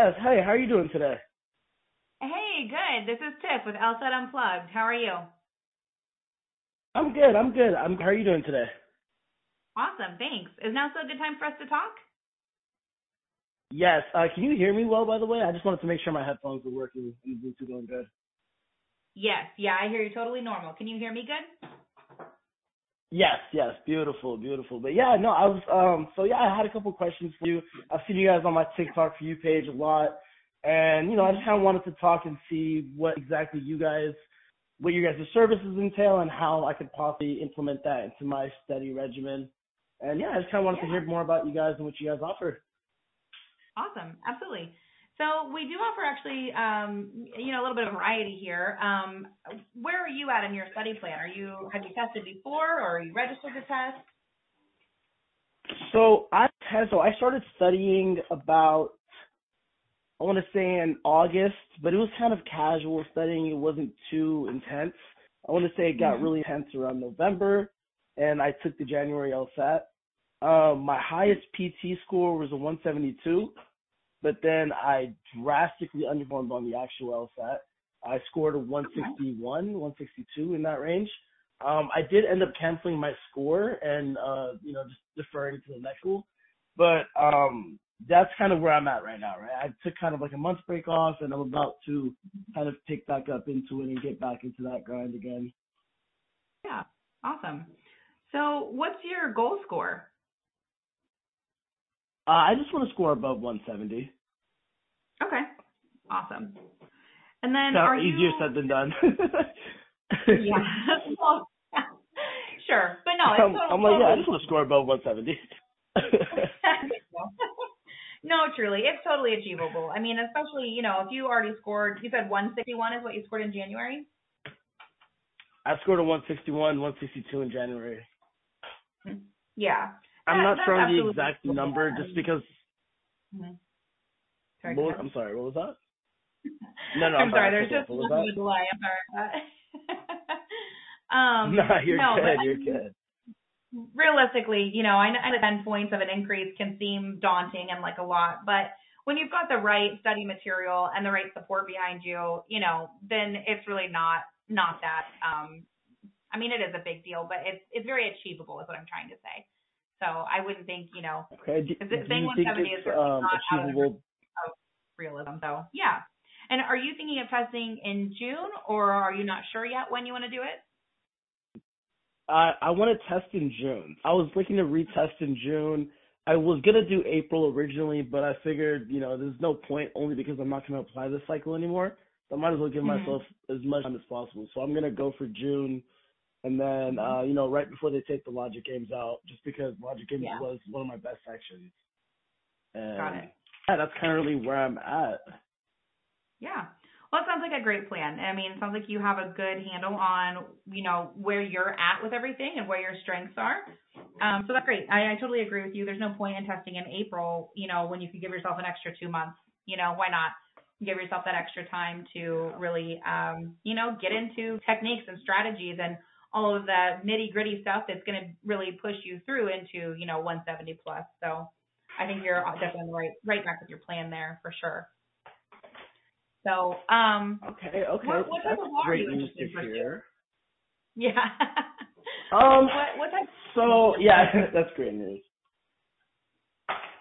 Yes, hey, how are you doing today? Hey, good. This is Tiff with LSAT Unplugged. How are you? I'm good, I'm good. I'm how are you doing today? Awesome, thanks. Is now still a good time for us to talk? Yes. Uh can you hear me well by the way? I just wanted to make sure my headphones were working and Bluetooth going good. Yes, yeah, I hear you totally normal. Can you hear me good? Yes, yes, beautiful, beautiful. But yeah, no, I was um so yeah, I had a couple questions for you. I've seen you guys on my TikTok for you page a lot. And, you know, I just kinda wanted to talk and see what exactly you guys what your guys' services entail and how I could possibly implement that into my study regimen. And yeah, I just kinda wanted Yeah. to hear more about you guys and what you guys offer. Awesome, absolutely. So we do offer actually, um, you know, a little bit of variety here. Um, where are you at in your study plan? Are you have you tested before, or are you registered to test? So I so I started studying about I want to say in August, but it was kind of casual studying. It wasn't too intense. I want to say it got Mhm. really intense around November, and I took the January LSAT. Um, my highest PT score was a 172, but then I drastically underperformed on the actual LSAT. I scored a 161, 162 in that range. Um, I did end up canceling my score and uh, you know just deferring to the next school, but um, that's kind of where I'm at right now. Right, I took kind of like a month break off, and I'm about to kind of pick back up into it and get back into that grind again. Yeah, awesome. So what's your goal score? Uh, I just want to score above 170. Okay, awesome. And then are you easier said than done. Yeah. well, sure, but no, it's I'm, totally, I'm like, yeah, I just want to score above 170. no, truly, it's totally achievable. I mean, especially you know, if you already scored, you said 161 is what you scored in January. I scored a 161, 162 in January. Yeah. I'm not sure on the exact number just because. Mhm. Sorry, What go was, ahead. I'm sorry. What was that? No, no. I'm I'm sorry. sorry. There's just What was enough of a delay. I'm sorry. um, no, you're no, good. but You're good. realistically, you know, I know I know 10 points of an increase can seem daunting and like a lot, but when you've got the right study material and the right support behind you, you know, then it's really not not that. Um, I mean, it is a big deal, but it's it's very achievable, is what I'm trying to say. So I wouldn't think, you know, Okay. Do, do think 170 is um, not out of realism. So yeah. And are you thinking of testing in June, or are you not sure yet when you want to do it? I I want to test in June. I was looking to retest in June. I was gonna do April originally, but I figured, you know, there's no point only because I'm not gonna apply this cycle anymore. So I might as well give Mhm. myself as much time as possible. So I'm gonna go for June, and then Mm-hmm. uh, you know, right before they take the logic games out, just because logic games Yeah. was one of my best sections. And Got it. yeah, that's currently where I'm at. Yeah. Well, it sounds like a great plan. I mean, it sounds like you have a good handle on, you know, where you're at with everything and where your strengths are. Um, so that's great. I, I totally agree with you. There's no point in testing in April, you know, when you could give yourself an extra two months. You know, why not give yourself that extra time to really, um, you know, get into techniques and strategies and all of the nitty gritty stuff that's going to really push you through into, you know, 170 plus. So I think you're definitely on the right, right track with your plan there for sure. So, um, Okay, okay, What- what type that's of law are you news to interested in pursuing? hear. yeah. Um, what what type? so yeah, that's great news.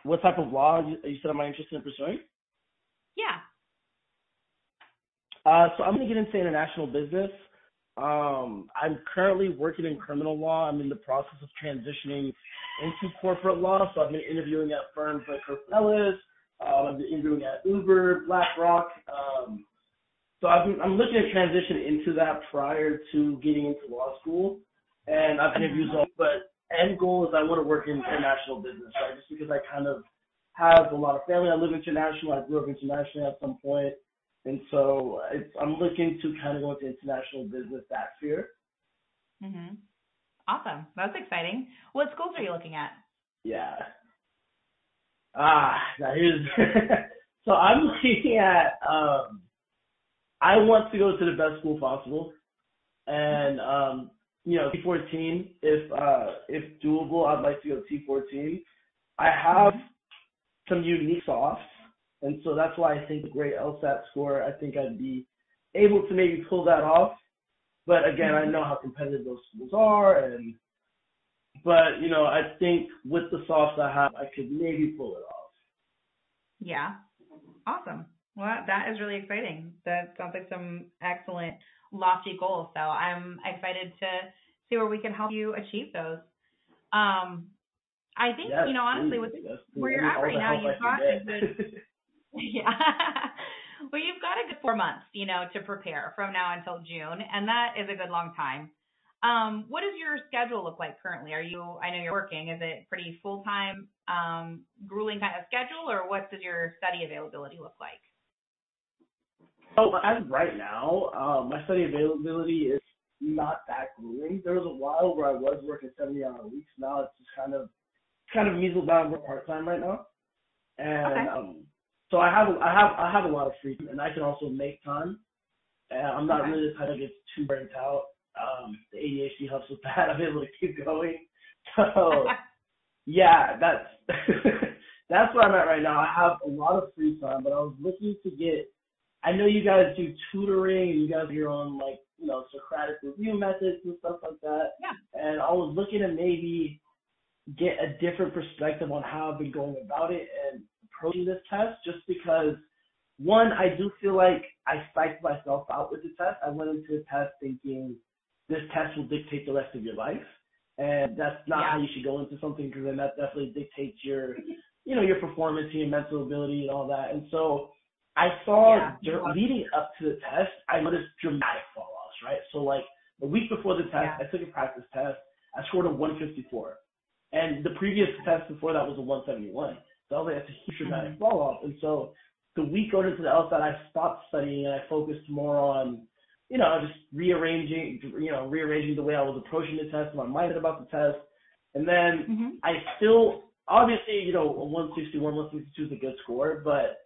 What type of law you, you said am I interested in pursuing? Yeah. Uh, so I'm gonna get into international business. Um, I'm currently working in criminal law. I'm in the process of transitioning into corporate law. So I've been interviewing at firms like Kirk Ellis. Uh, I've been interviewing at Uber, BlackRock. Um, so I've been, I'm looking to transition into that prior to getting into law school. And I've interviewed, all, but end goal is I want to work in international business, right? Just because I kind of have a lot of family. I live international. I grew up internationally at some point. And so it's, I'm looking to kind of go into international business that sphere. Mhm. Awesome. That's exciting. What schools are you looking at? Yeah. Ah, now here's so I'm looking at um I want to go to the best school possible. And um, you know, T fourteen, if uh if doable, I'd like to go T fourteen. I have some unique softs, and so that's why I think a great LSAT score. I think I'd be able to maybe pull that off. But again, I know how competitive those schools are, and but you know, I think with the softs I have, I could maybe pull it off. Yeah, awesome. Well, that is really exciting. That sounds like some excellent lofty goals. So I'm excited to see where we can help you achieve those. Um, I think Yes, you know honestly please. with Yes, where you're at right now, you've got a good. yeah. well, you've got a good four months, you know, to prepare from now until June, and that is a good long time. Um, what does your schedule look like currently? Are you? I know you're working. Is it pretty full time, um, grueling kind of schedule, or what does your study availability look like? So as of right now, um, my study availability is not that grueling. There was a while where I was working 70 hour weeks. Now it's just kind of kind of measles. We're part time right now, and Okay. um, so I have I have I have a lot of freedom, and I can also make time. And I'm not Okay. really the type to get too burnt out. Um, the ADHD helps with that. I'm able to keep going. So yeah, that's that's where I'm at right now. I have a lot of free time, but I was looking to get. I know you guys do tutoring, and you guys are your own like you know Socratic review methods and stuff like that. Yeah. And I was looking to maybe get a different perspective on how I've been going about it and approaching this test, just because one, I do feel like I psyched myself out with the test. I went into the test thinking this test will dictate the rest of your life, and that's not Yeah. how you should go into something because then that definitely dictates your, you know, your performance, and your mental ability, and all that. And so I saw Yeah. dur- leading up to the test, I noticed dramatic fall offs, right? So like the week before the test, Yeah. I took a practice test. I scored a 154, and the previous test before that was a 171. So I was like, that's a huge dramatic fall off. And so the week going into the LSAT, I stopped studying and I focused more on, you know, just rearranging, you know, rearranging the way I was approaching the test, my mindset about the test. And then hmm I still, obviously, you know, a 161, 162 is a good score, but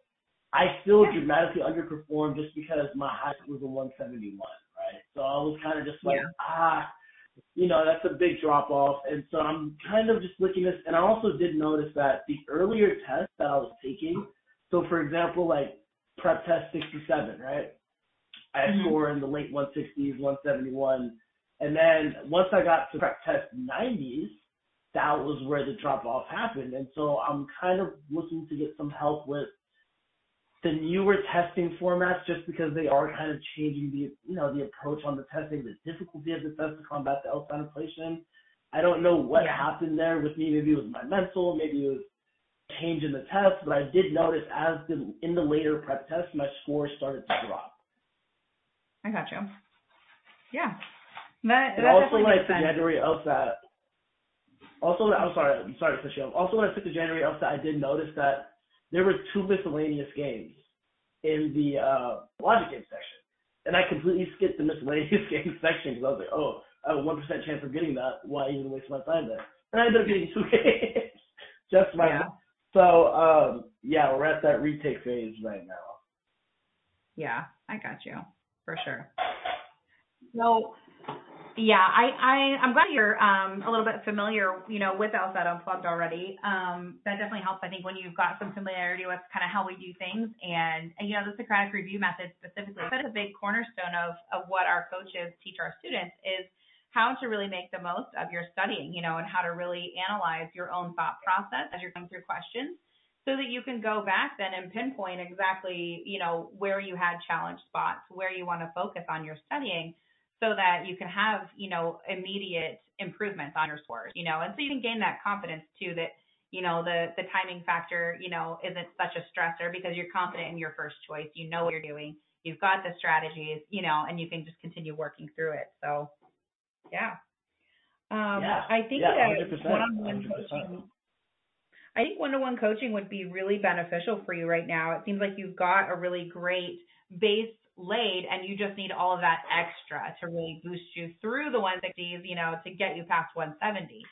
I still Yeah. dramatically underperformed just because my height was a 171, right? So I was kind of just like, Yeah. ah, you know, that's a big drop off. And so I'm kind of just looking at this, and I also did notice that the earlier tests that I was taking, so for example, like prep test 67, right? I Mhm. score in the late 160s, 171. And then once I got to prep test 90s, that was where the drop off happened. And so I'm kind of looking to get some help with the newer testing formats just because they are kind of changing the you know the approach on the testing, the difficulty of the test to combat the L inflation. I don't know what Yeah. happened there with me. Maybe it was my mental, maybe it was change in the test, but I did notice as the in the later prep test, my score started to drop. I got you. Yeah. That, that also when I took. January LSAT, also I'm sorry, I'm sorry to cut you off. Also when I took the January LSAT, I did notice that there were two miscellaneous games in the uh, logic game section, and I completely skipped the miscellaneous game section because I was like, oh, I have a one percent chance of getting that. Why even waste my time there? And I ended up getting two games. Just my Yeah. so um, yeah, we're at that retake phase right now. Yeah, I got you for sure. So, yeah, I, I I'm glad you're um a little bit familiar, you know, with LSAT Unplugged already. Um, that definitely helps. I think when you've got some familiarity with kind of how we do things, and, and you know, the Socratic review method specifically, that's a big cornerstone of of what our coaches teach our students is how to really make the most of your studying, you know, and how to really analyze your own thought process as you're going through questions so that you can go back then and pinpoint exactly, you know, where you had challenge spots, where you want to focus on your studying so that you can have, you know, immediate improvements on your scores, you know, and so you can gain that confidence too that, you know, the, the timing factor, you know, isn't such a stressor because you're confident in your first choice. You know what you're doing. You've got the strategies, you know, and you can just continue working through it. So, yeah. Um, Yeah. I think Yeah, that one-on-one coaching, I think one-to-one coaching would be really beneficial for you right now. It seems like you've got a really great base laid and you just need all of that extra to really boost you through the 160s, you know, to get you past 170.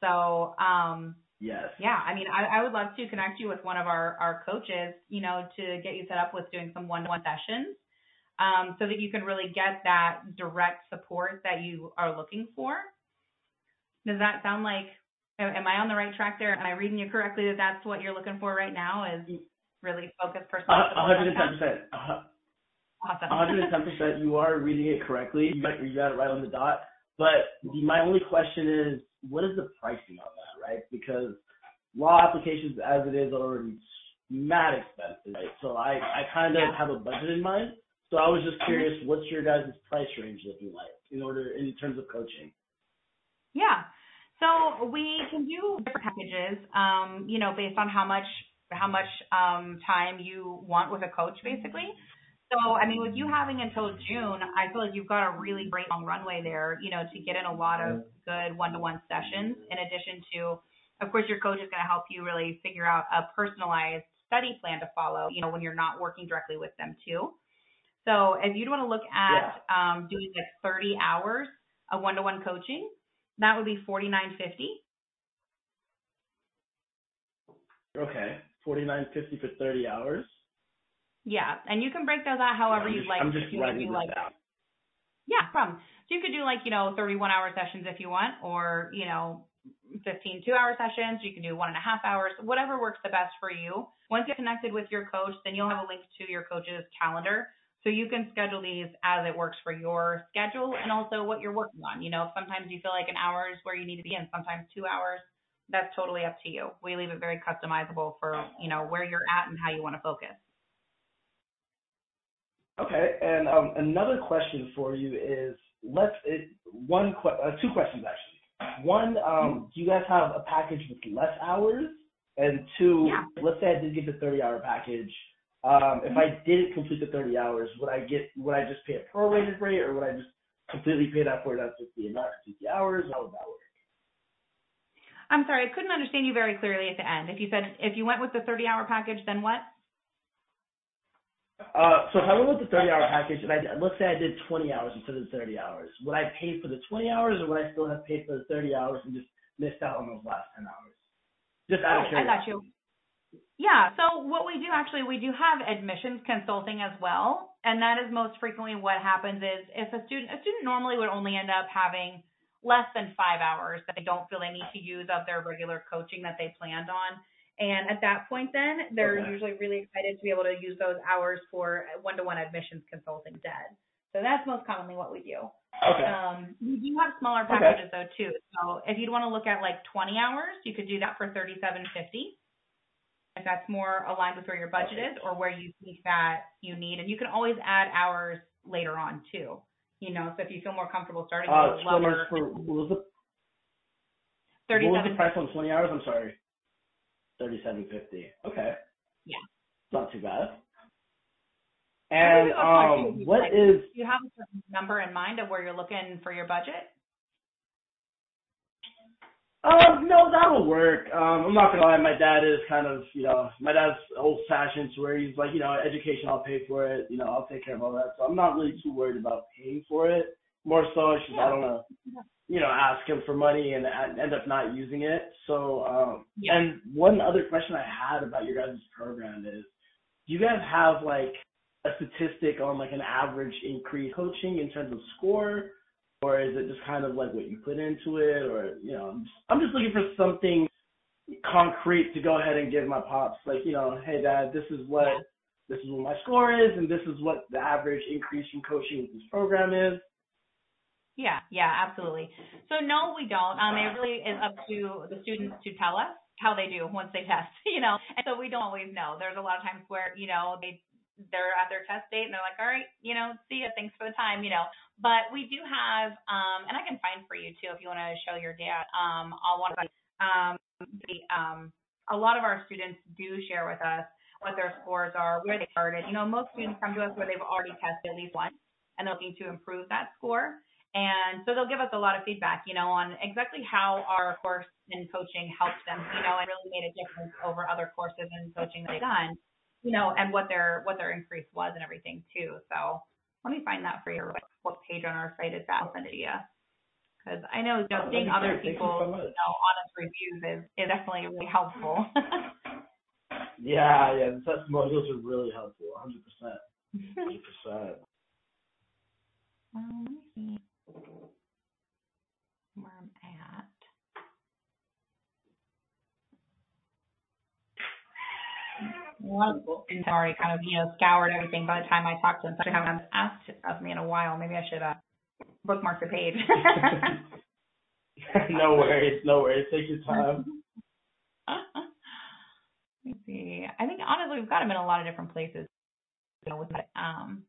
So, um, Yes. yeah, I mean, I, I would love to connect you with one of our, our coaches, you know, to get you set up with doing some one-to-one sessions, um, so that you can really get that direct support that you are looking for. Does that sound like Am I on the right track there? Am I reading you correctly that that's what you're looking for right now is really focused personal? A hundred and ten percent. Awesome. Hundred and ten percent. You are reading it correctly. You got, you got it right on the dot. But the, my only question is, what is the pricing on that, right? Because law applications, as it is, are already mad expensive, right? So I, I kind of have a budget in mind. So I was just Mhm. curious, what's your guys' price range looking like in order in terms of coaching? Yeah. So we can do different packages, um, you know, based on how much how much um, time you want with a coach, basically. So, I mean, with you having until June, I feel like you've got a really great long runway there, you know, to get in a lot of good one-to-one sessions. In addition to, of course, your coach is going to help you really figure out a personalized study plan to follow, you know, when you're not working directly with them too. So, if you'd want to look at um, doing like 30 hours of one-to-one coaching, that would be forty nine fifty. Okay, forty nine fifty for thirty hours. Yeah, and you can break those out however you'd just, like. I'm just you writing this like down. yeah, from so you could do like you know thirty one hour sessions if you want, or you know 15 two hour sessions. You can do one and a half hours, whatever works the best for you. Once you're connected with your coach, then you'll have a link to your coach's calendar. So you can schedule these as it works for your schedule and also what you're working on. You know, sometimes you feel like an hour is where you need to be and sometimes two hours. That's totally up to you. We leave it very customizable for, you know, where you're at and how you want to focus. Okay, and um, another question for you is, let's it, one que- uh, two questions actually. One, um, do you guys have a package with less hours? And two, Yeah. let's say I did get the 30 hour package. Um, if I didn't complete the 30 hours, would I get would I just pay a prorated rate, or would I just completely pay that for that 50 amount, 50 hours? How would that work? I'm sorry, I couldn't understand you very clearly at the end. If you said if you went with the 30 hour package, then what? Uh, so if I went with the 30 hour package and I let's say I did 20 hours instead of 30 hours, would I pay for the 20 hours or would I still have paid for the 30 hours and just missed out on those last 10 hours? Just out of Oh, I got you. Yeah, so what we do actually, we do have admissions consulting as well, and that is most frequently what happens is if a student, a student normally would only end up having less than five hours that they don't feel they need to use of their regular coaching that they planned on. And at that point, then they're Okay. usually really excited to be able to use those hours for one-to-one admissions consulting dead. So that's most commonly what we do. Okay. Um, we do have smaller Okay. packages though too. So if you'd want to look at like 20 hours, you could do that for 37.50. If that's more aligned with where your budget is or where you think that you need, and you can always add hours later on too. You know, so if you feel more comfortable starting Uh, with 20 lower, for, what was the, what was the price on 20 hours? I'm sorry. 37.50. Okay. Yeah. Not too bad. And think that's fine, too, if um, what like. is Do you have a certain number in mind of where you're looking for your budget? Um, no, that'll work. Um, I'm not gonna lie, my dad is kind of, you know, my dad's old fashioned to where he's like, you know, education, I'll pay for it, you know, I'll take care of all that. So I'm not really too worried about paying for it. More so, it's just I don't know, you know, ask him for money and end up not using it. So, um, Yeah. and one other question I had about your guys' program is, do you guys have like a statistic on like an average increase coaching in terms of score? or is it just kind of like what you put into it, or you know, I'm just, I'm just looking for something concrete to go ahead and give my pops, like you know, hey dad, this is what this is what my score is, and this is what the average increase from coaching with this program is. Yeah, yeah, absolutely. So no, we don't. Um, it really is up to the students to tell us how they do once they test, you know. And so we don't always know. There's a lot of times where, you know, they they're at their test date and they're like, all right, you know, see ya, thanks for the time, you know. But we do have, um, and I can find for you too if you want to show your dad. Um, I'll want to, um, the, um, a lot of our students do share with us what their scores are, where they started. You know, most students come to us where they've already tested at least once and they're looking to improve that score. And so they'll give us a lot of feedback, you know, on exactly how our course in coaching helped them, you know, and really made a difference over other courses in coaching they've done, you know, and what their what their increase was and everything too. So let me find that for you. What, page on our site is that? I'll send it to you. Because I know, you know Oh, seeing that'd other people, so you know, honest reviews is, is definitely really helpful. Yeah, yeah, the testimonials are really helpful, 100 percent, 100 percent. Um, let me see where I'm at. Wonderful. And sorry, kind of, you know, scoured everything by the time I talked to him, So I haven't asked of me in a while. Maybe I should uh, bookmark the page. no worries, no worries. Take your time. Let me see. I think honestly, we've got him in a lot of different places. You know, with um,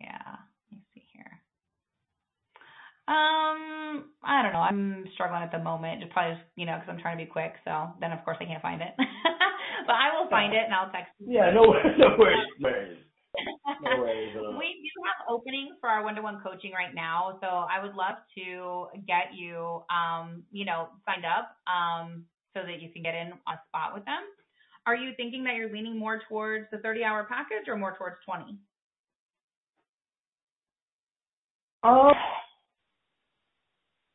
yeah. Um, I don't know. I'm struggling at the moment. Just probably just you know because I'm trying to be quick. So then of course I can't find it. but I will find it and I'll text. You. Yeah, no, no worries, no worries. No worries we do have openings for our one-to-one coaching right now, so I would love to get you, um, you know, signed up, um, so that you can get in a spot with them. Are you thinking that you're leaning more towards the 30-hour package or more towards 20? Um.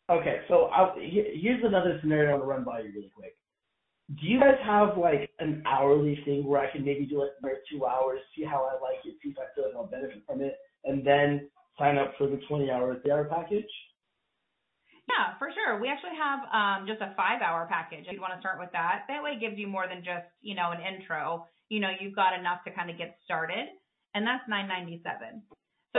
Okay, so I'll, here's another scenario to run by you really quick. Do you guys have like an hourly thing where I can maybe do like another two hours, see how I like it, see if I feel like I'll benefit from it, and then sign up for the 20 hour hour package? Yeah, for sure. We actually have um, just a five hour package. If you'd want to start with that, that way it gives you more than just you know an intro. You know, you've got enough to kind of get started, and that's 997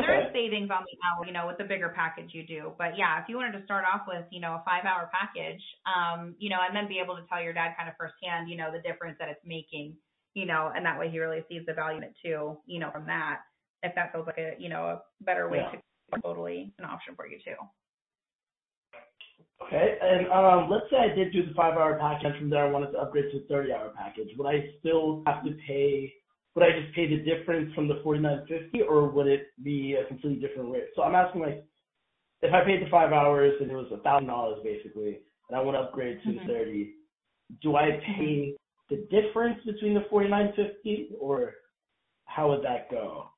there is savings on the hour, you know, with the bigger package you do. But yeah, if you wanted to start off with, you know, a five hour package, um, you know, and then be able to tell your dad kind of firsthand, you know, the difference that it's making, you know, and that way he really sees the value in it too, you know, from that. If that feels like a, you know, a better way yeah. to totally an option for you too. Okay, and um, let's say I did do the five hour package, and from there I wanted to upgrade to a 30 hour package. Would I still have to pay would I just pay the difference from the forty nine fifty, or would it be a completely different rate? So I'm asking like, if I paid the five hours and it was a thousand dollars basically, and I want to upgrade to mm-hmm. thirty, do I pay the difference between the forty nine fifty, or how would that go?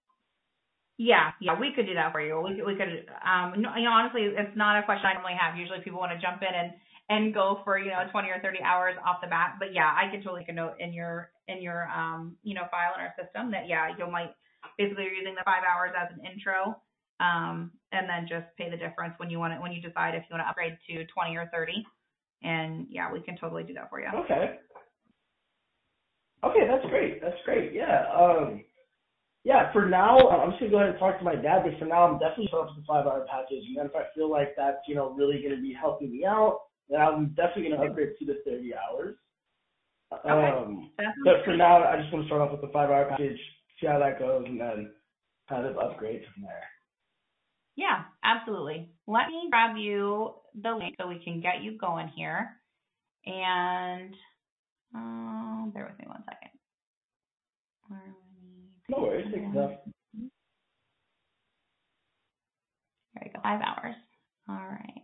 Yeah, yeah, we could do that for you. We could, we could, um, you know, honestly, it's not a question I normally have. Usually people want to jump in and and go for you know 20 or 30 hours off the bat. But yeah, I can totally make a note in your in your um you know file in our system that yeah you might basically you're using the five hours as an intro um and then just pay the difference when you want it when you decide if you want to upgrade to 20 or 30 and yeah we can totally do that for you okay. Okay that's great. That's great. Yeah um yeah for now i'm just gonna go ahead and talk to my dad but for now i'm definitely starting with the five hour package. And then if i feel like that's you know really to be helping me out then I'm definitely going to upgrade to the 30 hours. Okay. Um, but for now, I just want to start off with the five hour package, see how that goes, and then kind of upgrade from there. Yeah, absolutely. Let me grab you the link so we can get you going here. And um, bear with me one second. No worries, take enough. There we go, five hours. All right.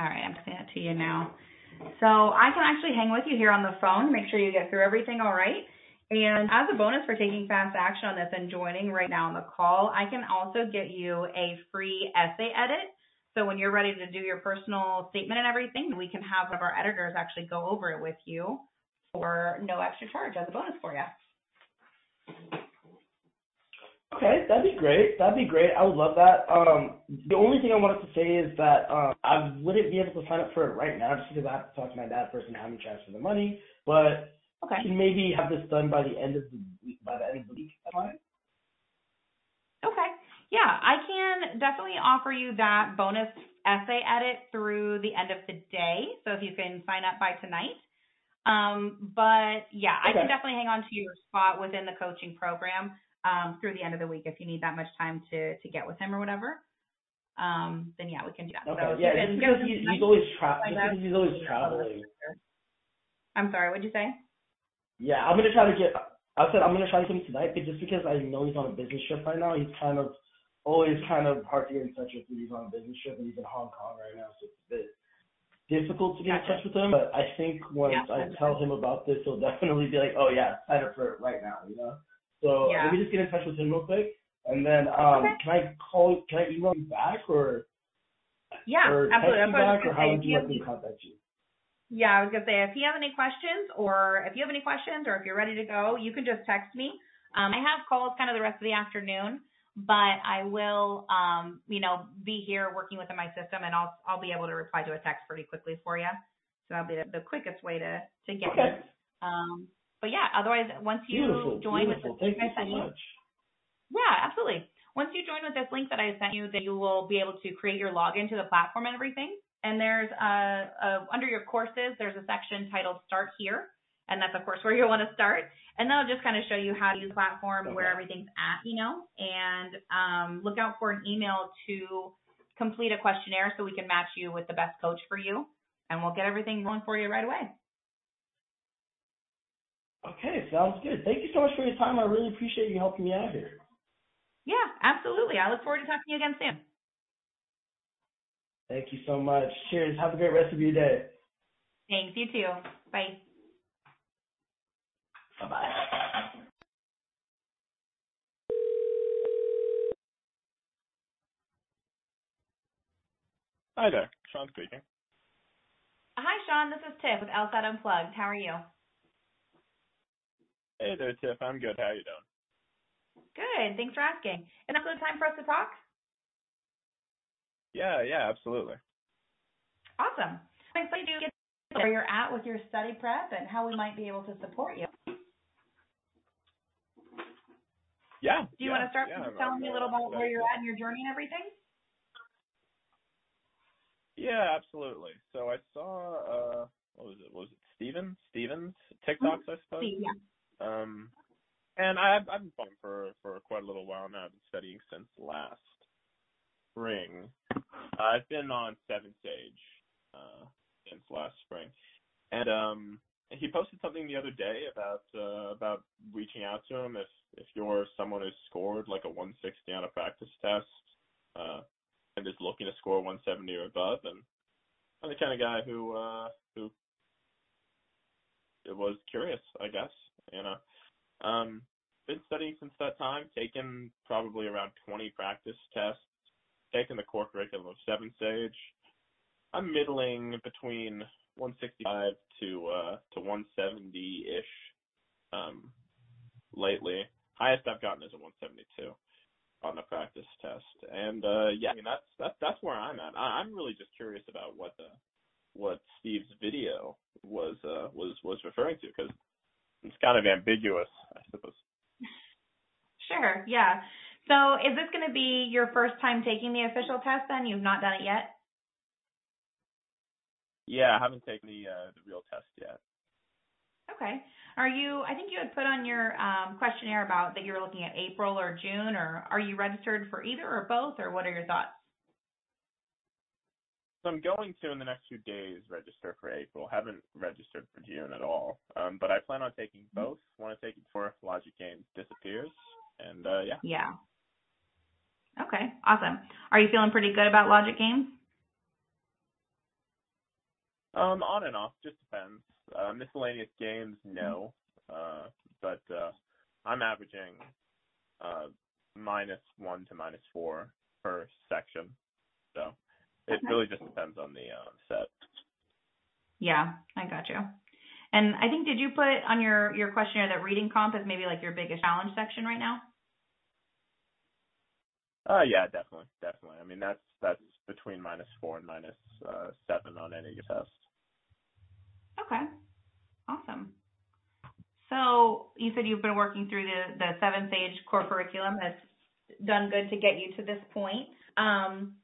All right, I'm sending it to you now. So I can actually hang with you here on the phone, make sure you get through everything all right. And as a bonus for taking fast action on this and joining right now on the call, I can also get you a free essay edit. So when you're ready to do your personal statement and everything, we can have one of our editors actually go over it with you for no extra charge as a bonus for you. Okay, that'd be great. That'd be great. I would love that. Um, the only thing I wanted to say is that um, I wouldn't be able to sign up for it right now just because I have to talk to my dad first and have him transfer the money. But okay. can maybe have this done by the end of the week. By the end of the week, fine. Okay. Yeah, I can definitely offer you that bonus essay edit through the end of the day. So if you can sign up by tonight. Um, but yeah, okay. I can definitely hang on to your spot within the coaching program um, through the end of the week if you need that much time to to get with him or whatever. Um, then yeah, we can do that. Okay. So yeah, just because he's, he's always traveling. He's always traveling. I'm sorry. What'd you say? Yeah, I'm gonna try to get. I said I'm gonna try to get him tonight, but just because I know he's on a business trip right now, he's kind of always kind of hard to get in touch with when he's on a business trip, and he's in Hong Kong right now, so it's a bit difficult to get gotcha. in touch with him. But I think once yeah, I tell him about this, he'll definitely be like, "Oh yeah, sign up for it right now," you know. So yeah. let me just get in touch with him real quick, and then um, okay. can I call? Can I email you back or? Yeah, or absolutely. Text you back, or how would you like me to contact you? Yeah, I was gonna say if you have any questions, or if you have any questions, or if you're ready to go, you can just text me. Um, I have calls kind of the rest of the afternoon. but I will, um, you know, be here working within my system, and I'll I'll be able to reply to a text pretty quickly for you. So that'll be the, the quickest way to to get Okay. Um, but yeah, otherwise, once you Beautiful. join beautiful. with this Thank link you I so sent you, much. yeah, absolutely. Once you join with this link that I sent you, then you will be able to create your login to the platform and everything. And there's uh, uh, under your courses, there's a section titled Start Here, and that's of course where you'll want to start. And that'll just kind of show you how to use the platform, where everything's at, you know. And um, look out for an email to complete a questionnaire so we can match you with the best coach for you, and we'll get everything rolling for you right away. Okay, sounds good. Thank you so much for your time. I really appreciate you helping me out here. Yeah, absolutely. I look forward to talking to you again soon. Thank you so much. Cheers. Have a great rest of your day. Thanks. You too. Bye. Bye bye. Hi there, Sean speaking. Hi, Sean. This is Tiff with LSAT Unplugged. How are you? Hey there, Tiff. I'm good. How are you doing? Good. Thanks for asking. And the time for us to talk? Yeah, yeah, absolutely. Awesome. I'm excited to get where you're at with your study prep and how we might be able to support you. Yeah. Do you yeah, want to start yeah, with telling me a little about where you're at in your journey and everything? Yeah, absolutely. So I saw uh what was it? Was it Steven? Stevens TikToks, I suppose. Yeah. Um and I've I've been following for for quite a little while now. I've been studying since last spring. I've been on Seven Sage uh since last spring. And um he posted something the other day about uh about reaching out to him if if you're someone who's scored like a 160 on a practice test uh and is looking to score 170 or above and I'm the kind of guy who uh who it was curious, I guess, you know. Um been studying since that time, taken probably around 20 practice tests, taken the core curriculum of Seven Sage. I'm middling between 165 to uh to 170 ish um lately. Highest I've gotten is a 172 on the practice test, and uh yeah, I mean that's that's that's where I'm at. I, I'm really just curious about what the what Steve's video was uh was was referring to because it's kind of ambiguous, I suppose. Sure, yeah. So is this going to be your first time taking the official test then? You've not done it yet? Yeah, I haven't taken the uh the real test yet. Okay. Are you, I think you had put on your um, questionnaire about that you were looking at April or June, or are you registered for either or both, or what are your thoughts? So I'm going to in the next few days register for April. Haven't registered for June at all. Um, but I plan on taking both. Want to take it before Logic Games disappears. And uh, yeah, Yeah. Okay, awesome. Are you feeling pretty good about Logic Games? um, on and off, just depends. Uh, miscellaneous games, no. Uh, but uh, I'm averaging uh, minus one to minus four per section. So it really just depends on the uh, set. Yeah, I got you. And I think did you put on your your questionnaire that reading comp is maybe like your biggest challenge section right now? Uh, yeah, definitely, definitely. I mean, that's that's between minus four and minus uh, seven on any test. Okay. Awesome. So you said you've been working through the, the Seven Sage core curriculum that's done good to get you to this point. Um,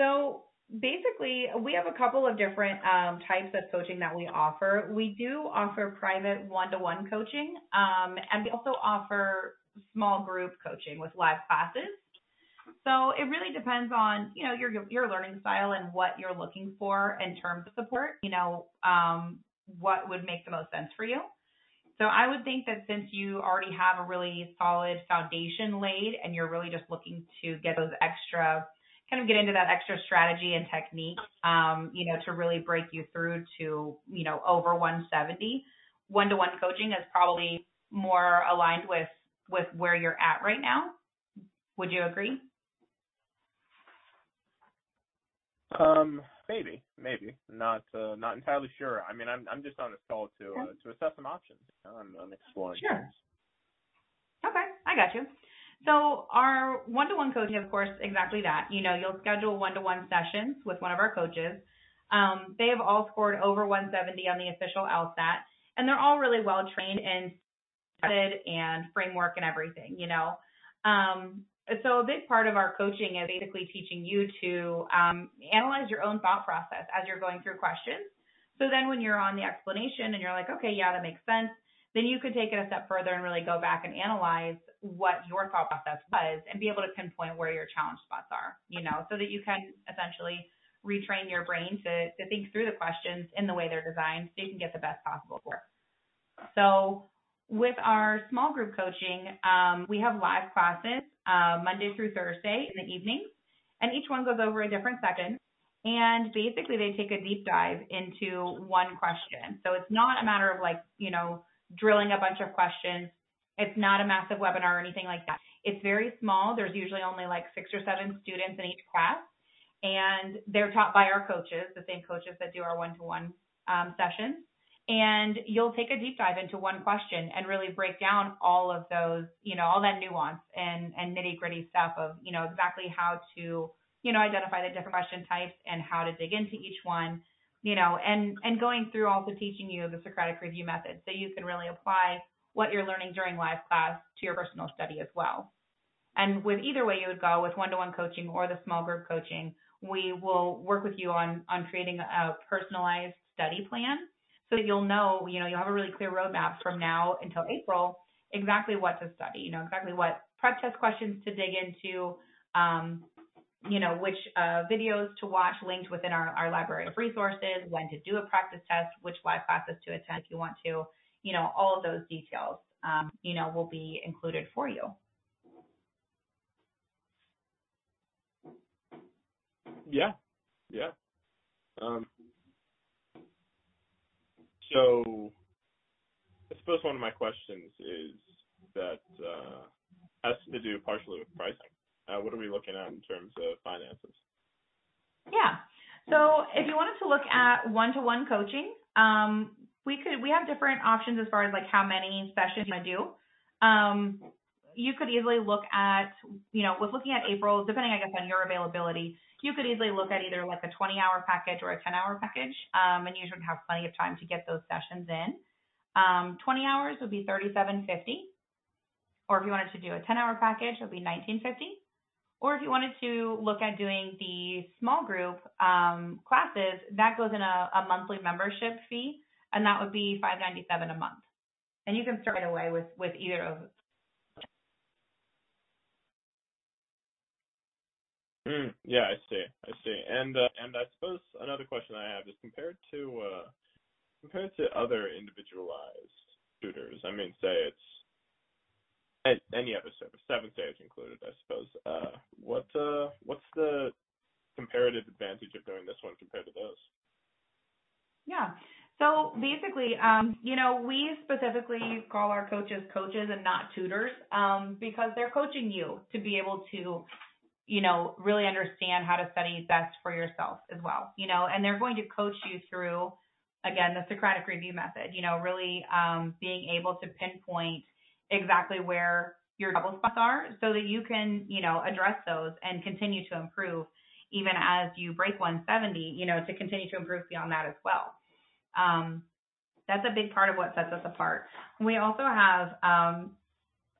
so basically we have a couple of different um, types of coaching that we offer. We do offer private one-to-one coaching, um, and we also offer small group coaching with live classes. So it really depends on, you know, your your learning style and what you're looking for in terms of support. You know, um, what would make the most sense for you. So I would think that since you already have a really solid foundation laid and you're really just looking to get those extra, kind of get into that extra strategy and technique, um, you know, to really break you through to, you know, over 170, one-to-one coaching is probably more aligned with, with where you're at right now. Would you agree? Um, maybe, maybe not uh, not entirely sure. I mean, I'm I'm just on this call to uh, to assess some options. I'm, I'm exploring. Sure. things. Okay, I got you. So our one-to-one coaching, of course, exactly that. You know, you'll schedule one-to-one sessions with one of our coaches. Um, they have all scored over 170 on the official LSAT, and they're all really well trained and and framework and everything. You know, um, so a big part of our coaching is basically teaching you to um, analyze your own thought process as you're going through questions. So then when you're on the explanation and you're like, okay, yeah, that makes sense, then you could take it a step further and really go back and analyze what your thought process was and be able to pinpoint where your challenge spots are, you know, so that you can essentially retrain your brain to, to think through the questions in the way they're designed so you can get the best possible score. So with our small group coaching, um, we have live classes uh, Monday through Thursday in the evenings, and each one goes over a different section. And basically, they take a deep dive into one question. So it's not a matter of like, you know, drilling a bunch of questions. It's not a massive webinar or anything like that. It's very small. There's usually only like six or seven students in each class, and they're taught by our coaches, the same coaches that do our one to one sessions and you'll take a deep dive into one question and really break down all of those, you know, all that nuance and, and nitty gritty stuff of, you know, exactly how to, you know, identify the different question types and how to dig into each one, you know, and, and going through also teaching you the Socratic review method so you can really apply what you're learning during live class to your personal study as well. And with either way you would go with one-to-one coaching or the small group coaching, we will work with you on, on creating a personalized study plan so that you'll know, you know, you'll have a really clear roadmap from now until April exactly what to study, you know, exactly what prep test questions to dig into, um, you know, which uh, videos to watch linked within our, our library of resources, when to do a practice test, which live classes to attend if you want to, you know, all of those details, um, you know, will be included for you. Yeah, yeah. Um, so I suppose one of my questions is that uh, has to do partially with pricing. Uh, what are we looking at in terms of finances? Yeah. So if you wanted to look at one-to-one coaching, um, we could we have different options as far as like how many sessions you want to do. Um, you could easily look at, you know, with looking at April, depending I guess on your availability, you could easily look at either like a 20 hour package or a 10 hour package, um, and you should have plenty of time to get those sessions in. Um, 20 hours would be 37.50, or if you wanted to do a 10 hour package, it would be 19.50. Or if you wanted to look at doing the small group um, classes, that goes in a, a monthly membership fee, and that would be 5.97 a month. And you can start right away with with either of Mm, yeah, I see. I see. And uh, and I suppose another question I have is compared to uh, compared to other individualized tutors. I mean, say it's any other service, Seven Sage included, I suppose. Uh, what uh, what's the comparative advantage of doing this one compared to those? Yeah. So basically, um, you know, we specifically call our coaches coaches and not tutors um, because they're coaching you to be able to you know, really understand how to study best for yourself as well, you know, and they're going to coach you through, again, the Socratic review method, you know, really um, being able to pinpoint exactly where your trouble spots are so that you can, you know, address those and continue to improve even as you break 170, you know, to continue to improve beyond that as well. Um, that's a big part of what sets us apart. We also have um,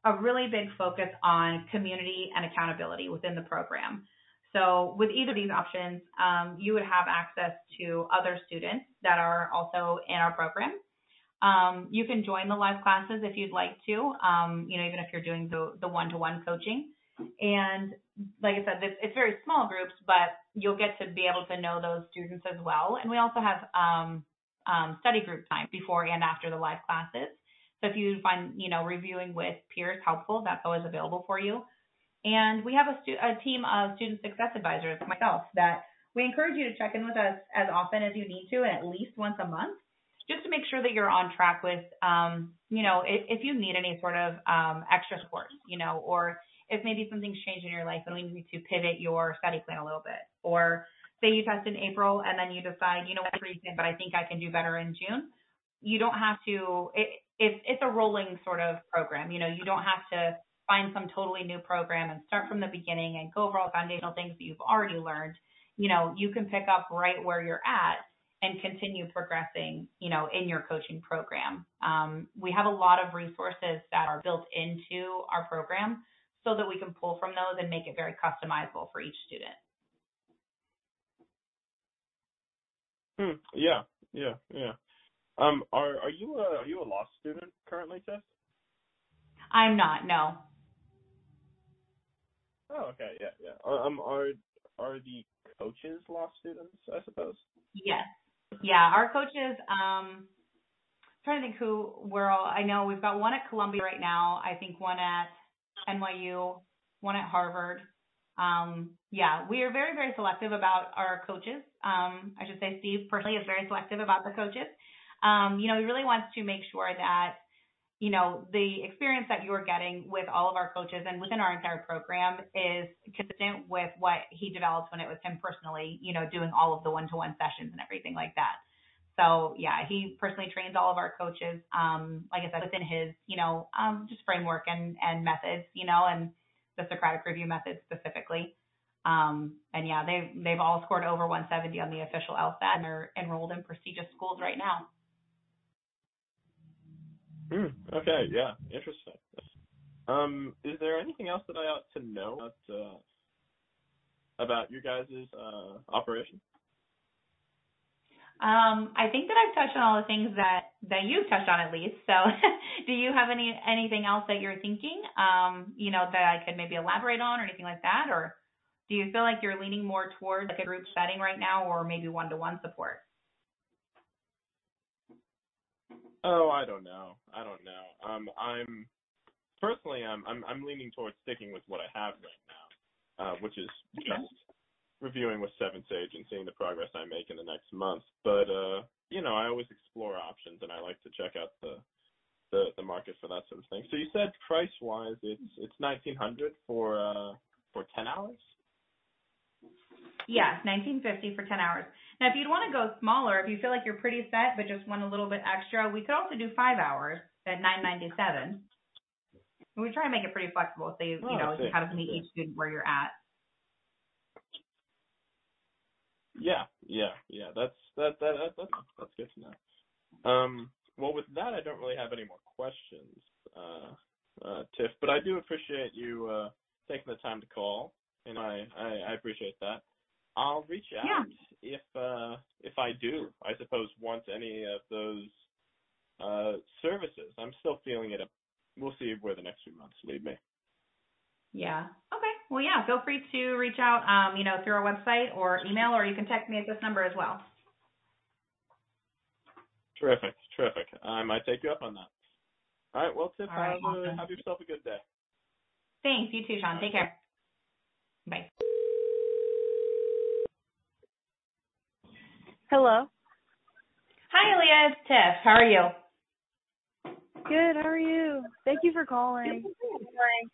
a really big focus on community and accountability within the program. So with either of these options, um, you would have access to other students that are also in our program. Um, you can join the live classes if you'd like to, um, you know, even if you're doing the, the one-to-one coaching. And like I said, it's, very small groups, but you'll get to be able to know those students as well. And we also have um, um, study group time before and after the live classes. So if you find, you know, reviewing with peers helpful, that's always available for you. And we have a, stu- a team of student success advisors, myself, that we encourage you to check in with us as often as you need to, and at least once a month, just to make sure that you're on track with, um, you know, if, if you need any sort of um, extra support, you know, or if maybe something's changed in your life and we need to pivot your study plan a little bit, or say you test in April and then you decide, you know, what, but I think I can do better in June. You don't have to. It, it's it's a rolling sort of program. You know, you don't have to find some totally new program and start from the beginning and go over all foundational things that you've already learned, you know, you can pick up right where you're at and continue progressing, you know, in your coaching program. Um, we have a lot of resources that are built into our program so that we can pull from those and make it very customizable for each student. Hmm. Yeah. Yeah. Yeah. Um. Are Are you a Are you a law student currently, Tiff? I'm not. No. Oh. Okay. Yeah. Yeah. Um. Are Are the coaches law students? I suppose. Yes. Yeah. Our coaches. Um. I'm trying to think who we're all. I know we've got one at Columbia right now. I think one at NYU, one at Harvard. Um, yeah, we are very, very selective about our coaches. Um, I should say Steve personally is very selective about the coaches. Um, you know, he really wants to make sure that, you know, the experience that you're getting with all of our coaches and within our entire program is consistent with what he developed when it was him personally, you know, doing all of the one-to-one sessions and everything like that. So yeah, he personally trains all of our coaches, um, like I said, within his, you know, um, just framework and, and methods, you know, and the Socratic review method specifically. Um, and yeah, they've, they've all scored over 170 on the official LSAT and they're enrolled in prestigious schools right now. Hmm. Okay. Yeah. Interesting. Um, is there anything else that I ought to know about, uh, about your guys' uh, operation? Um, I think that I've touched on all the things that that you've touched on at least. So, do you have any anything else that you're thinking, um, you know, that I could maybe elaborate on or anything like that, or do you feel like you're leaning more towards like a group setting right now, or maybe one-to-one support? Oh, I don't know. I don't know. Um, I'm personally, I'm I'm I'm leaning towards sticking with what I have right now, uh, which is just reviewing with Seven Sage and seeing the progress I make in the next month. But uh, you know, I always explore options and I like to check out the the, the market for that sort of thing. So you said price wise it's it's nineteen hundred for uh for ten hours? Yeah, nineteen fifty for ten hours. Now if you'd want to go smaller, if you feel like you're pretty set but just want a little bit extra, we could also do five hours at nine ninety seven. We try to make it pretty flexible so you, Oh, you know, you kind of meet each student where you're at. Yeah, yeah, yeah. That's that that, that that's that's good to know. Um, well, with that, I don't really have any more questions, uh, uh, Tiff. But I do appreciate you uh, taking the time to call, and I, I I appreciate that. I'll reach out if uh if I do, I suppose, want any of those uh services. I'm still feeling it. We'll see where the next few months lead me. Yeah. Okay. Well, yeah. Feel free to reach out, um, you know, through our website or email, or you can text me at this number as well. Terrific, terrific. I might take you up on that. All right. Well, Tiff, right, have, awesome. have yourself a good day. Thanks. You too, Sean. Take care. Bye. Hello. Hi, Aaliyah. It's Tiff. How are you? Good. How are you? Thank you for calling.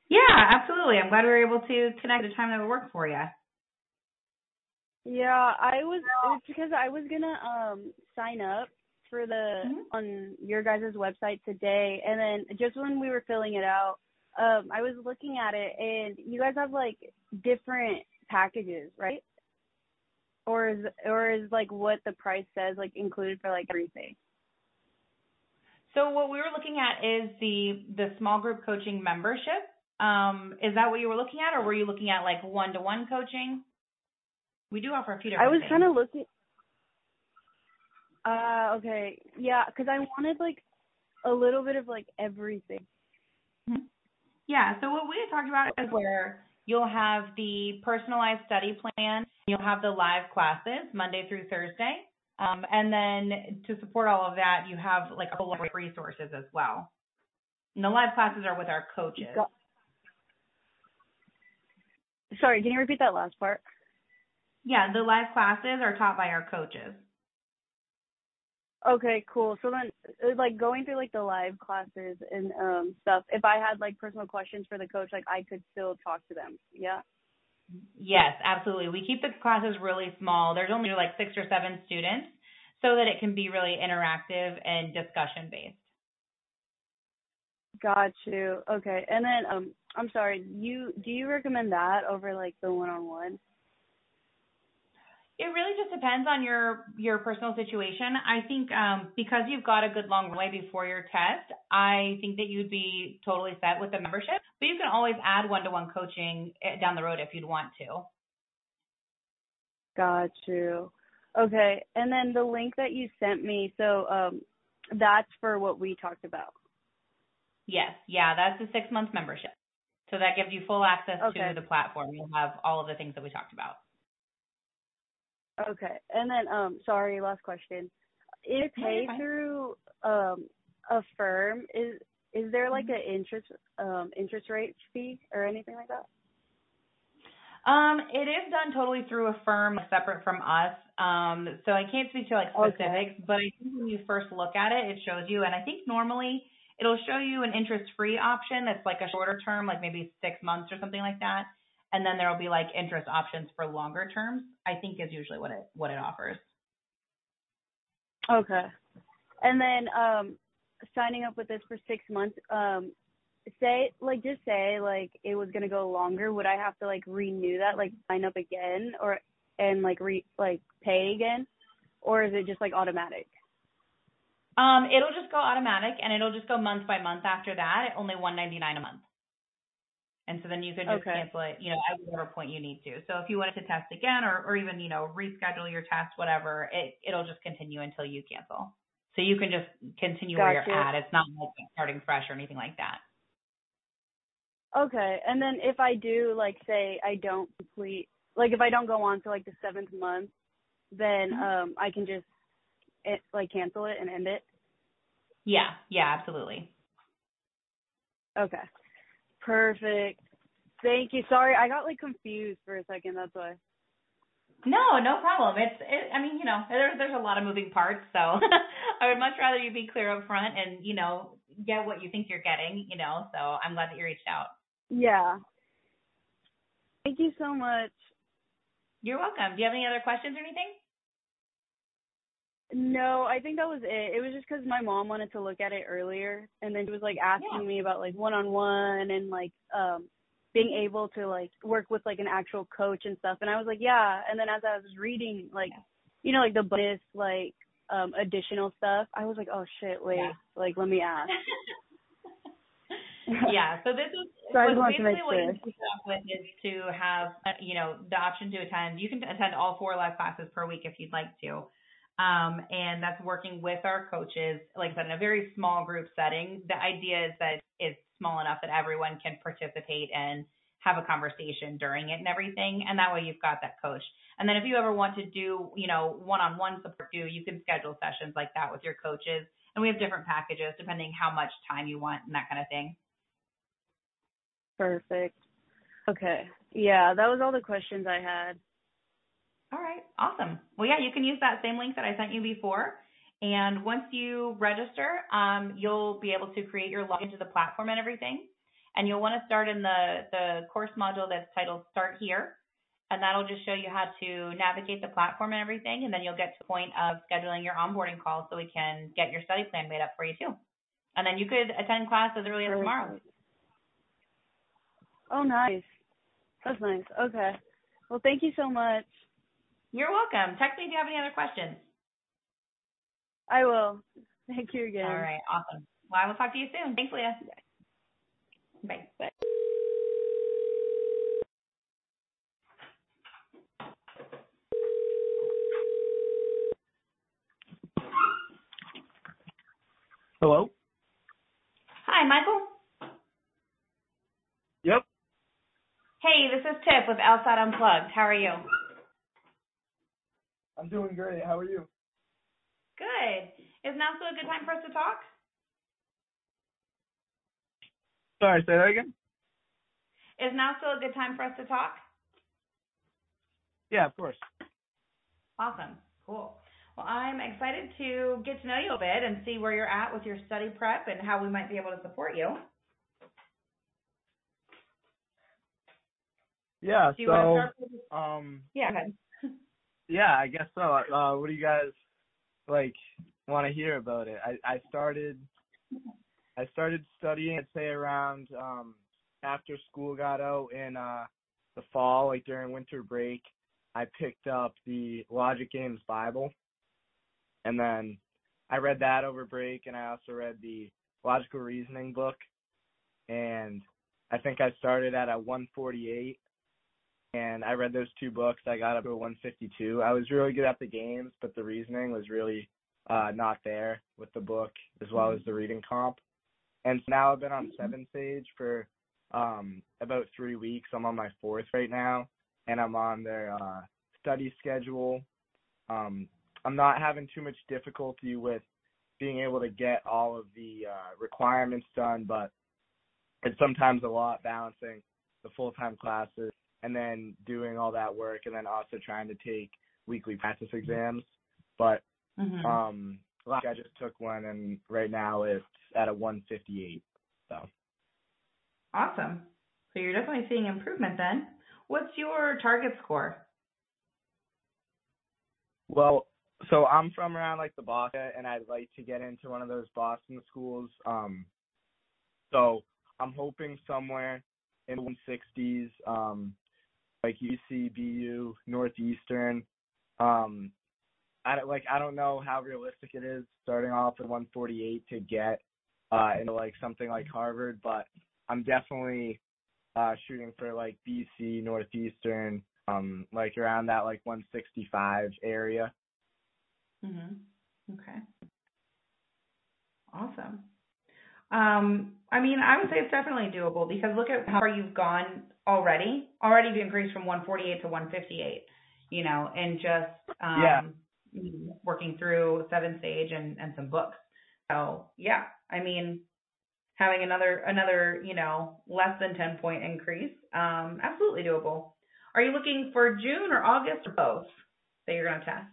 Yeah, absolutely. I'm glad we were able to connect at a time that would work for you. Yeah, I was. It's because I was gonna um sign up for the Mhm. on your guys' website today, and then just when we were filling it out, um, I was looking at it, and you guys have like different packages, right? Or is or is like what the price says like included for like everything? So what we were looking at is the the small group coaching membership. Um, is that what you were looking at, or were you looking at like one to one coaching? We do offer a few different. I was kind of looking. Uh, okay, yeah, because I wanted like a little bit of like everything. Mhm. Yeah, so what we had talked about is where you'll have the personalized study plan, you'll have the live classes Monday through Thursday, um, and then to support all of that, you have like a whole lot of resources as well. And the live classes are with our coaches. Sorry, can you repeat that last part? Yeah, the live classes are taught by our coaches. Okay, cool. So then, uh, like going through like the live classes and um stuff. If I had like personal questions for the coach, like I could still talk to them. Yeah. Yes, absolutely. We keep the classes really small. There's only like six or seven students so that it can be really interactive and discussion based. Got you. Okay. And then um I'm sorry, you do you recommend that over like the one on one? It really just depends on your your personal situation. I think um, because you've got a good long way before your test, I think that you'd be totally set with the membership. But you can always add one to one coaching eh, down the road if you'd want to. Got you. Okay. And then the link that you sent me, so um, that's for what we talked about. Yes. Yeah, that's the six month membership. So that gives you full access Okay. to the platform. You'll have all of the things that we talked about. Okay. And then um sorry, last question. You're pay through um a firm is is there like Mm-hmm. an interest um interest rate fee or anything like that? Um, it is done totally through a firm separate from us. Um, so I can't speak to like Okay. specifics, but I think when you first look at it, it shows you, and I think normally it'll show you an interest-free option that's like a shorter term, like maybe six months or something like that, and then there will be like interest options for longer terms. I think is usually what it what it offers. Okay. And then um signing up with this for 6 months um say like just say like it was going to go longer, would I have to like renew that like sign up again or and like re like pay again or is it just like automatic? Um, it'll just go automatic, and it'll just go month by month after that. At only one ninety nine a month. And so then you could just Okay. cancel it, you know, at whatever point you need to. So if you wanted to test again, or, or even you know reschedule your test, whatever, it it'll just continue until you cancel. So you can just continue where you're at. It's not like starting fresh or anything like that. Okay. And then if I do like say I don't complete like if I don't go on to like the 7th month, then Mhm. um I can just it, like cancel it and end it. Yeah, yeah, absolutely. Okay. Perfect. Thank you. Sorry, I got like confused for a second. That's why. No, no problem. It's, it, I mean, you know, there's there's a lot of moving parts, so I would much rather you be clear up front and you know get what you think you're getting, you know. So I'm glad that you reached out. Yeah. Thank you so much. You're welcome. Do you have any other questions or anything? No, I think that was it. It was just because my mom wanted to look at it earlier, and then she was like asking Yeah. me about like one on one and like um being able to like work with like an actual coach and stuff. And I was like, yeah. And then as I was reading like, Yeah. you know, like the bonus like um additional stuff, I was like, oh shit, wait, Yeah. like let me ask. yeah. So this is So I what- just wanted to basically what you sure. set up with is to have uh, you know the option to attend. You can attend all four live classes per week if you'd like to. Um, and that's working with our coaches, like I said, in a very small group setting. The idea is that it's small enough that everyone can participate and have a conversation during it and everything. And that way you've got that coach. And then if you ever want to do, you know, one-on-one support do, you can schedule sessions like that with your coaches. And we have different packages depending how much time you want and that kind of thing. Perfect. Okay. Yeah, that was all the questions I had. All right, awesome. Well, yeah, you can use that same link that I sent you before. And once you register, um, you'll be able to create your login to the platform and everything. And you'll want to start in the, the course module that's titled Start Here. And that'll just show you how to navigate the platform and everything. And then you'll get to the point of scheduling your onboarding call so we can get your study plan made up for you too. And then you could attend class as early as tomorrow. Oh, nice. That's nice. Okay. Well, thank you so much. You're welcome. Text me if you have any other questions. I will. Thank you again. All right, awesome. Well, I will talk to you soon. Thanks, Leah. Bye. Bye. Hello? Hi, Michael. Yep. Hey, this is Tiff with LSAT Unplugged. How are you? I'm doing great. How are you? Good. Is now still a good time for us to talk? Sorry, say that again? Is now still a good time for us to talk? Yeah, of course. Awesome. Cool. Well, I'm excited to get to know you a bit and see where you're at with your study prep and how we might be able to support you. Yeah, you so um Yeah, go ahead. Yeah, I guess so. Uh what do you guys like want to hear about it? I I started I started studying, I'd say around um after school got out in uh the fall, like during winter break. I picked up the Logic Games Bible, and then I read that over break, and I also read the Logical Reasoning book, and I think I started at a 148, and I read those two books. I got up to 152. I was really good at the games, but the reasoning was really uh, not there with the book as well as the reading comp. And so now I've been on Seven Sage for um, about three weeks. I'm on my fourth right now, and I'm on their uh, study schedule. Um, I'm not having too much difficulty with being able to get all of the uh, requirements done, but it's sometimes a lot balancing the full time classes and then doing all that work and then also trying to take weekly practice exams. But Mhm. um like I just took one and right now it's at a one fifty eight. So Awesome. So you're definitely seeing improvement then. What's your target score? well so I'm from around like the Boston and I'd like to get into one of those Boston schools. Um so I'm hoping somewhere in the 160s, um, like UC, BU, Northeastern. Um, I don't, like I don't know how realistic it is starting off at 148 to get uh, into like something like Harvard, but I'm definitely uh, shooting for like BC, Northeastern, um, like around that like 165 area. Mhm. Okay. Awesome. Um, I mean, I would say it's definitely doable because look at how far you've gone already. Already increased from 148 to 158. You know, and just um, Yeah. working through Seven Sage and and some books. So yeah, I mean, having another another you know less than 10 point increase, um, absolutely doable. Are you looking for June or August or both that you're going to test?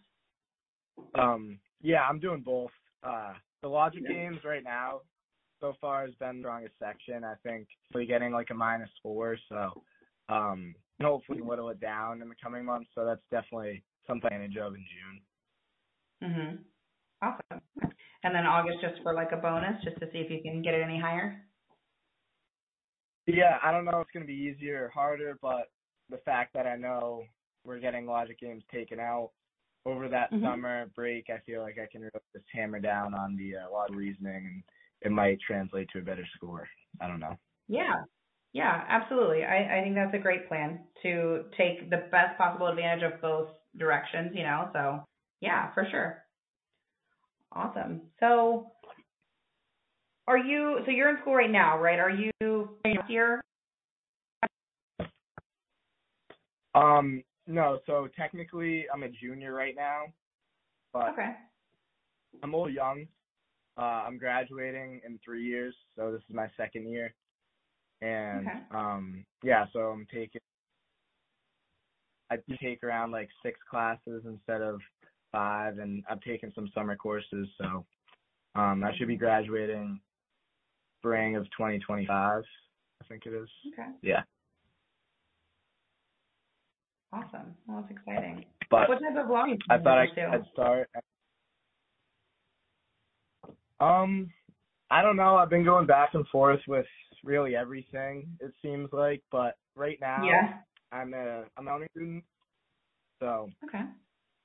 Um, yeah, I'm doing both. Uh, the logic games right now so far has been the strongest section. I think we're getting like a minus four, so um, hopefully whittle it down in the coming months. So that's definitely something to of in June. Mhm. Awesome. And then August just for like a bonus, just to see if you can get it any higher. Yeah, I don't know if it's gonna be easier or harder, but the fact that I know we're getting logic games taken out over that Mhm. summer break, I feel like I can really just hammer down on the uh, logic reasoning, and it might translate to a better score. I don't know. Yeah. Yeah, absolutely. I, I think that's a great plan to take the best possible advantage of both directions, you know, so yeah, for sure. Awesome. So are you so you're in school right now, right? Are you year? Um, no, so technically I'm a junior right now, but Okay. I'm a little young. Uh, I'm graduating in three years, so this is my second year. And Okay. um, yeah, so I'm taking. I take around like six classes instead of five, and I'm taking some summer courses. So um, I should be graduating spring of 2025. I think it is. Okay. Yeah, Awesome. Well, that's exciting. but What type of law I thought I could start. Um, I don't know. I've been going back and forth with really everything. It seems like, but right now Yeah. I'm a I'm an student, so Okay.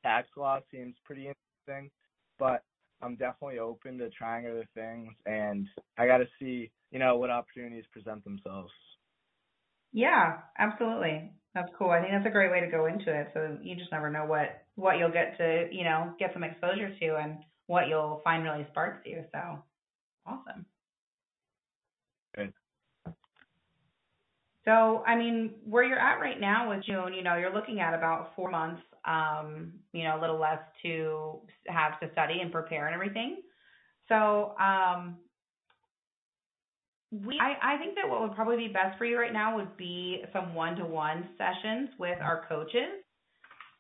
tax law seems pretty interesting. But I'm definitely open to trying other things, and I got to see, you know, what opportunities present themselves. Yeah, absolutely. That's cool. I think that's a great way to go into it. So you just never know what what you'll get to, you know, get some exposure to and what you'll find really sparks you. So awesome. Good. So, I mean, where you're at right now with June, you know, you're looking at about four months, um, you know, a little less to have to study and prepare and everything. So, um, we, I, I think that what would probably be best for you right now would be some one-to-one sessions with our coaches.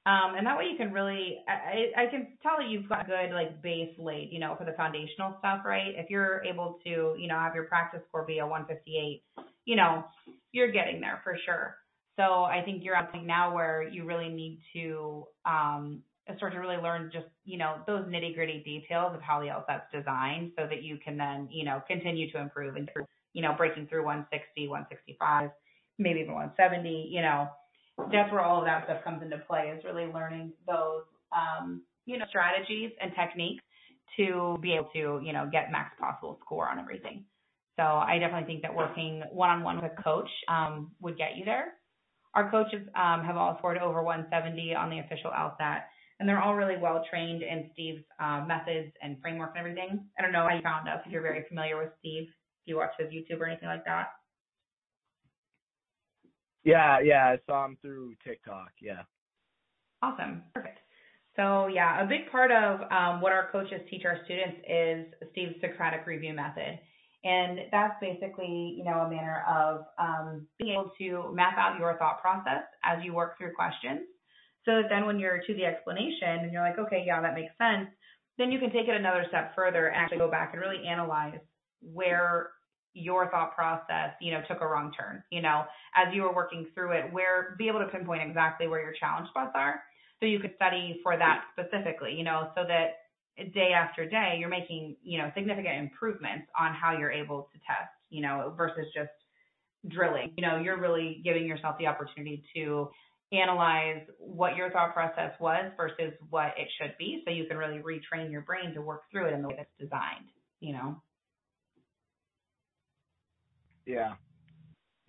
Um, and that way you can really, I, I can tell that you've got good like base laid, you know, for the foundational stuff, right? If you're able to, you know, have your practice score be a 158, you know, you're getting there for sure. So I think you're at point now where you really need to um, start to really learn just, you know, those nitty gritty details of how the LSAT's designed so that you can then, you know, continue to improve and, you know, breaking through 160, 165, maybe even 170, you know, that's where all of that stuff comes into play is really learning those, um, you know, strategies and techniques to be able to, you know, get max possible score on everything. So I definitely think that working one on one with a coach um, would get you there. Our coaches um, have all scored over 170 on the official LSAT, and they're all really well trained in Steve's uh, methods and framework and everything. I don't know how you found us if you're very familiar with Steve, if you watch his YouTube or anything like that. Yeah, yeah, I saw him through TikTok. Yeah. Awesome. Perfect. So yeah, a big part of um, what our coaches teach our students is Steve's Socratic review method. And that's basically, you know, a manner of um, being able to map out your thought process as you work through questions. So that then when you're to the explanation and you're like, okay, yeah, that makes sense, then you can take it another step further and actually go back and really analyze where your thought process, you know, took a wrong turn, you know, as you were working through it, where be able to pinpoint exactly where your challenge spots are so you could study for that specifically, you know, so that day after day you're making, you know, significant improvements on how you're able to test, you know, versus just drilling. You know, you're really giving yourself the opportunity to analyze what your thought process was versus what it should be so you can really retrain your brain to work through it in the way that's designed, you know. Yeah.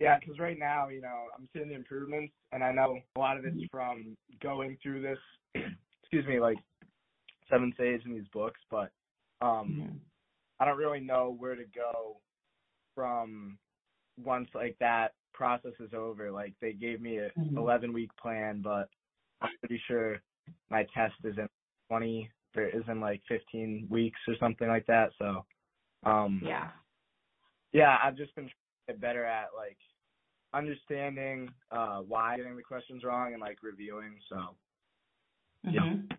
Yeah, because right now, you know, I'm seeing the improvements, and I know a lot of it's from going through this, excuse me, like Seven Sage in these books, but um, mm-hmm. I don't really know where to go from once like that process is over. Like they gave me a mm-hmm. 11 week plan, but I'm pretty sure my test is in 20 or is in like 15 weeks or something like that. So, um, yeah, yeah, I've just been get better at like understanding uh why getting the questions wrong and like reviewing. So mm-hmm. yeah.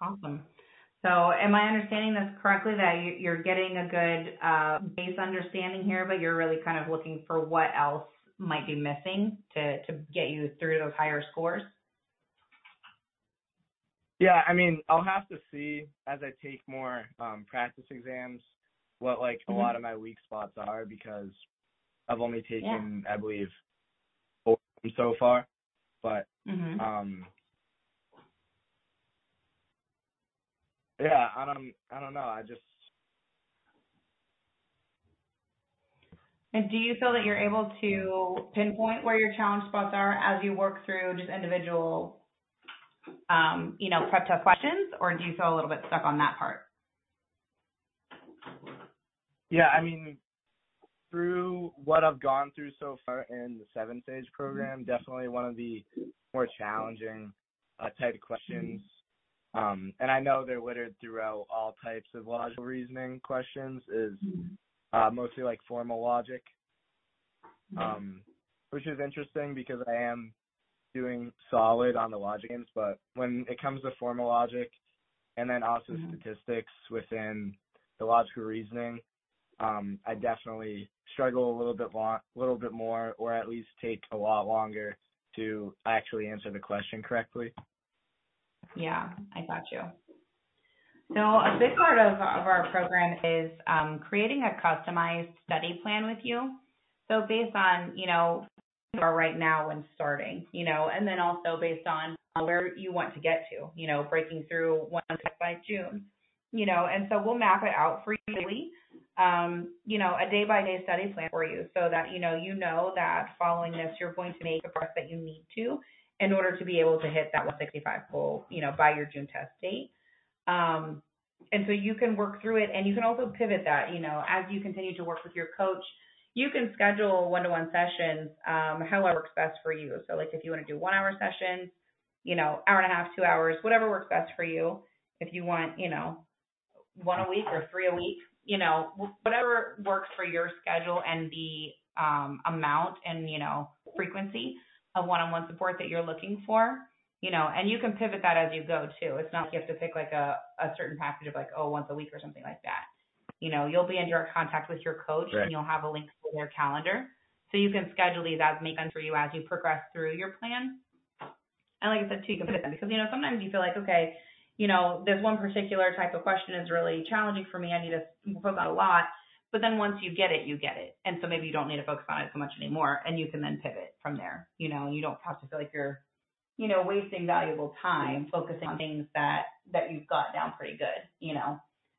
Awesome. So am I understanding this correctly that you're getting a good uh, base understanding here, but you're really kind of looking for what else might be missing to, to get you through those higher scores? Yeah, I mean, I'll have to see as I take more um, practice exams what like mm-hmm. a lot of my weak spots are because I've only taken yeah. I believe four so far, but mm-hmm. um, yeah, I don't I don't know. I just And do you feel that you're able to pinpoint where your challenge spots are as you work through just individual, um, you know, prep test questions, or do you feel a little bit stuck on that part? Yeah, I mean, through what I've gone through so far in the Seven Sage program, definitely one of the more challenging uh, type of questions. Um, and I know they're littered throughout all types of logical reasoning questions. Is uh, mostly like formal logic, um, which is interesting because I am doing solid on the logic games, but when it comes to formal logic and then also mm-hmm. statistics within the logical reasoning, I definitely struggle a little bit little bit more, or at least take a lot longer to actually answer the question correctly. Yeah, I got you. So a big part of, of our program is um, creating a customized study plan with you. So based on, you know, are right now when starting, you know, and then also based on where you want to get to, you know, breaking through one by June, you know, and so we'll map it out for you um, you know, a day by day study plan for you so that, you know, you know that following this, you're going to make the progress that you need to in order to be able to hit that 165 goal, you know, by your June test date. Um, and so you can work through it and you can also pivot that, you know, as you continue to work with your coach, you can schedule one-to-one sessions, um, however works best for you. So like if you want to do one hour sessions, you know, hour and a half, two hours, whatever works best for you. If you want, you know, one a week or three a week, you know, whatever works for your schedule and the um, amount and, you know, frequency of one-on-one support that you're looking for, you know, and you can pivot that as you go too. It's not like you have to pick like a, a certain package of like, oh, once a week or something like that. You know, you'll be in direct contact with your coach right. and you'll have a link to their calendar. So you can schedule these as make sense for you as you progress through your plan. And like I said too, you can pivot them because you know sometimes you feel like okay, you know, this one particular type of question is really challenging for me. I need to focus on a lot. But then once you get it, you get it. And so maybe you don't need to focus on it so much anymore and you can then pivot from there. You know, you don't have to feel like you're, you know, wasting valuable time focusing on things that that you've got down pretty good, you know.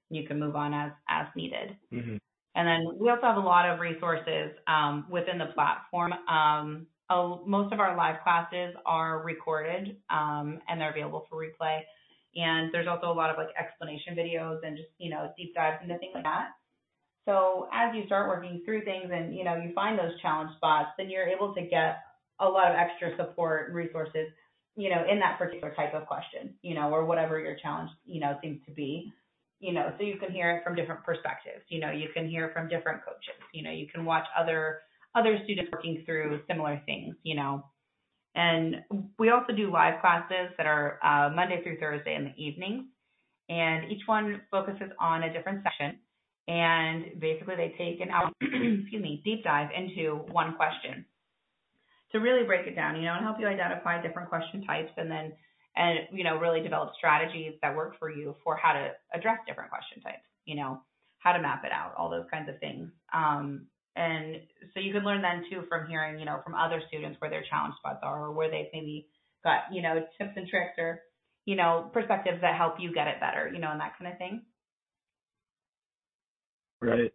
You can move on as as needed. Mm-hmm. And then we also have a lot of resources um, within the platform. Um, most of our live classes are recorded um, and they're available for replay. And there's also a lot of like explanation videos and just, you know, deep dives into things like that. So as you start working through things and, you know, you find those challenge spots, then you're able to get a lot of extra support and resources, you know, in that particular type of question, you know, or whatever your challenge, you know, seems to be you know, so you can hear it from different perspectives. You know, you can hear from different coaches. You know, you can watch other other students working through similar things. You know, and we also do live classes that are uh, Monday through Thursday in the evenings, and each one focuses on a different section. And basically, they take an hour, excuse me, deep dive into one question to really break it down. You know, and help you identify different question types, and then and you know really develop strategies that work for you for how to address different question types you know how to map it out all those kinds of things um, and so you can learn then too from hearing you know from other students where their challenge spots are or where they've maybe got you know tips and tricks or you know perspectives that help you get it better you know and that kind of thing right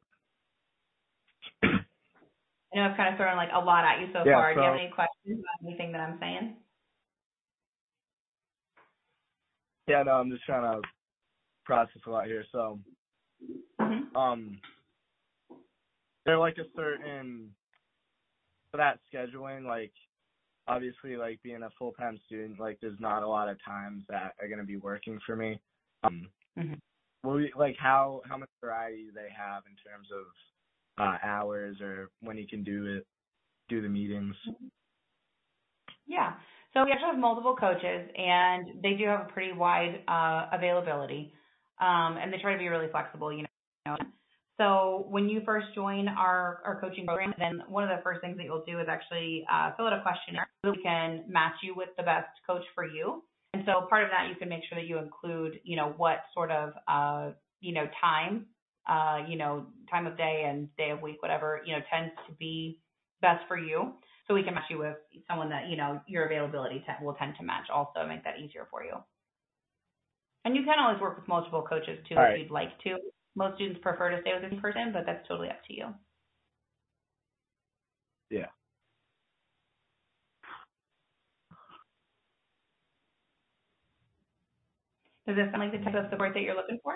I know I've kind of thrown like a lot at you so yeah, far. So, Do you have any questions about anything that I'm saying? Yeah, no, I'm just trying to process a lot here. So, mm-hmm. um, there like a certain for that scheduling, like obviously, like being a full time student, like there's not a lot of times that are gonna be working for me. Um, mm-hmm. like how how much variety do they have in terms of uh, hours or when you can do it, do the meetings? Yeah. So we actually have multiple coaches, and they do have a pretty wide uh, availability, um, and they try to be really flexible. You know. So when you first join our, our coaching program, then one of the first things that you'll do is actually uh, fill out a questionnaire so we can match you with the best coach for you. And so part of that, you can make sure that you include, you know, what sort of, uh, you know, time, uh, you know, time of day and day of week, whatever, you know, tends to be best for you so we can match you with someone that you know your availability t- will tend to match also make that easier for you and you can always work with multiple coaches too All if right. you'd like to most students prefer to stay with one person but that's totally up to you. Yeah. Does this sound like the type of support that you're looking for?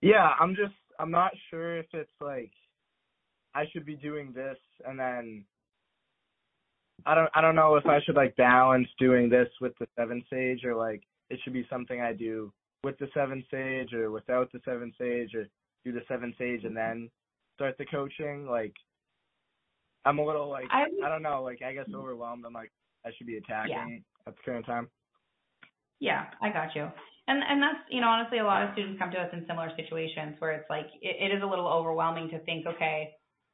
Yeah i'm just i'm not sure if it's like I should be doing this and then I don't I don't know if I should like balance doing this with the seven sage or like it should be something I do with the seven sage or without the seven sage or do the seven sage and then start the coaching. Like I'm a little like I, I don't know, like I guess overwhelmed. I'm like I should be attacking Yeah. at the current time. Yeah, I got you. And and that's you know honestly a lot of students come to us in similar situations where it's like it, it is a little overwhelming to think okay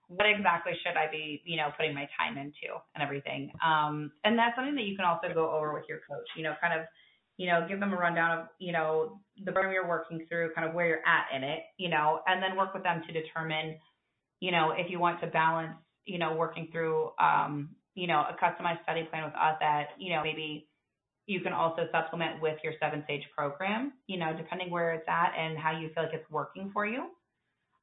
what exactly should I be, you know, putting my time into and everything. Um, and that's something that you can also go over with your coach, you know, kind of, you know, give them a rundown of, you know, the program you're working through, kind of where you're at in it, you know, and then work with them to determine, you know, if you want to balance, you know, working through, um, you know, a customized study plan with us that, you know, maybe you can also supplement with your Seven Sage program, you know, depending where it's at and how you feel like it's working for you.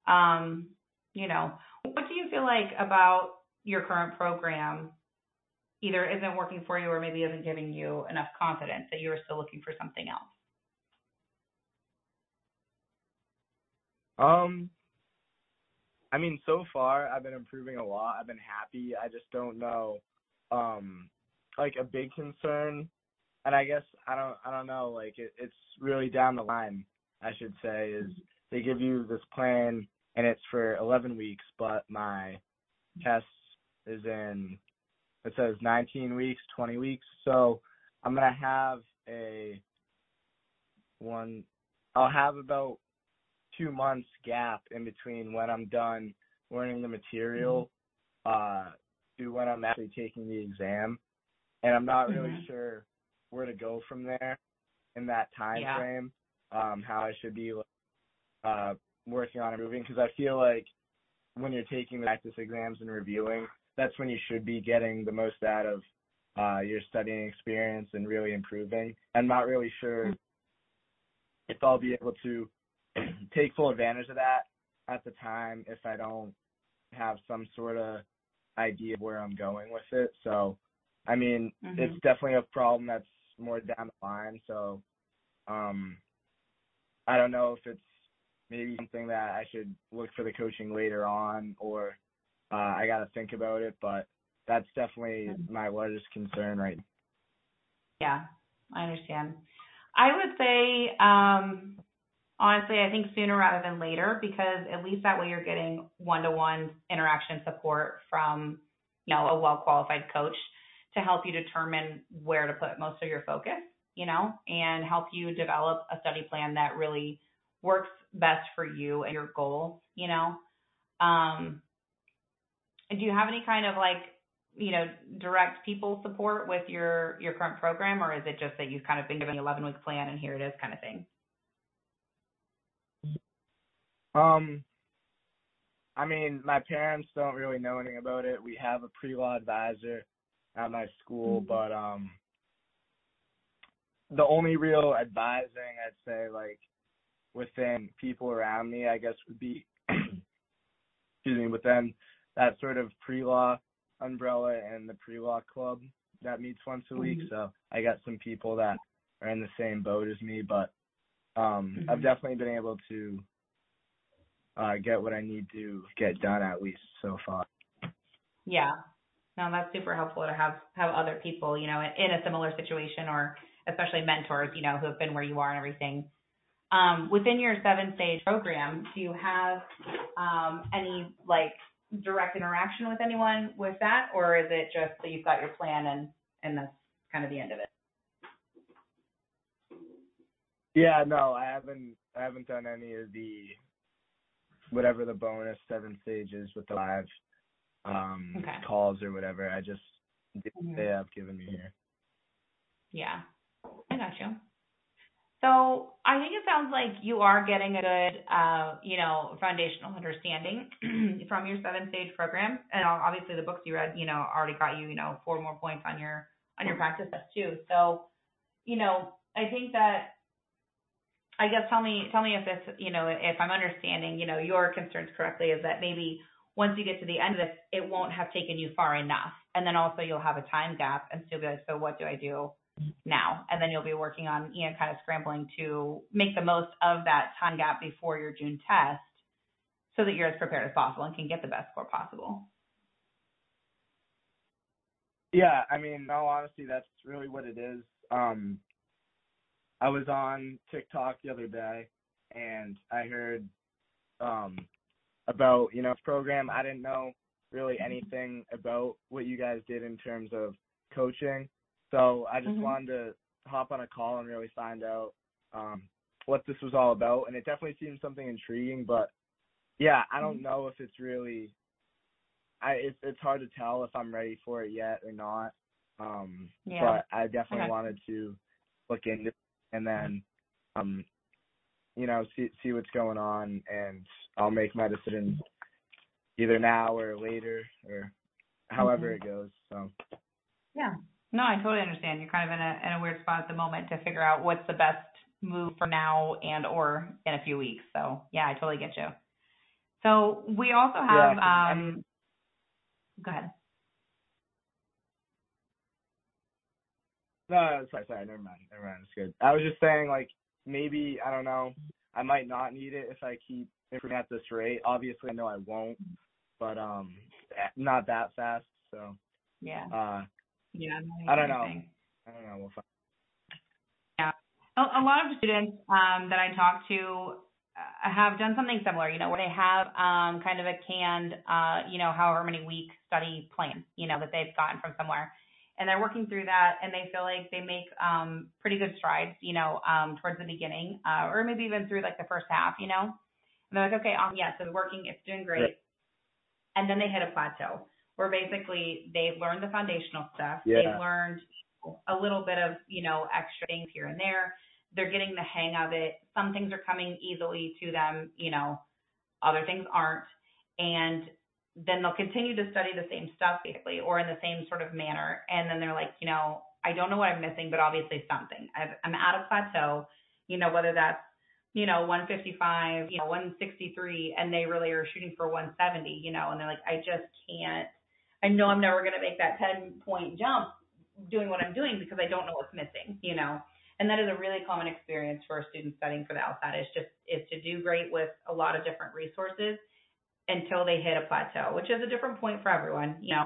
Um, you know, what do you feel like about your current program either isn't working for you or maybe isn't giving you enough confidence that you're still looking for something else? Um I mean so far I've been improving a lot. I've been happy. I just don't know um like a big concern and I guess I don't I don't know like it, it's really down the line I should say is they give you this plan and it's for 11 weeks, but my test is in it says 19 weeks, 20 weeks. So I'm gonna have a one. I'll have about two months gap in between when I'm done learning the material uh to when I'm actually taking the exam. and I'm not really Mhm. sure where to go from there in that time Yeah. frame. Um, how I should be uh working on improving because I feel like when you're taking the practice exams and reviewing, that's when you should be getting the most out of uh, your studying experience and really improving. I'm not really sure if I'll be able to take full advantage of that at the time if I don't have some sort of idea of where I'm going with it. So, I mean, Mhm. it's definitely a problem that's more down the line. So, um, I don't know if it's maybe something that I should look for the coaching later on or I got to think about it, but that's definitely Mhm. my largest concern right now. Yeah, I understand. I would say, um, honestly, I think sooner rather than later because at least that way you're getting one-to-one interaction support from, you know, a well-qualified coach to help you determine where to put most of your focus, you know, and help you develop a study plan that really works best for you and your goals, you know. Um, do you have any kind of like you know, direct people support with your your current program, or is it just that you've kind of been given the 11 week plan and here it is kind of thing? Um, I mean, my parents don't really know anything about it. We have a pre-law advisor at my school, Mhm. but um, the only real advising I'd say, like within people around me, I guess would be, excuse me, within that sort of pre-law umbrella and the pre-law club that meets once a week. Mhm. So I got some people that are in the same boat as me, but um, I've Mhm. definitely been able to uh, get what I need to get done at least so far. Yeah. No, that's super helpful to have have other people, you know, in, in a similar situation or especially mentors, you know, who have been where you are and everything. Um, within your Seven Sage program, do you have um, any like direct interaction with anyone with that, or is it just that you've got your plan and and that's kind of the end of it? Yeah, no, I haven't I haven't done any of the whatever the bonus Seven Sages with the live um Okay. calls or whatever. I just Mhm. they have given me here. Yeah, I got you. So I think it sounds like you are getting a good, uh, you know, foundational understanding from your Seven Sage program, and obviously the books you read, you know, already got you, you know, four more points on your on your practice test too. So, you know, I think that. I guess tell me tell me if this, you know, if I'm understanding, you know, your concerns correctly is that maybe once you get to the end of this, it won't have taken you far enough. And then also you'll have a time gap and still be like, so what do I do now? And then you'll be working on, you know, kind of scrambling to make the most of that time gap before your June test so that you're as prepared as possible and can get the best score possible. Yeah, I mean, in all honesty, that's really what it is. Um, I was on TikTok the other day, and I heard um, about you know program. I didn't know really anything about what you guys did in terms of coaching, so I just Mhm. wanted to hop on a call and really find out um, what this was all about. And it definitely seemed something intriguing, but yeah, I don't know if it's really I it's it's hard to tell if I'm ready for it yet or not. Um Yeah. but I definitely Okay. wanted to look into it and then um you know, see see what's going on and I'll make my decision either now or later or however Mhm. it goes. So Yeah. No, I totally understand. You're kind of in a in a weird spot at the moment to figure out what's the best move for now and or in a few weeks. So yeah, I totally get you. So we also have Yeah, um go ahead. No, sorry, sorry, never mind. Never mind, it's good. I was just saying like maybe I don't know, I might not need it if I keep improving at this rate. Obviously I know I won't, but um not that fast, so Yeah. uh Yeah. I don't know. I don't know, we'll find a, a lot of students um, that I talk to uh, have done something similar, you know, where they have um, kind of a canned, uh, you know, however many week study plan, you know, that they've gotten from somewhere. And they're working through that and they feel like they make um, pretty good strides, you know, um, towards the beginning uh, or maybe even through like the first half, you know. And they're like, okay, um, yes, it's working, it's doing great. Right. And then they hit a plateau where basically they've learned the foundational stuff. Yeah. They've learned a little bit of, you know, extra things here and there. They're getting the hang of it. Some things are coming easily to them, you know, other things aren't. And then they'll continue to study the same stuff basically or in the same sort of manner. And then they're like, you know, I don't know what I'm missing, but obviously something. I've, I'm at a plateau, you know, whether that's, you know, 155, you know, 163, and they really are shooting for 170, you know, and they're like, I just can't, I know I'm never going to make that 10 point jump doing what I'm doing because I don't know what's missing, you know. And that is a really common experience for a student studying for the LSAT is just is to do great with a lot of different resources until they hit a plateau, which is a different point for everyone, you know,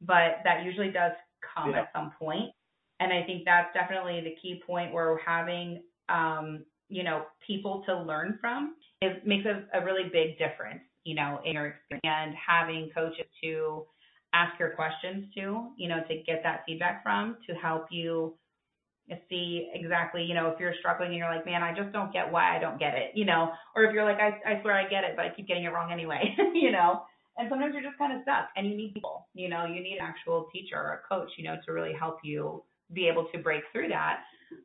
but that usually does come Yeah. at some point. And I think that's definitely the key point where having, um, you know, people to learn from is makes a, a really big difference, you know, in your experience and having coaches to ask your questions to, you know, to get that feedback from to help you see exactly, you know, if you're struggling and you're like, man, I just don't get why I don't get it, you know, or if you're like, I, I swear I get it, but I keep getting it wrong anyway, you know, and sometimes you're just kind of stuck and you need people, you know, you need an actual teacher or a coach, you know, to really help you be able to break through that,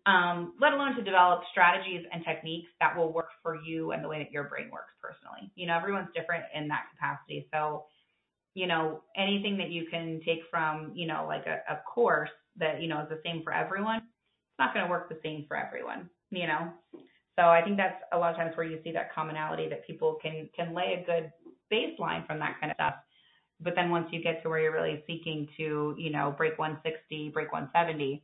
um, let alone to develop strategies and techniques that will work for you and the way that your brain works personally. You know, everyone's different in that capacity. So, you know, anything that you can take from, you know, like a, a course that, you know, is the same for everyone, it's not going to work the same for everyone, you know? So I think that's a lot of times where you see that commonality that people can, can lay a good baseline from that kind of stuff. But then once you get to where you're really seeking to, you know, break 160, break 170,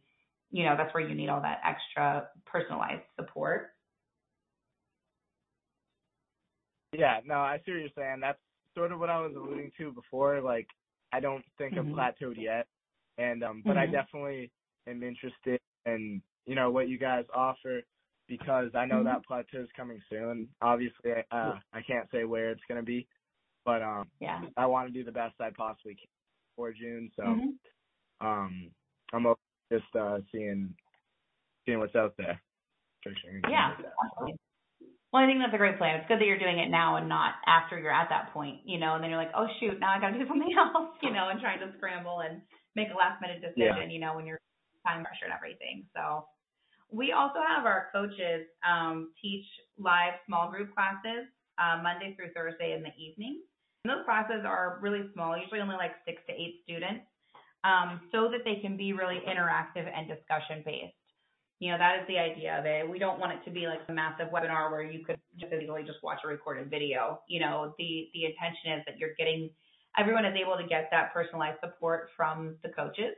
you know, that's where you need all that extra personalized support. Yeah, no, I see what you're saying. That's sort of what I was alluding to before. Like, I don't think Mhm. I've plateaued yet, and um, but I Mhm. definitely am interested in you know what you guys offer because I know Mhm. that plateau is coming soon. Obviously, uh, I can't say where it's gonna be, but um, Yeah. I want to do the best I possibly can for June. So Mhm. um, I'm just uh, seeing seeing what's out there. Searching and things Yeah. like that. absolutely. Well, I think that's a great plan. It's good that you're doing it now and not after you're at that point, you know, and then you're like, oh shoot, now I got to do something else, you know, and trying to scramble and make a last minute decision, Yeah. you know, when you're time pressure and everything. So we also have our coaches um, teach live small group classes uh, Monday through Thursday in the evening. And those classes are really small, usually only like six to eight students, um, so that they can be really interactive and discussion based you know, that is the idea of it. We don't want it to be like a massive webinar where you could just easily just watch a recorded video. You know, the the intention is that you're getting everyone is able to get that personalized support from the coaches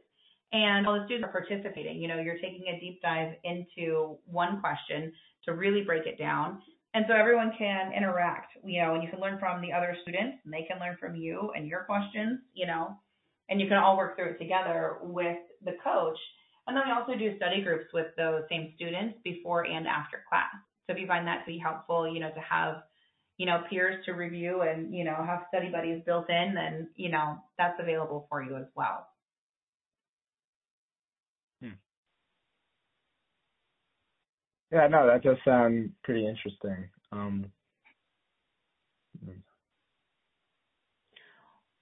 and all the students are participating. You know, you're taking a deep dive into one question to really break it down. And so everyone can interact, you know, and you can learn from the other students and they can learn from you and your questions, you know, and you can all work through it together with the coach. And then we also do study groups with those same students before and after class. So if you find that to be helpful, you know, to have, you know, peers to review and, you know, have study buddies built in, then, you know, that's available for you as well. Yeah, no, that does sound pretty interesting. Um,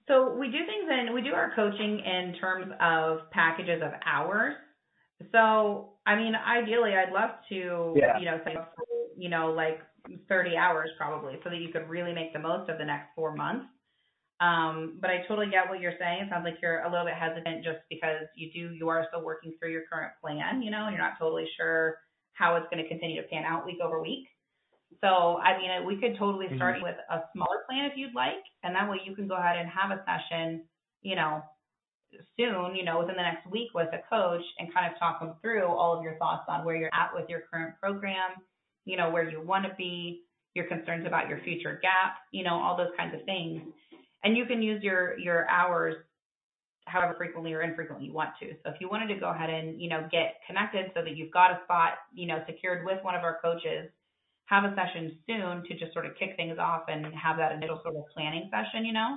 So we do things in, we do our coaching in terms of packages of hours. So, I mean, ideally, I'd love to, Yeah. you know, say, you know, like 30 hours probably so that you could really make the most of the next four months. Um, but I totally get what you're saying. It sounds like you're a little bit hesitant just because you do, you are still working through your current plan, you know, and you're not totally sure how it's going to continue to pan out week over week. So, I mean, we could totally start with a smaller plan if you'd like, and that way you can go ahead and have a session, you know, soon, you know, within the next week with a coach and kind of talk them through all of your thoughts on where you're at with your current program, you know, where you want to be, your concerns about your future gap, you know, all those kinds of things. And you can use your your hours however frequently or infrequently you want to. So if you wanted to go ahead and, you know, get connected so that you've got a spot, you know, secured with one of our coaches, have a session soon to just sort of kick things off and have that initial sort of planning session, you know,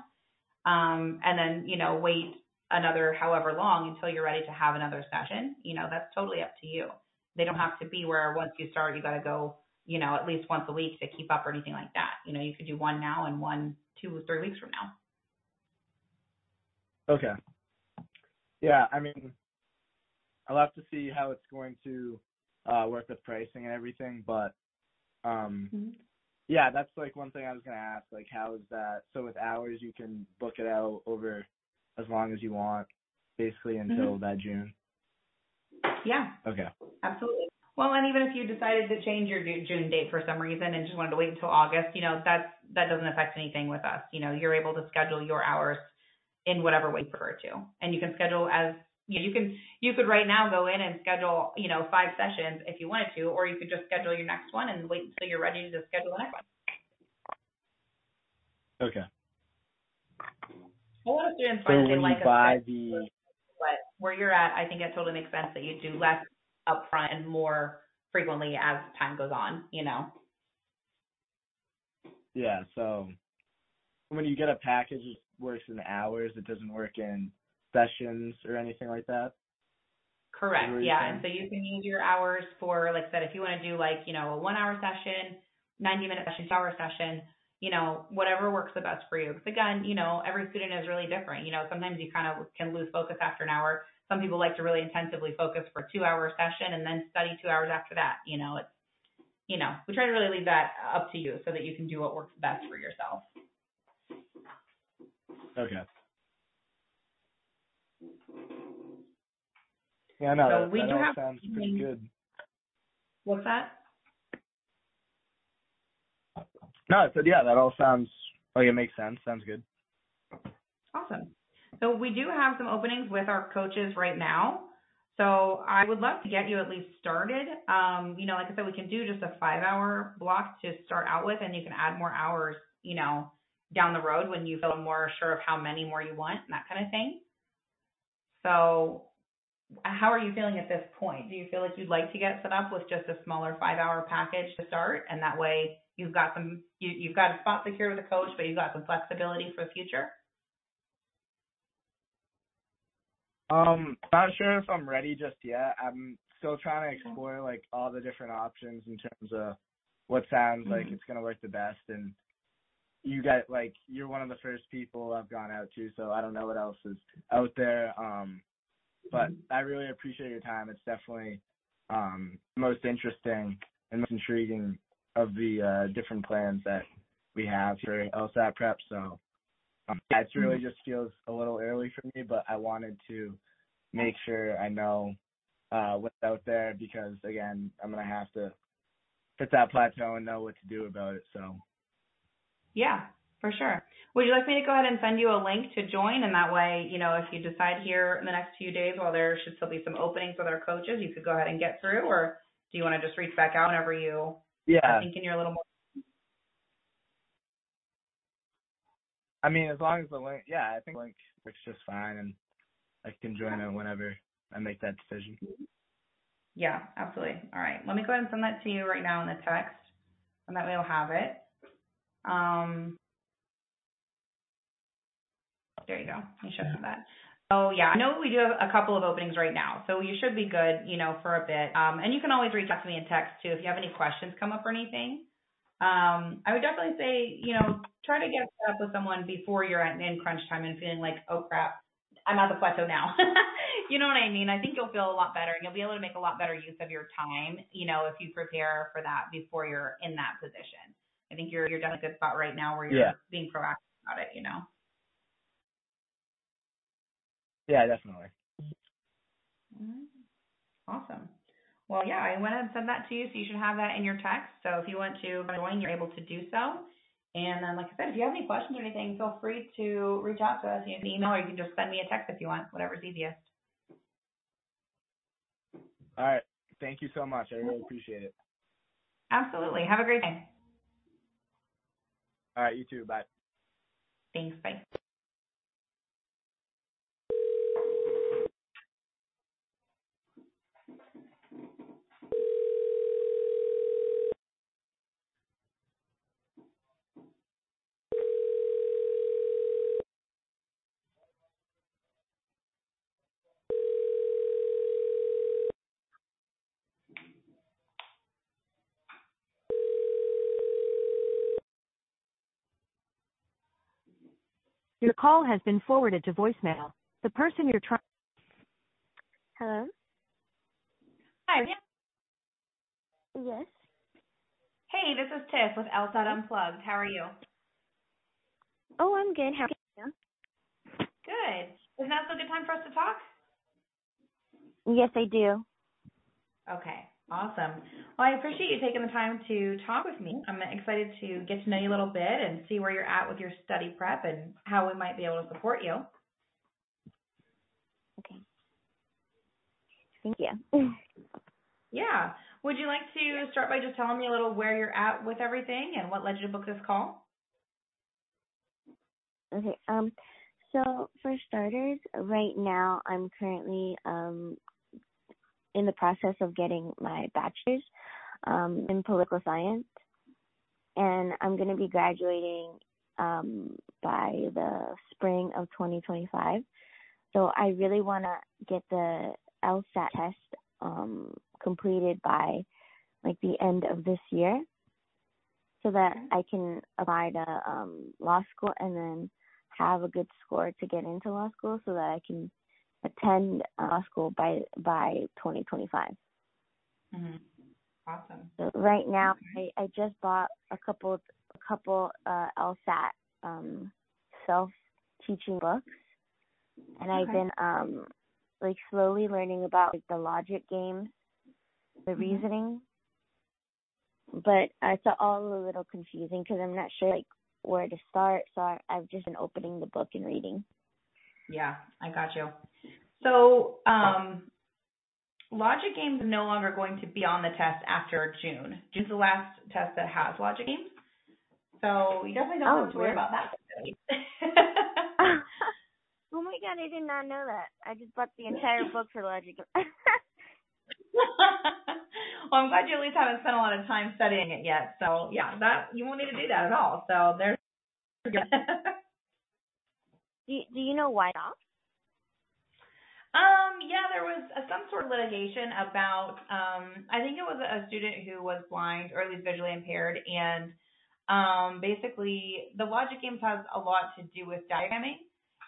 um, and then, you know, wait another however long until you're ready to have another session. You know, that's totally up to you. They don't have to be where once you start, you got to go, you know, at least once a week to keep up or anything like that. You know, you could do one now and one, two, three weeks from now. Okay. Yeah, I mean, I'll have to see how it's going to uh work with pricing and everything, but um Mm-hmm. yeah, that's like one thing I was gonna ask. Like, how is that? So with hours, you can book it out over as long as you want, basically mm-hmm. until that June. Yeah, Okay. absolutely. Well, and even if you decided to change your June date for some reason and just wanted to wait until August, you know, that's that doesn't affect anything with us. You know, you're able to schedule your hours in whatever way you prefer to, and you can schedule as you, know, you can you could right now go in and schedule you know five sessions if you wanted to, or you could just schedule your next one and wait until you're ready to schedule the next one. Okay. A lot of students So find they when like you a buy the but where you're at, I think it totally makes sense that you do less upfront and more frequently as time goes on. You know. yeah, so when you get a package, it works in hours. It doesn't work in sessions or anything like that. Correct. What were you Yeah. saying? And so you can use your hours for, like I said, if you want to do like, you know, a one hour session, 90 minute session, two hour session, you know, whatever works the best for you. Because again, you know, every student is really different. You know, sometimes you kind of can lose focus after an hour. Some people like to really intensively focus for a two hour session and then study two hours after that. You know, it's, you know, we try to really leave that up to you so that you can do what works best for yourself. Okay. Yeah, no, So that, we that do have- sounds pretty good. What's that? No, so yeah, that all sounds like it makes sense. Sounds good. Awesome. So we do have some openings with our coaches right now. So I would love to get you at least started. Um, you know, like I said, we can do just a five hour block to start out with and you can add more hours, you know, down the road when you feel more sure of how many more you want and that kind of thing. So how are you feeling at this point? Do you feel like you'd like to get set up with just a smaller five hour package to start and that way you've got some you, you've got a spot secure with a coach but you've got some flexibility for the future? Um, not sure if I'm ready just yet. I'm still trying to explore like all the different options in terms of what sounds like Mhm. it's gonna work the best. And you got like you're one of the first people I've gone out to, so I don't know what else is out there. Um, but I really appreciate your time. It's definitely um most interesting and most intriguing of the uh different plans that we have for LSAT prep. So um, yeah, it really just feels a little early for me, but I wanted to make sure I know uh what's out there because again, I'm gonna have to hit that plateau and know what to do about it. So Yeah, for sure. Would you like me to go ahead and send you a link to join? And that way, you know, if you decide here in the next few days while there should still be some openings with our coaches, you could go ahead and get through, or do you want to just reach back out whenever you yeah, thinking you're a little more? I mean, as long as the link, yeah, I think link works just fine, and I can join it whenever I make that decision. Yeah, absolutely. All right. Let me go ahead and send that to you right now in the text, and that way you'll have it. Um, there you go. You should have that. Oh yeah, I know we do have a couple of openings right now, so you should be good, you know, for a bit. Um, and you can always reach out to me in text too if you have any questions come up or anything. Um, I would definitely say, you know, try to get set up with someone before you're at in crunch time and feeling like, oh crap, I'm at the plateau now. you know what I mean? I think you'll feel a lot better and you'll be able to make a lot better use of your time, you know, if you prepare for that before you're in that position. I think you're you're definitely in a good spot right now where you're Yeah. being proactive about it, you know. Yeah, definitely. Mhm. Awesome. Well, yeah, I went ahead and sent that to you, so you should have that in your text. So if you want to join, you're able to do so. And then, like I said, if you have any questions or anything, feel free to reach out to us. You can email or you can just send me a text if you want, whatever's easiest. All right. Thank you so much. I really appreciate it. Absolutely. Have a great day. All right, you too. Bye. Thanks. Bye. Your call has been forwarded to voicemail. The person you're trying. Hello? Hi. Yes. Hey, this is Tiff with LSAT Unplugged. How are you? Oh, I'm good. How are you? Good. Is now still a good time for us to talk? Yes, I do. Okay. Awesome. Well, I appreciate you taking the time to talk with me. I'm excited to get to know you a little bit and see where you're at with your study prep and how we might be able to support you. Okay. Thank you. Yeah. Would you like to start by just telling me a little where you're at with everything and what led you to book this call? Okay. Um so for starters, right now I'm currently um in the process of getting my bachelor's um in political science and I'm going to be graduating um by the spring of 2025. So I really want to get the LSAT test um completed by like the end of this year so that I can apply to um law school and then have a good score to get into law school so that I can attend law school by by 2025. Mm-hmm. Awesome. So right now I, I just bought a couple a couple uh LSAT um self teaching books and I've been um like slowly learning about like the logic games the Mhm. reasoning. But uh, it's all a little confusing because I'm not sure like where to start. So I, I've just been opening the book and reading. Yeah, I got you. So, um, logic games are no longer going to be on the test after June. June's the last test that has logic games. So you definitely don't Oh, have to worry about that. oh my god, I did not know that. I just bought the entire book for logic. well, I'm glad you at least haven't spent a lot of time studying it yet. So yeah, that you won't need to do that at all. So there's. Do you, Do you know why not? Um, yeah, there was uh some sort of litigation about, um, I think it was a student who was blind or at least visually impaired, and um, basically the logic games has a lot to do with diagramming,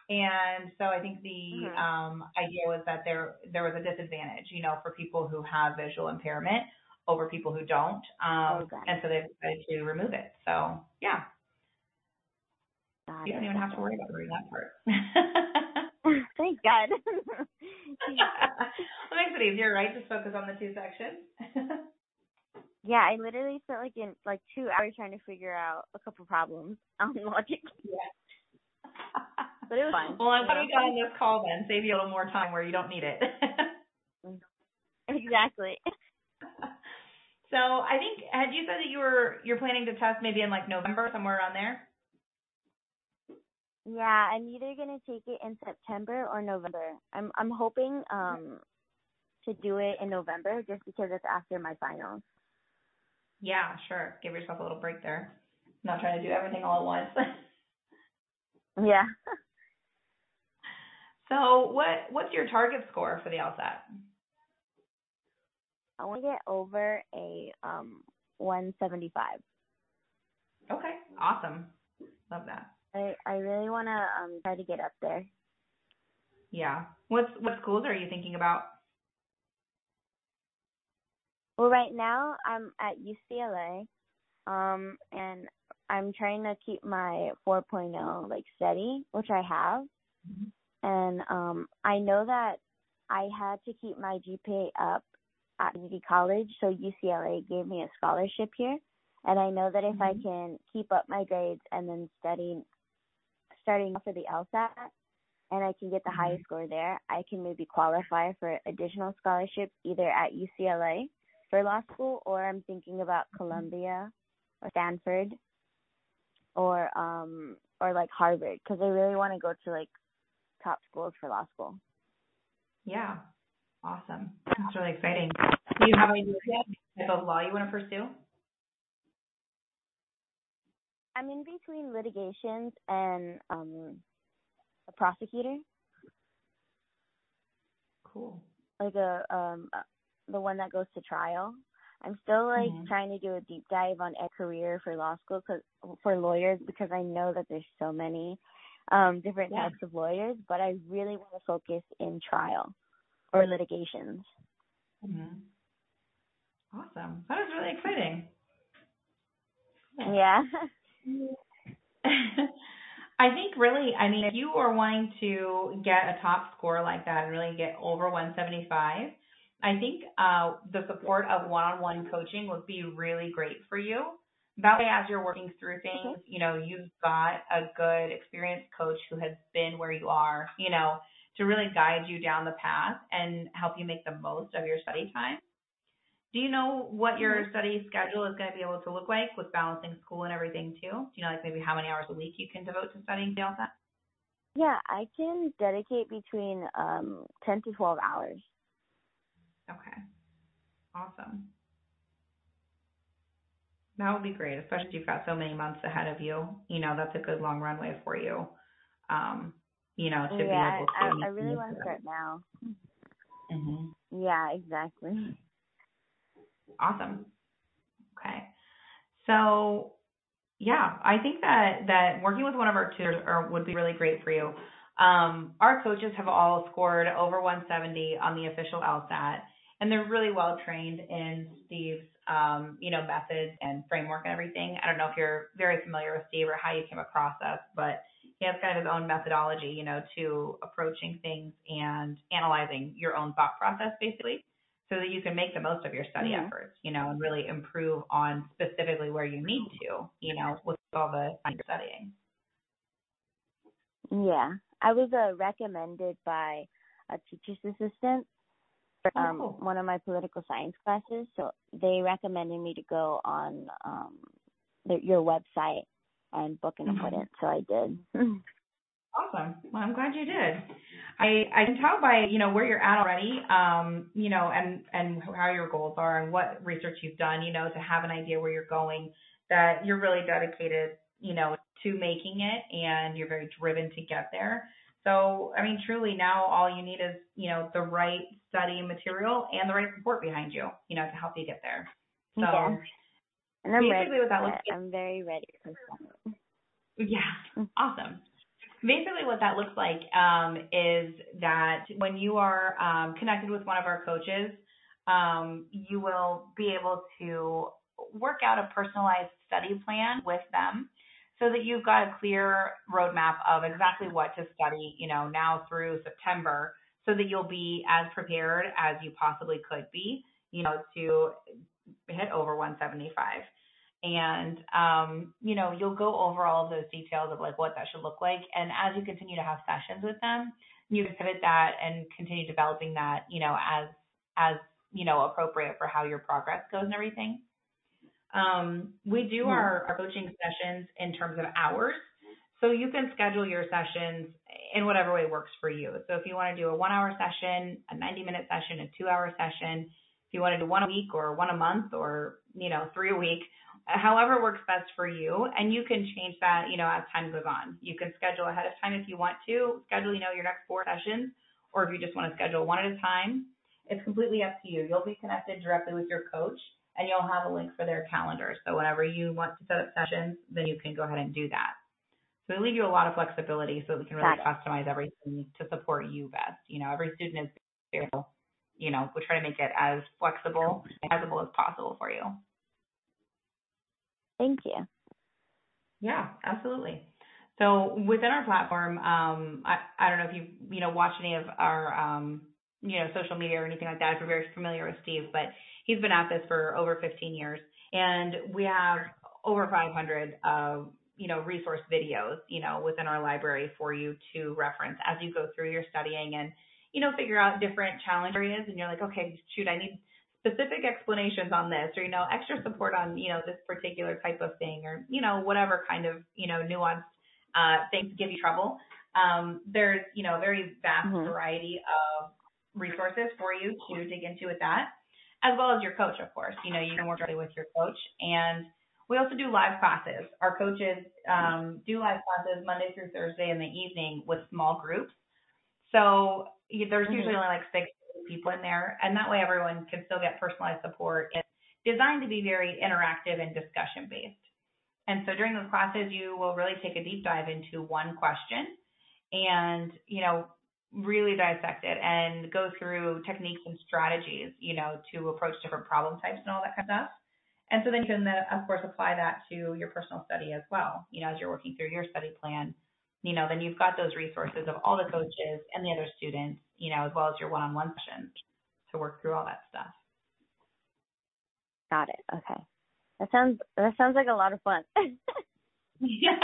and so I think the Mhm. um, idea was that there there was a disadvantage, you know, for people who have visual impairment over people who don't, um, Oh, and so they decided to remove it. So yeah, Got you don't even have to worry about reading that part. Thank God. well, makes it easier, right? Just focus on the two sections. yeah, I literally spent like in like two hours trying to figure out a couple problems on logic. But it was fun. Well, I'm glad you we got on this call then. Save you a little more time where you don't need it. exactly. so I think had you said that you were you're planning to test maybe in like November somewhere around there? Yeah, I'm either gonna take it in September or November. I'm I'm hoping um to do it in November just because it's after my finals. Yeah, sure. Give yourself a little break there. not trying to do everything all at once. Yeah. so what what's your target score for the LSAT? I want to get over a um 175. Okay, awesome. Love that. I I really want to um try to get up there. Yeah. What's what schools are you thinking about? Well, right now I'm at UCLA, um, and I'm trying to keep my 4.0 like steady, which I have. And um, I know that I had to keep my GPA up at Unity College, so UCLA gave me a scholarship here. And I know that if I Mhm. can keep up my grades and then study, starting off for the LSAT, and I can get the highest score there, I can maybe qualify for additional scholarships either at UCLA for law school, or I'm thinking about Columbia or Stanford, or um or like Harvard, because I really want to go to like top schools for law school. Yeah. Awesome. That's really exciting. Do you have any idea what type of law you want to pursue? I'm in between litigations and um a prosecutor, Cool. like a um uh, the one that goes to trial. I'm still like Mhm. trying to do a deep dive on a career for law school cause, for lawyers because I know that there's so many um, different Yeah. types of lawyers, but I really want to focus in trial or litigations. hmm Awesome. That is really exciting. Yeah. I think really, I mean, if you are wanting to get a top score like that and really get over 175, I think uh, the support of one-on-one coaching would be really great for you. That way, as you're working through things, you know, you've got a good experienced coach who has been where you are, you know, to really guide you down the path and help you make the most of your study time. Do you know what your study schedule is going to be able to look like with balancing school and everything too? Do you know like maybe how many hours a week you can devote to studying the LSAT? Yeah, I can dedicate between um 10 to 12 hours. Okay. Awesome. That would be great, especially if you've got so many months ahead of you. You know, that's a good long runway for you. Um, you know, to yeah, be able to. I, I really want to start now. hmm Yeah, exactly. Awesome. Okay. So, yeah, I think that that working with one of our tutors are, would be really great for you. Um, our coaches have all scored over 170 on the official LSAT, and they're really well trained in Steve's, um, you know, methods and framework and everything. I don't know if you're very familiar with Steve or how you came across us, but he has kind of his own methodology, you know, to approaching things and analyzing your own thought process, basically so that you can make the most of your study Mhm. efforts, you know, and really improve on specifically where you need to, you know, with all the you're studying. Yeah, I was uh, recommended by a teacher's assistant for Oh, um, cool. one of my political science classes. So they recommended me to go on um, the, your website and book an Mhm. appointment. So I did. Awesome. Well, I'm glad you did. I I can tell by you know where you're at already, um, you know, and and how your goals are and what research you've done, you know, to have an idea where you're going. That you're really dedicated, you know, to making it, and you're very driven to get there. So, I mean, truly, now all you need is you know the right study material and the right support behind you, you know, to help you get there. So, Yeah. and I'm ready. basically what that for looks it. I'm very ready for. Yeah, awesome. Basically, what that looks like um, is that when you are um, connected with one of our coaches, um, you will be able to work out a personalized study plan with them so that you've got a clear roadmap of exactly what to study, you know, now through September so that you'll be as prepared as you possibly could be, you know, to hit over 175 and um, you know you'll go over all of those details of like what that should look like. And as you continue to have sessions with them you can pivot that and continue developing that you know as as you know appropriate for how your progress goes and everything. Um, we do Mhm. our, our coaching sessions in terms of hours. So you can schedule your sessions in whatever way works for you. So if you want to do a one hour session a 90 minute session a two hour session if you want to do one a week or one a month or you know three a week however works best for you and you can change that you know as time goes on. You can schedule ahead of time if you want to schedule you know your next four sessions or if you just want to schedule one at a time. It's completely up to you. You'll be connected directly with your coach and you'll have a link for their calendar. So whenever you want to set up sessions then you can go ahead and do that. So we leave you a lot of flexibility so that we can really customize everything to support you best. You know every student is you know we try to make it as flexible as possible for you Thank you. Yeah, absolutely. So within our platform, um, I, I don't know if you've you know watched any of our um, you know social media or anything like that. If you're very familiar with Steve, but he's been at this for over 15 years, and we have over 500 uh, you know resource videos you know within our library for you to reference as you go through your studying and you know figure out different challenge areas. And you're like, okay, shoot, I need specific explanations on this or you know extra support on you know this particular type of thing or you know whatever kind of you know nuanced uh, things give you trouble. Um, there's you know a very vast Mhm. variety of resources for you to dig into with that, as well as your coach, of course. You know you can work directly with your coach, and we also do live classes. Our coaches um, do live classes Monday through Thursday in the evening with small groups. So you- there's Mhm. usually only like six people in there, and that way everyone can still get personalized support. It's designed to be very interactive and discussion based. And so during those classes, you will really take a deep dive into one question and, you know, really dissect it and go through techniques and strategies, you know, to approach different problem types and all that kind of stuff. And so then you can, then, of course, apply that to your personal study as well. You know, as you're working through your study plan, you know, then you've got those resources of all the coaches and the other students, you know, as well as your one-on-one sessions to work through all that stuff. Got it. Okay. That sounds that sounds like a lot of fun. yeah.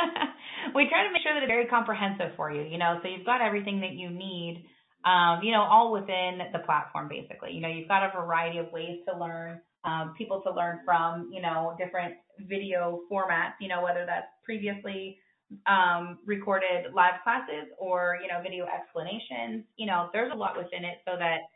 We try to make sure that it's very comprehensive for you, you know, so you've got everything that you need um, you know, all within the platform basically. You know, you've got a variety of ways to learn, um, people to learn from, you know, different video formats, you know, whether that's previously um, recorded live classes or, you know, video explanations. You know, there's a lot within it so that,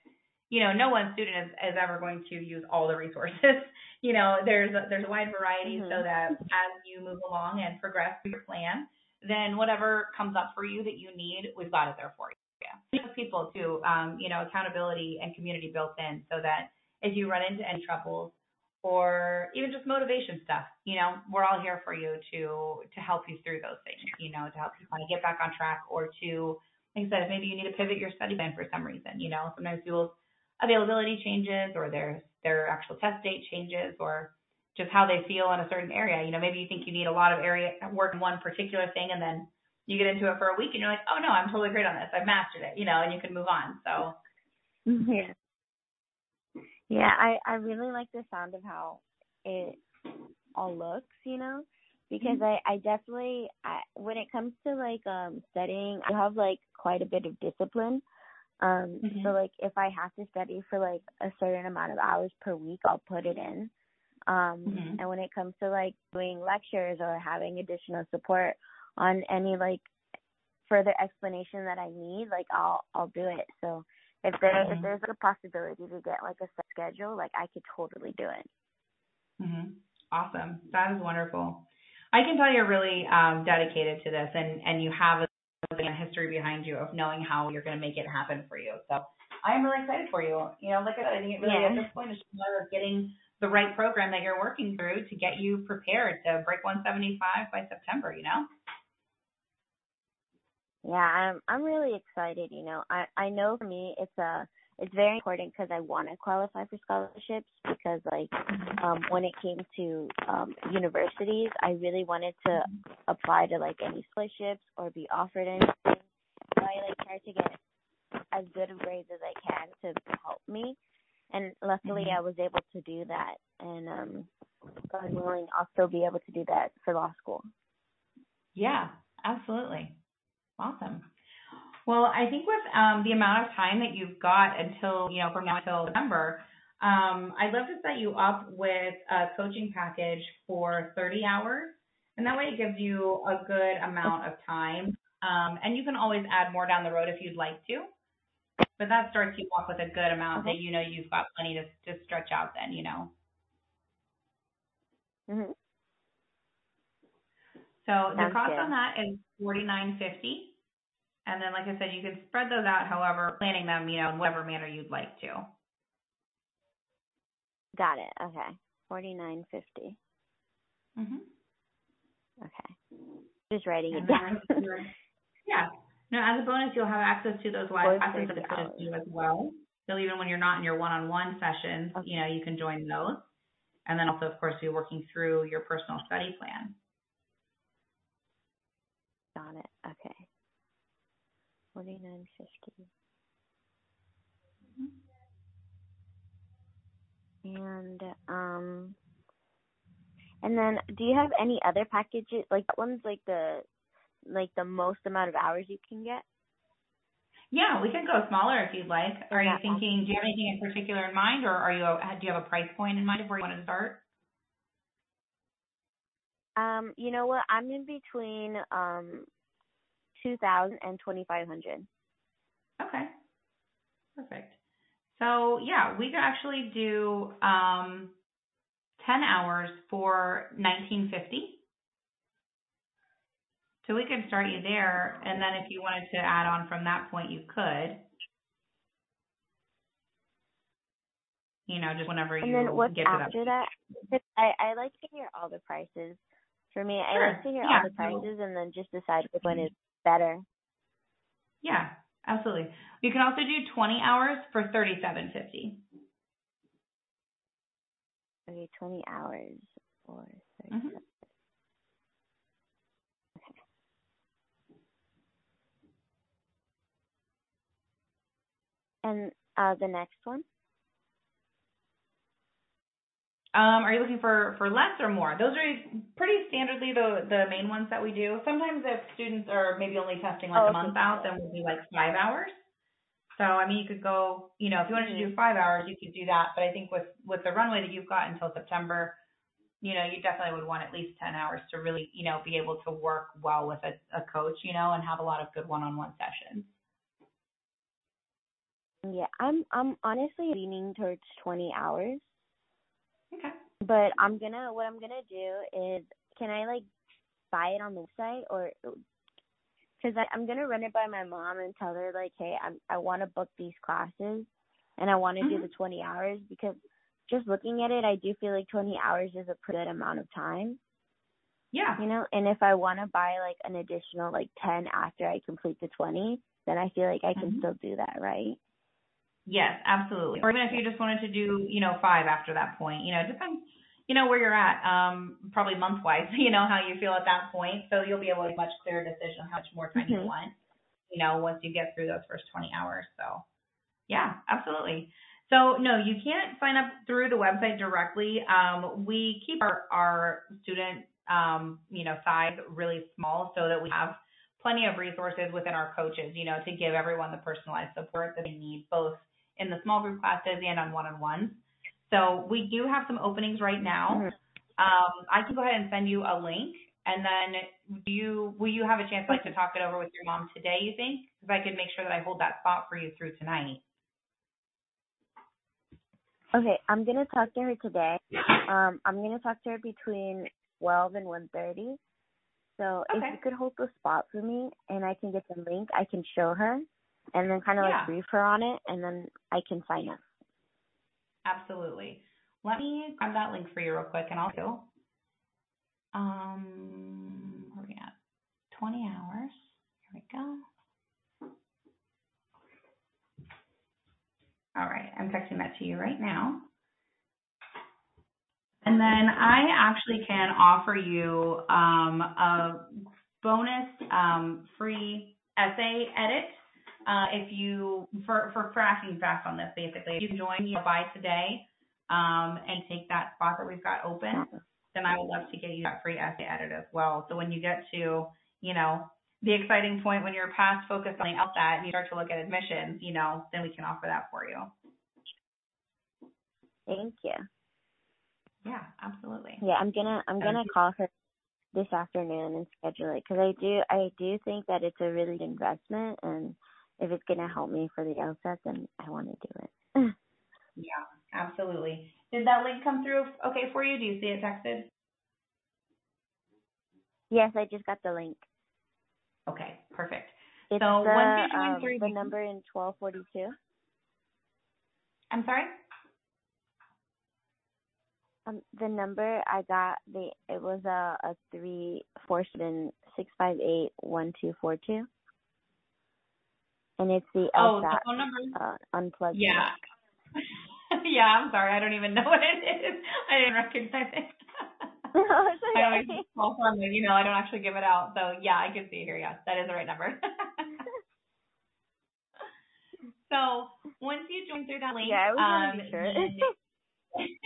you know, no one student is, is ever going to use all the resources. you know, there's a, there's a wide variety mm-hmm. so that as you move along and progress through your plan, then whatever comes up for you that you need, we've got it there for you. Yeah. People too, um, you know, accountability and community built in so that if you run into any troubles, or even just motivation stuff. You know, we're all here for you to to help you through those things. You know, to help you kind of get back on track, or to, like I said, maybe you need to pivot your study plan for some reason. You know, sometimes people's availability changes, or their their actual test date changes, or just how they feel in a certain area. You know, maybe you think you need a lot of area work in one particular thing, and then you get into it for a week, and you're like, oh no, I'm totally great on this. I've mastered it. You know, and you can move on. So. Yeah. Yeah, I I really like the sound of how it all looks, you know, because mm-hmm. I I definitely I when it comes to like um studying, I have like quite a bit of discipline. Um mm-hmm. so like if I have to study for like a certain amount of hours per week, I'll put it in. Um mm-hmm. and when it comes to like doing lectures or having additional support on any like further explanation that I need, like I'll I'll do it. So if there mm-hmm. if there's a possibility to get like a set schedule, like I could totally do it. Mhm. Awesome. That is wonderful. I can tell you're really um, dedicated to this, and and you have a, a history behind you of knowing how you're going to make it happen for you. So I am really excited for you. You know, like I said, I think it really yeah. at this point is just a matter of getting the right program that you're working through to get you prepared to break 175 by September. You know. Yeah, I'm I'm really excited. You know, I I know for me it's a it's very important because I want to qualify for scholarships because like um when it came to um universities, I really wanted to apply to like any scholarships or be offered anything. So I like try to get as good of grades as I can to help me. And luckily mm-hmm. I was able to do that and um God willing I'll still be able to do that for law school. Yeah, absolutely. Awesome. Well, I think with um, the amount of time that you've got until, you know, from now until November, um, I'd love to set you up with a coaching package for 30 hours. And that way it gives you a good amount of time. Um, and you can always add more down the road if you'd like to. But that starts you off with a good amount that you know you've got plenty to, to stretch out then, you know. Mm-hmm. So Sounds the cost good. on that is forty nine fifty. And then, like I said, you can spread those out however, planning them, you know, in whatever manner you'd like to. Got it. Okay. Forty nine fifty. Mhm. Okay. Just writing it down. yeah. No, as a bonus, you'll have access to those live classes that the coaches do as well. So even when you're not in your one-on-one sessions, okay. you know, you can join those. And then also, of course, you're working through your personal study plan. Got it. Okay. Forty nine fifty. And um and then do you have any other packages like that one's like the like the most amount of hours you can get? Yeah, we can go smaller if you'd like. Are you thinking? Do you have anything in particular in mind, or are you? Do you have a price point in mind of where you want to start? Um, you know what? I'm in between um two thousand and twenty five hundred. Okay. Perfect. So yeah, we could actually do um ten hours for nineteen fifty. So we could start you there, and then if you wanted to add on from that point, you could. You know, just whenever you and then what's get to after that. that? I I like to hear all the prices for me. I like to hear Yeah. all the prices and then just decide which one is better. Yeah, absolutely. You can also do 20 hours for 37.50. Okay, 20 hours or 30 Mhm. Okay. And uh, the next one? Um, are you looking for for less or more? Those are pretty standardly the the main ones that we do. Sometimes if students are maybe only testing like Oh, a month got out, then we'll do like five hours. So I mean, you could go, you know, if you wanted to do five hours, you could do that. But I think with with the runway that you've got until September, you know, you definitely would want at least ten hours to really, you know, be able to work well with a, a coach, you know, and have a lot of good one-on-one sessions. Yeah, I'm I'm honestly leaning towards 20 hours, Okay. but I'm gonna what I'm gonna do is can I like buy it on the website or because I'm gonna run it by my mom and tell her like, hey, I'm I want to book these classes and I want to do Mhm. the 20 hours because just looking at it, I do feel like 20 hours is a pretty good amount of time, Yeah. you know. And if I want to buy like an additional like 10 after I complete the 20, then I feel like I can Mhm. still do that, right? Yes, absolutely. Or even if you just wanted to do, you know, five after that point, you know, it depends, you know, where you're at, um, probably month wise, you know, how you feel at that point. So you'll be able to make a much clearer decision on how much more time you Mhm. want, you know, once you get through those first 20 hours. So yeah, absolutely. So no, you can't sign up through the website directly. Um, we keep our, our student, um, you know, size really small so that we have plenty of resources within our coaches, you know, to give everyone the personalized support that they need, both in the small group classes and on one-on-ones. So we do have some openings right now. Mhm. Um, I can go ahead and send you a link, and then do you will you have a chance like to talk it over with your mom today? You think? Because I could make sure that I hold that spot for you through tonight. Okay, I'm gonna talk to her today. Um, I'm gonna talk to her between twelve and one thirty. So if you could hold the spot for me and I can get the link, I can show her and then kind of Yeah. like brief her on it, and then I can sign up. Absolutely. Let me grab that link for you real quick, and I'll do. Um, where are we at? 20 hours. Here we go. All right, I'm texting that to you right now. And then I actually can offer you um, a bonus um, free essay edit uh, if you for for acting fast on this. Basically, if you join you know, by today um, and take that spot that we've got open, then I would love to get you that free essay edit as well. So when you get to you know the exciting point when you're past focused on the LSAT and you start to look at admissions, you know, then we can offer that for you. Thank you. Yeah, absolutely. Yeah, I'm gonna I'm gonna call her this afternoon and schedule it because I do I do think that it's a really good investment and if it's gonna help me for the LSAT, then I want to do it. Yeah, absolutely. Did that link come through okay for you? Do you see it texted? yes, I just got the link. Okay, perfect. It's So the once you join um, the number in twelve forty two. I'm sorry? Um, the number I got, the it was a a three four seven six five eight one two four two, and it's the Oh, the phone number? uh, unplugged. Yeah. yeah, I'm sorry. I don't even know what it is. I didn't recognize it. no, it's I always call from it, you know, I don't actually give it out. So yeah, I can see it here. Yes, that is the right number. so once you join through that link, Yeah, I was um, sure.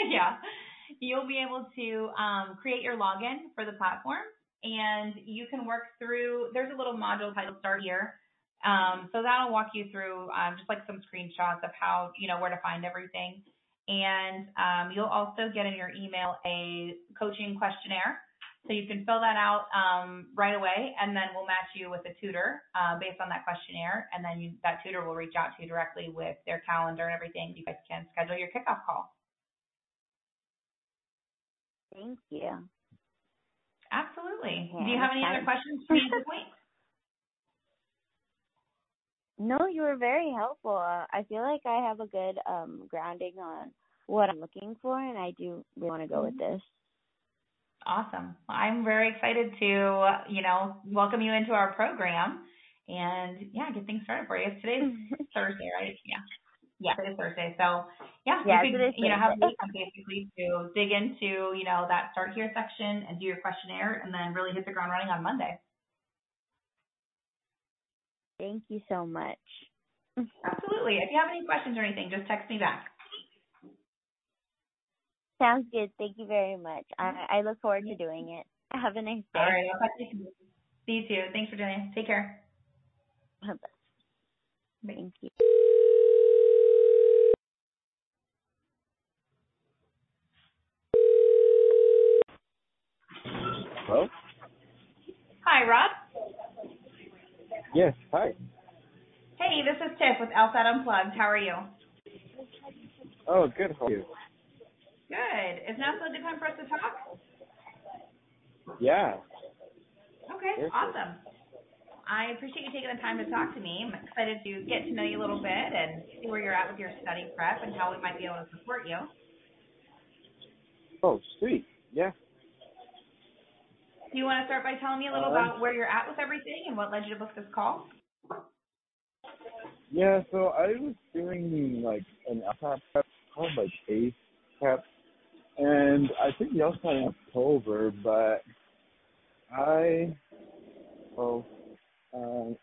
yeah, you'll be able to um, create your login for the platform, and you can work through. There's a little module titled Start Here. Um, so that'll walk you through um, just like some screenshots of how you know where to find everything, and um, you'll also get in your email a coaching questionnaire. So you can fill that out um, right away, and then we'll match you with a tutor uh, based on that questionnaire, and then you, that tutor will reach out to you directly with their calendar and everything. You guys can schedule your kickoff call. Thank you. Absolutely. Yeah, Do you have any other questions for me at this point? No, you were very helpful. Uh, I feel like I have a good um grounding on what I'm looking for, and I do really want to go with this. Awesome. I'm very excited to, you know, welcome you into our program and yeah, get things started for you. Today's Thursday, right? Yeah. Yeah, today's Thursday. So yeah, Yeah, you could, you know, have a Thursday. week basically to dig into, you know, that start here section and do your questionnaire and then really hit the ground running on Monday. Thank you so much. Absolutely. If you have any questions or anything, just text me back. Sounds good. Thank you very much. I, I look forward to doing it. Have a nice day. All right. Talk to you soon. See you too. Thanks for doing it. Take care. Bye. Thank you. Hello? Hi, Rob. Yes, hi. Hey, this is Tiff with LSAT Unplugged. How are you? Oh, good. How are you? Good. Is now still a good time for us to talk? Yeah. Okay, awesome. I appreciate you taking the time to talk to me. I'm excited to get to know you a little bit and see where you're at with your study prep and how we might be able to support you. Oh, sweet. Yeah. Do you want to start by telling me a little Uh, about where you're at with everything and what led you to book this call? Yeah, so I was doing like an LSAT prep called like ACE prep, and I think the LSAT in October, but I, oh, um,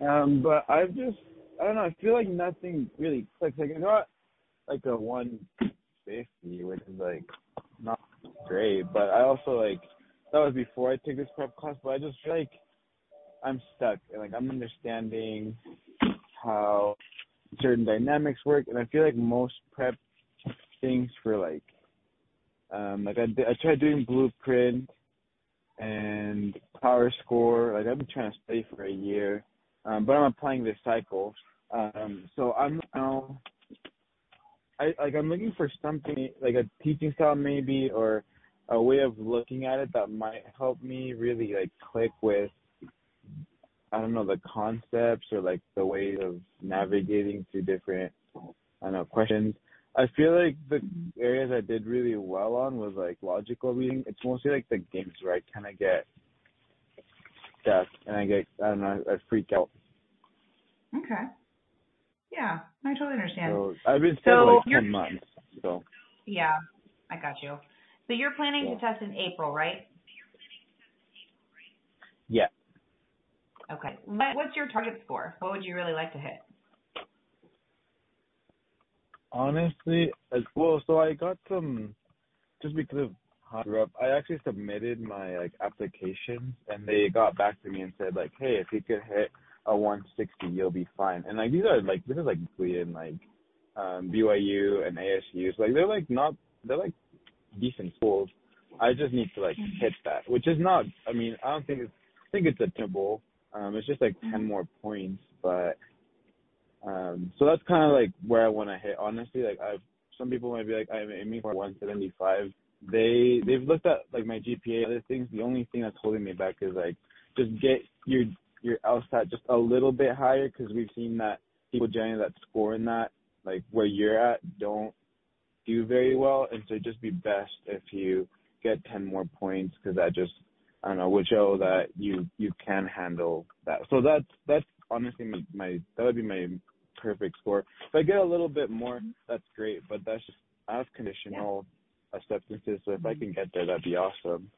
um, but I've just, I don't know, I feel like nothing really clicks. Like I got like a 150, which is like not great, but I also like, that was before I took this prep class, but I just feel like I'm stuck and like I'm understanding how certain dynamics work, and I feel like most prep things for like, um, like I I tried doing blueprint and power score. Like I've been trying to study for a year, um, but I'm applying this cycle. Um, so I'm now, I like I'm looking for something like a teaching style maybe or a way of looking at it that might help me really like click with I don't know the concepts or like the way of navigating through different I don't know questions. I feel like the areas I did really well on was like logical reading. It's mostly like the games where I kind of get stuck and I get I don't know I freak out. Okay. Yeah, I totally understand. So I've been So like ten months. So Yeah, I got you. So you're planning Yeah. to test in April, right? yeah. Okay. What, what's your target score? What would you really like to hit? Honestly, as well, so I got some just because of how I grew up. I actually submitted my like applications, and they got back to me and said like, "Hey, if you could hit a 160, you'll be fine." And like these are like this is like in like um BYU and ASU, so like they're like not they're like decent schools. I just need to like hit that, which is not. I mean, I don't think it's. I think it's attainable. Um, it's just like 10 more points, but um, so that's kind of like where I want to hit. Honestly, like I've some people might be like I'm aiming for 175. They they've looked at like my GPA, other things. The only thing that's holding me back is like just get your your LSAT just a little bit higher because we've seen that people generally that score in that like where you're at don't do very well, and so it'd just be best if you get 10 more points because that just I don't know would show that you you can handle that. So that's that's honestly my, my that would be my perfect score. If I get a little bit more, that's great, but that's just I have conditional acceptances, so if I can get there, that'd be awesome.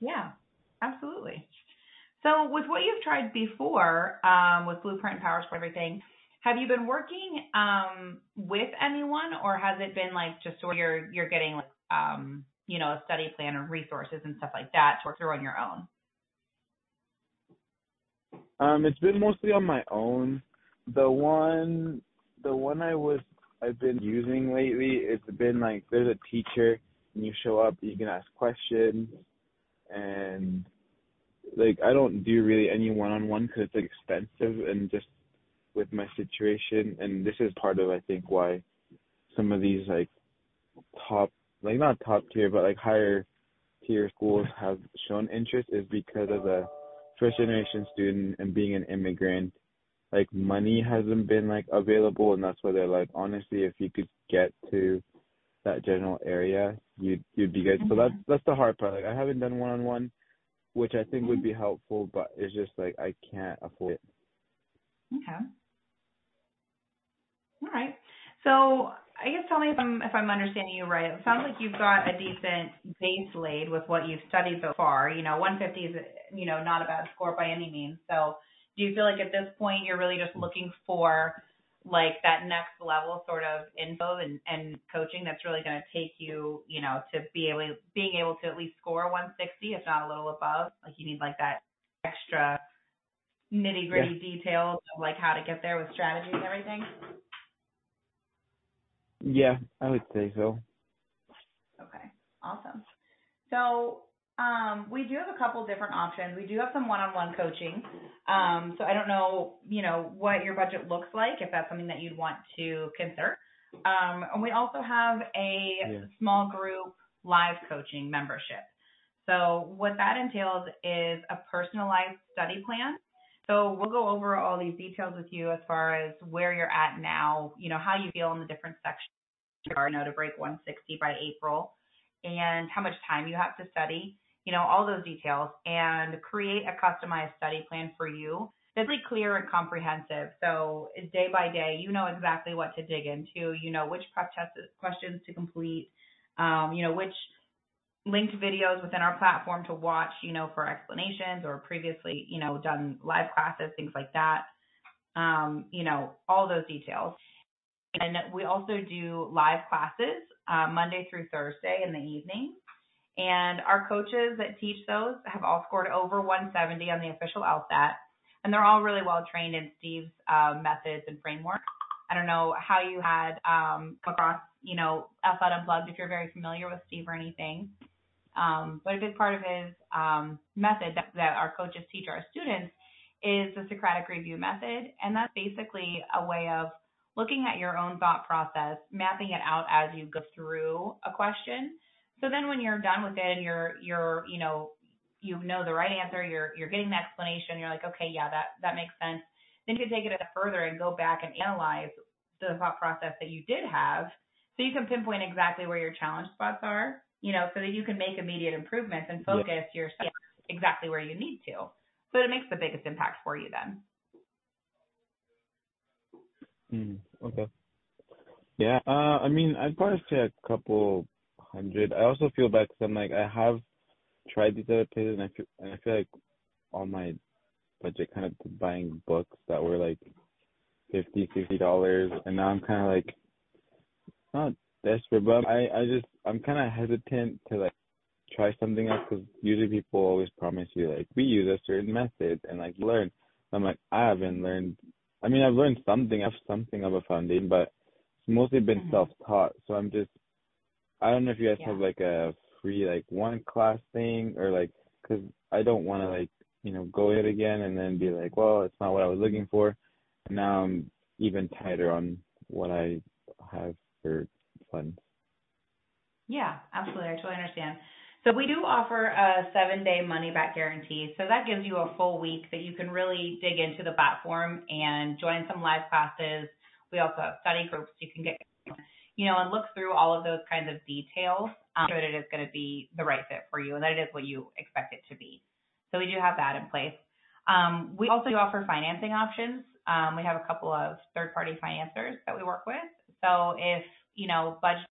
Yeah, absolutely. So with what you've tried before, um, with Blueprint and Power Score, everything, have you been working um, with anyone, or has it been like just sort of you're you're getting like um, you know a study plan and resources and stuff like that to work through on your own? Um, it's been mostly on my own. The one, the one I was, I've been using lately, it's been like there's a teacher and you show up, you can ask questions, and like I don't do really any one-on-one because it's like, expensive and just with my situation, and this is part of I think why some of these like top, like not top tier, but like higher tier schools have shown interest is because of the first generation student and being an immigrant, like money hasn't been like available and that's why they're like honestly if you could get to that general area, you'd you'd be good. Mm-hmm. So that's that's the hard part. Like I haven't done one on one, which I think would Mm-hmm. be helpful, but it's just like I can't afford it. Okay. All right. So I guess tell me if I'm if I'm understanding you right. It sounds like you've got a decent base laid with what you've studied so far. You know, 150 is you know not a bad score by any means. So do you feel like at this point you're really just looking for like that next level sort of info and, and coaching that's really going to take you, you know, to be able being able to at least score 160, if not a little above. Like you need like that extra nitty gritty details of like how to get there with strategy and everything. Yeah, I would say so. Okay, awesome. So um, we do have a couple different options. We do have some one-on-one coaching. Um, so I don't know, you know, what your budget looks like if that's something that you'd want to consider. Um, and we also have a Yeah. small group live coaching membership. So what that entails is a personalized study plan. So we'll go over all these details with you as far as where you're at now, you know, how you feel in the different sections you are now to break 160 by April and how much time you have to study, you know, all those details and create a customized study plan for you that's really clear and comprehensive. So day by day, you know exactly what to dig into. You know which prep test questions to complete. Um, you know which linked videos within our platform to watch. You know for explanations or previously you know done live classes, things like that. Um, you know all those details. And we also do live classes uh, Monday through Thursday in the evening. And our coaches that teach those have all scored over 170 on the official LSAT and they're all really well trained in Steve's uh, methods and framework. I don't know how you had um, come across, you know, LSAT Unplugged if you're very familiar with Steve or anything. Um, but a big part of his um, method that, that our coaches teach our students is the Socratic review method, and that's basically a way of looking at your own thought process, mapping it out as you go through a question. So then when you're done with it and you're you're you know you know the right answer, you're you're getting the explanation, you're like, okay, yeah, that that makes sense. Then you can take it a step further and go back and analyze the thought process that you did have, so you can pinpoint exactly where your challenge spots are, you know, so that you can make immediate improvements and focus your study exactly where you need to. So it makes the biggest impact for you then. Mm, okay. Yeah. Uh, I mean, I'd probably say a couple hundred. I also feel bad because I'm like I have tried these other places and I feel and I feel like all my budget kind of to buying books that were like fifty, sixty dollars, and now I'm kind of like not desperate, but I I just I'm kind of hesitant to like try something else because usually people always promise you like we use a certain method and like learn. I'm like I haven't learned. I mean I've learned something. I have something of a foundation, but it's mostly been Mhm. self-taught. So I'm just I don't know if you guys Yeah. have like a free like one class thing or like because I don't want to like you know go it again and then be like well it's not what I was looking for. And now I'm even tighter on what I have for Yeah, absolutely. I totally understand. So we do offer a seven day money back guarantee. So that gives you a full week that you can really dig into the platform and join some live classes. We also have study groups you can get, you know, and look through all of those kinds of details um, so that it is going to be the right fit for you and that it is what you expect it to be. So we do have that in place. Um, we also do offer financing options. Um, we have a couple of third party financiers that we work with. So if, you know, budget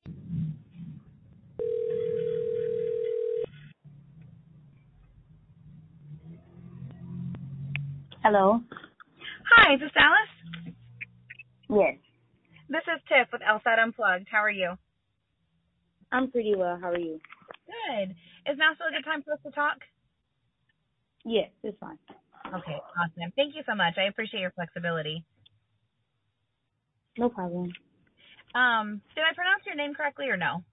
Hello. Hi, is this Alice? Yes. This is Tiff with LSAT Unplugged. How are you? I'm pretty well. How are you? Good. Is now still a good time for us to talk? Yes, it's fine. Okay, awesome. Thank you so much. I appreciate your flexibility. No problem. Um, did I pronounce your name correctly or no?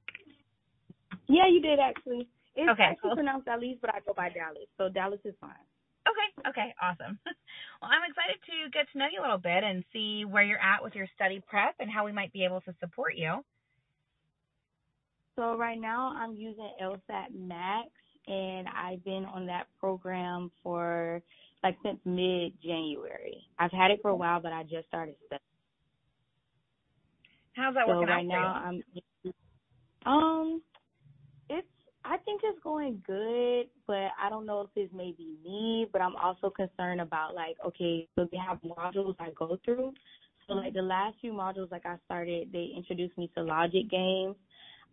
Yeah, you did actually. It's Okay, actually cool. pronounced Dallas, but I go by Dallas, so Dallas is fine. Okay, okay, awesome. well, I'm excited to get to know you a little bit and see where you're at with your study prep and how we might be able to support you. So right now I'm using LSAT Max, and I've been on that program for like since mid January. I've had it for a while, but I just started studying. How's that So working right out now you? I'm Um, it's I think it's going good, but I don't know if it's maybe me. But I'm also concerned about like, okay, so they have modules I go through. So like the last few modules, like I started, they introduced me to logic games.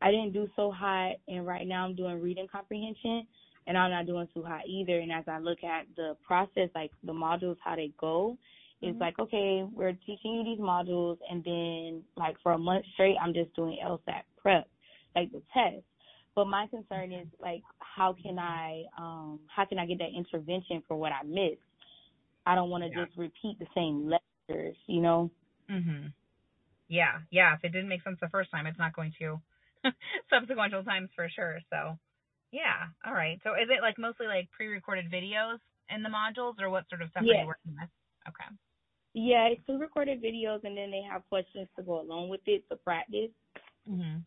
I didn't do so hot, and right now I'm doing reading comprehension, and I'm not doing too hot either. And as I look at the process, like the modules, how they go, it's Mm-hmm. like okay, we're teaching you these modules, and then like for a month straight, I'm just doing LSAT prep, like the test. But my concern is like how can I um how can I get that intervention for what I missed? I don't want to Yeah. just repeat the same lectures, you know. Mhm. Yeah, yeah. If it didn't make sense the first time, it's not going to subsequent times for sure. So, yeah. All right. So, is it like mostly like pre-recorded videos in the modules, or what sort of stuff are you working with? Okay. Yeah, it's two recorded videos, and then they have questions to go along with it to practice. Mhm.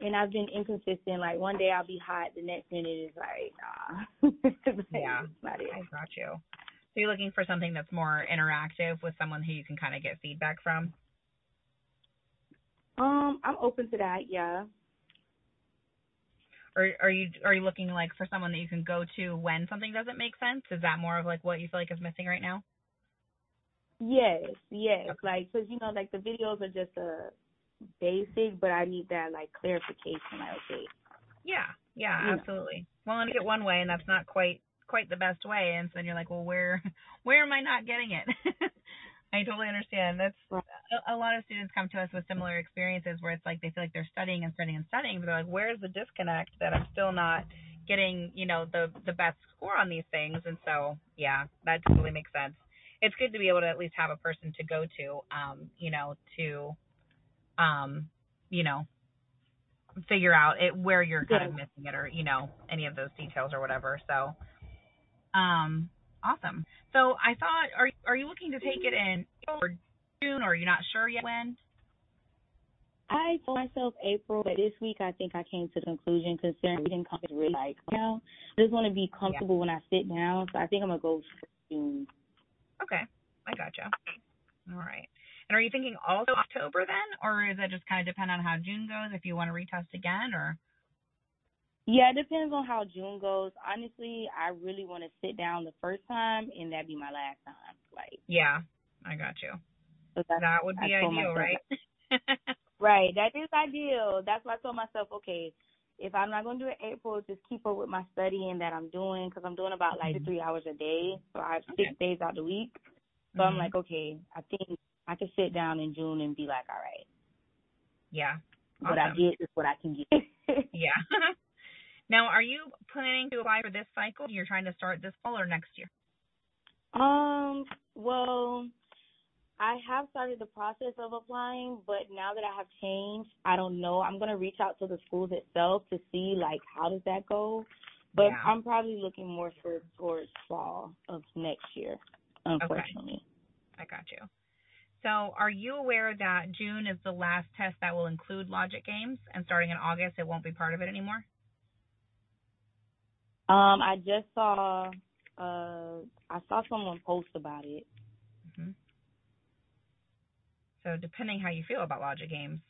And I've been inconsistent. Like one day I'll be hot, the next minute is like, nah. Like, Yeah. not it. I got you. So you're looking for something that's more interactive with someone who you can kind of get feedback from. Um, I'm open to that. Yeah. Or are you are you looking like for someone that you can go to when something doesn't make sense? Is that more of like what you feel like is missing right now? Yes, yes. Like, cause you know, like the videos are just a basic, but I need that like clarification. Like, okay, Yeah, yeah, You know. absolutely. Well, and get one way, and that's not quite quite the best way, and so then you're like, well, where where am I not getting it? I totally understand. That's a, a lot of students come to us with similar experiences where it's like they feel like they're studying and studying and studying, but they're like, where's the disconnect that I'm still not getting, you know, the the best score on these things? And so, yeah, that totally makes sense. It's good to be able to at least have a person to go to, um, you know, to, um, you know, figure out it where you're kind of missing it or you know any of those details or whatever. So, um, awesome. So I thought, are are you looking to take it in or June, or are you not sure yet when? I told myself April, but this week I think I came to the conclusion considering reading comes really like now. I just want to be comfortable when I sit down, so I think I'm gonna go June. Okay, I gotcha. All right. And are you thinking also October then, or is it just kind of depend on how June goes if you want to retest again, or? Yeah, it depends on how June goes. Honestly, I really want to sit down the first time, and that be my last time. Like, Yeah, I got you. so That would be ideal, myself- right? Right, that is ideal. That's why I told myself, okay, if I'm not gonna do it April, just keep up with my studying that I'm doing because I'm doing about like Mhm. three hours a day, so I have Okay. six days out the week. So I'm Mhm. like, okay, I think I can sit down in June and be like, all right, yeah. what I get is what I can get. Yeah. now, are you planning to apply for this cycle? You're trying to start this fall or next year? Um, well, I have started the process of applying, but now that I have changed, I don't know. I'm gonna reach out to the schools itself to see like how does that go. But Yeah. I'm probably looking more for towards fall of next year, unfortunately. I got you. So, are you aware that June is the last test that will include logic games, and starting in August, it won't be part of it anymore? Um, I just saw uh I saw someone post about it. hmm So, depending how you feel about logic games,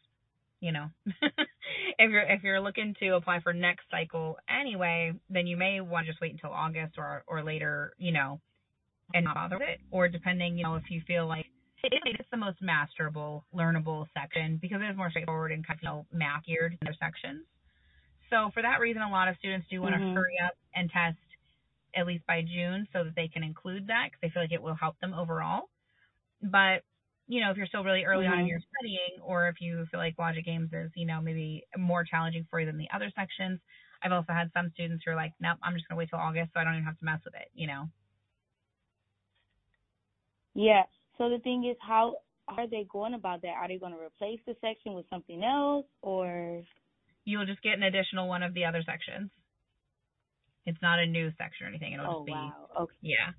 you know, if you're if you're looking to apply for next cycle anyway, then you may want to just wait until August or or later, you know, and not bother with it. Or depending, you know, if you feel like it's the most masterable, learnable section because it is more straightforward and kind of you know, math geared in their sections. So for that reason, a lot of students do want to Mhm. hurry up and test at least by June so that they can include that because they feel like it will help them overall. But you know, if you're still really early on in Mhm. your studying, or if you feel like logic games is, you know, maybe more challenging for you than the other sections, I've also had some students who are like, nope, I'm just gonna wait till August so I don't even have to mess with it, you know. Yeah. So the thing is, how are they going about that? Are they going to replace the section with something else, or? You will just get an additional one of the other sections. It's not a new section or anything. It'll Oh just be wow. Okay. Yeah.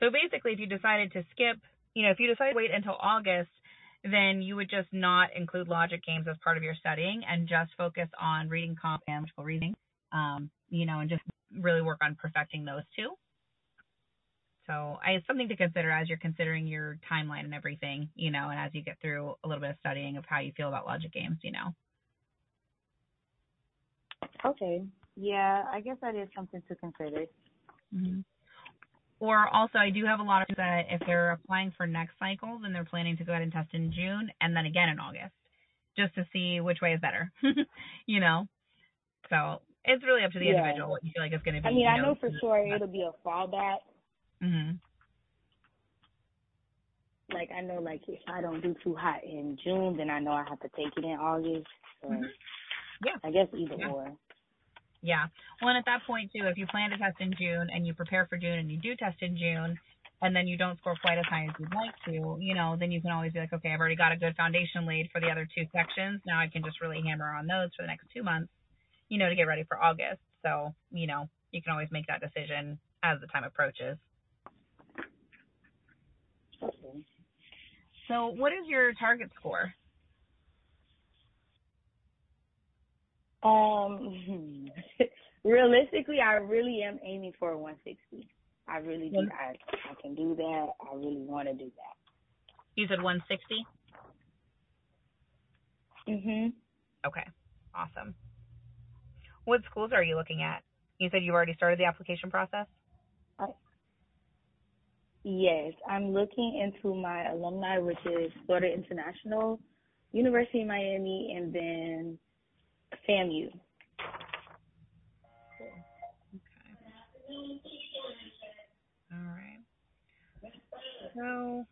So basically, if you decided to skip, you know, if you decide to wait until August, then you would just not include logic games as part of your studying and just focus on reading comp and logical reasoning, um, you know, and just really work on perfecting those two. So I, it's something to consider as you're considering your timeline and everything, you know, and as you get through a little bit of studying of how you feel about logic games, you know. Okay. Yeah, I guess that is something to consider. Mm-hmm. Or also, I do have a lot of that if they're applying for next cycle, then they're planning to go ahead and test in June and then again in August, just to see which way is better. you know, so it's really up to the Yeah. individual what you feel like is going to be. I mean, you I know for sure it'll be a fallback. Mhm. Like I know, like if I don't do too hot in June, then I know I have to take it in August. So Mhm. Yeah. I guess either Yeah. or. Yeah. Well, and at that point too, if you plan to test in June and you prepare for June and you do test in June, and then you don't score quite as high as you'd like to, you know, then you can always be like, okay, I've already got a good foundation laid for the other two sections. Now I can just really hammer on those for the next two months, you know, to get ready for August. So, you know, you can always make that decision as the time approaches. Okay. So, what is your target score? Um, realistically, I really am aiming for a 160. I really do. I I can do that. I really want to do that. You said 160. Mhm. Okay. Awesome. What schools are you looking at? You said you already started the application process. Yes, I'm looking into my alumni, which is Florida International, University of Miami, and then FAMU. All right. So,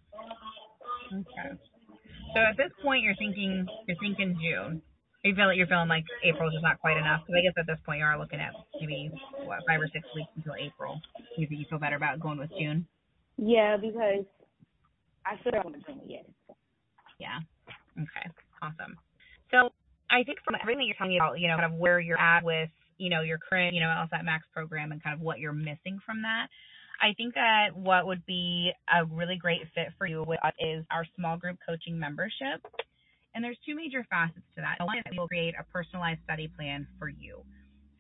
okay. So at this point, you're thinking you're thinking June. You feel like you're feeling like April's just not quite enough. Because I guess at this point you are looking at maybe what five or six weeks until April. You think you feel better about going with June? Yeah, because I feel like I'm. Yes. Yeah. Okay. Awesome. So I think from everything you're telling me about, you know, kind of where you're at with, you know, your current, you know, LSAT Max program and kind of what you're missing from that, I think that what would be a really great fit for you with us is our small group coaching membership. And there's two major facets to that. One is that we will create a personalized study plan for you.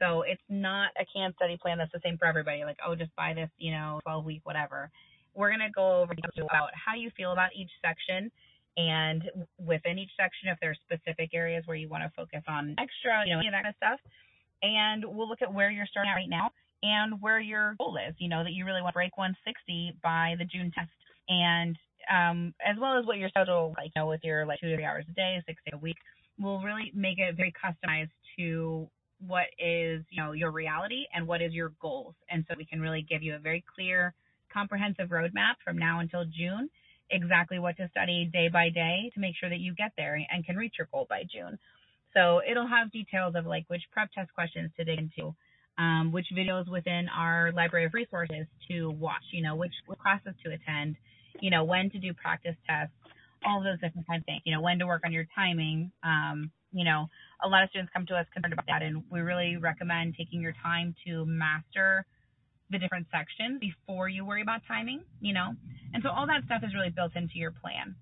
So it's not a canned study plan that's the same for everybody. Like, oh, just buy this, you know, 12 week, whatever. We're going to go over about how you feel about each section and within each section, if there's specific areas where you want to focus on extra, you know, that kind of stuff. And we'll look at where you're starting at right now and where your goal is, you know, that you really want to break 160 by the June test. And um, as well as what your schedule, like, you know, with your like two to three hours a day, six days a week, we'll really make it very customized to what is, you know, your reality and what is your goals. And so we can really give you a very clear, comprehensive roadmap from now until June exactly what to study day by day to make sure that you get there and can reach your goal by June. So it'll have details of like which prep test questions to dig into, um, which videos within our library of resources to watch, you know, which classes to attend, you know, when to do practice tests, all those different kinds of things, you know, when to work on your timing. Um, you know, a lot of students come to us concerned about that, and we really recommend taking your time to master the different sections before you worry about timing, you know. And so all that stuff is really built into your plan.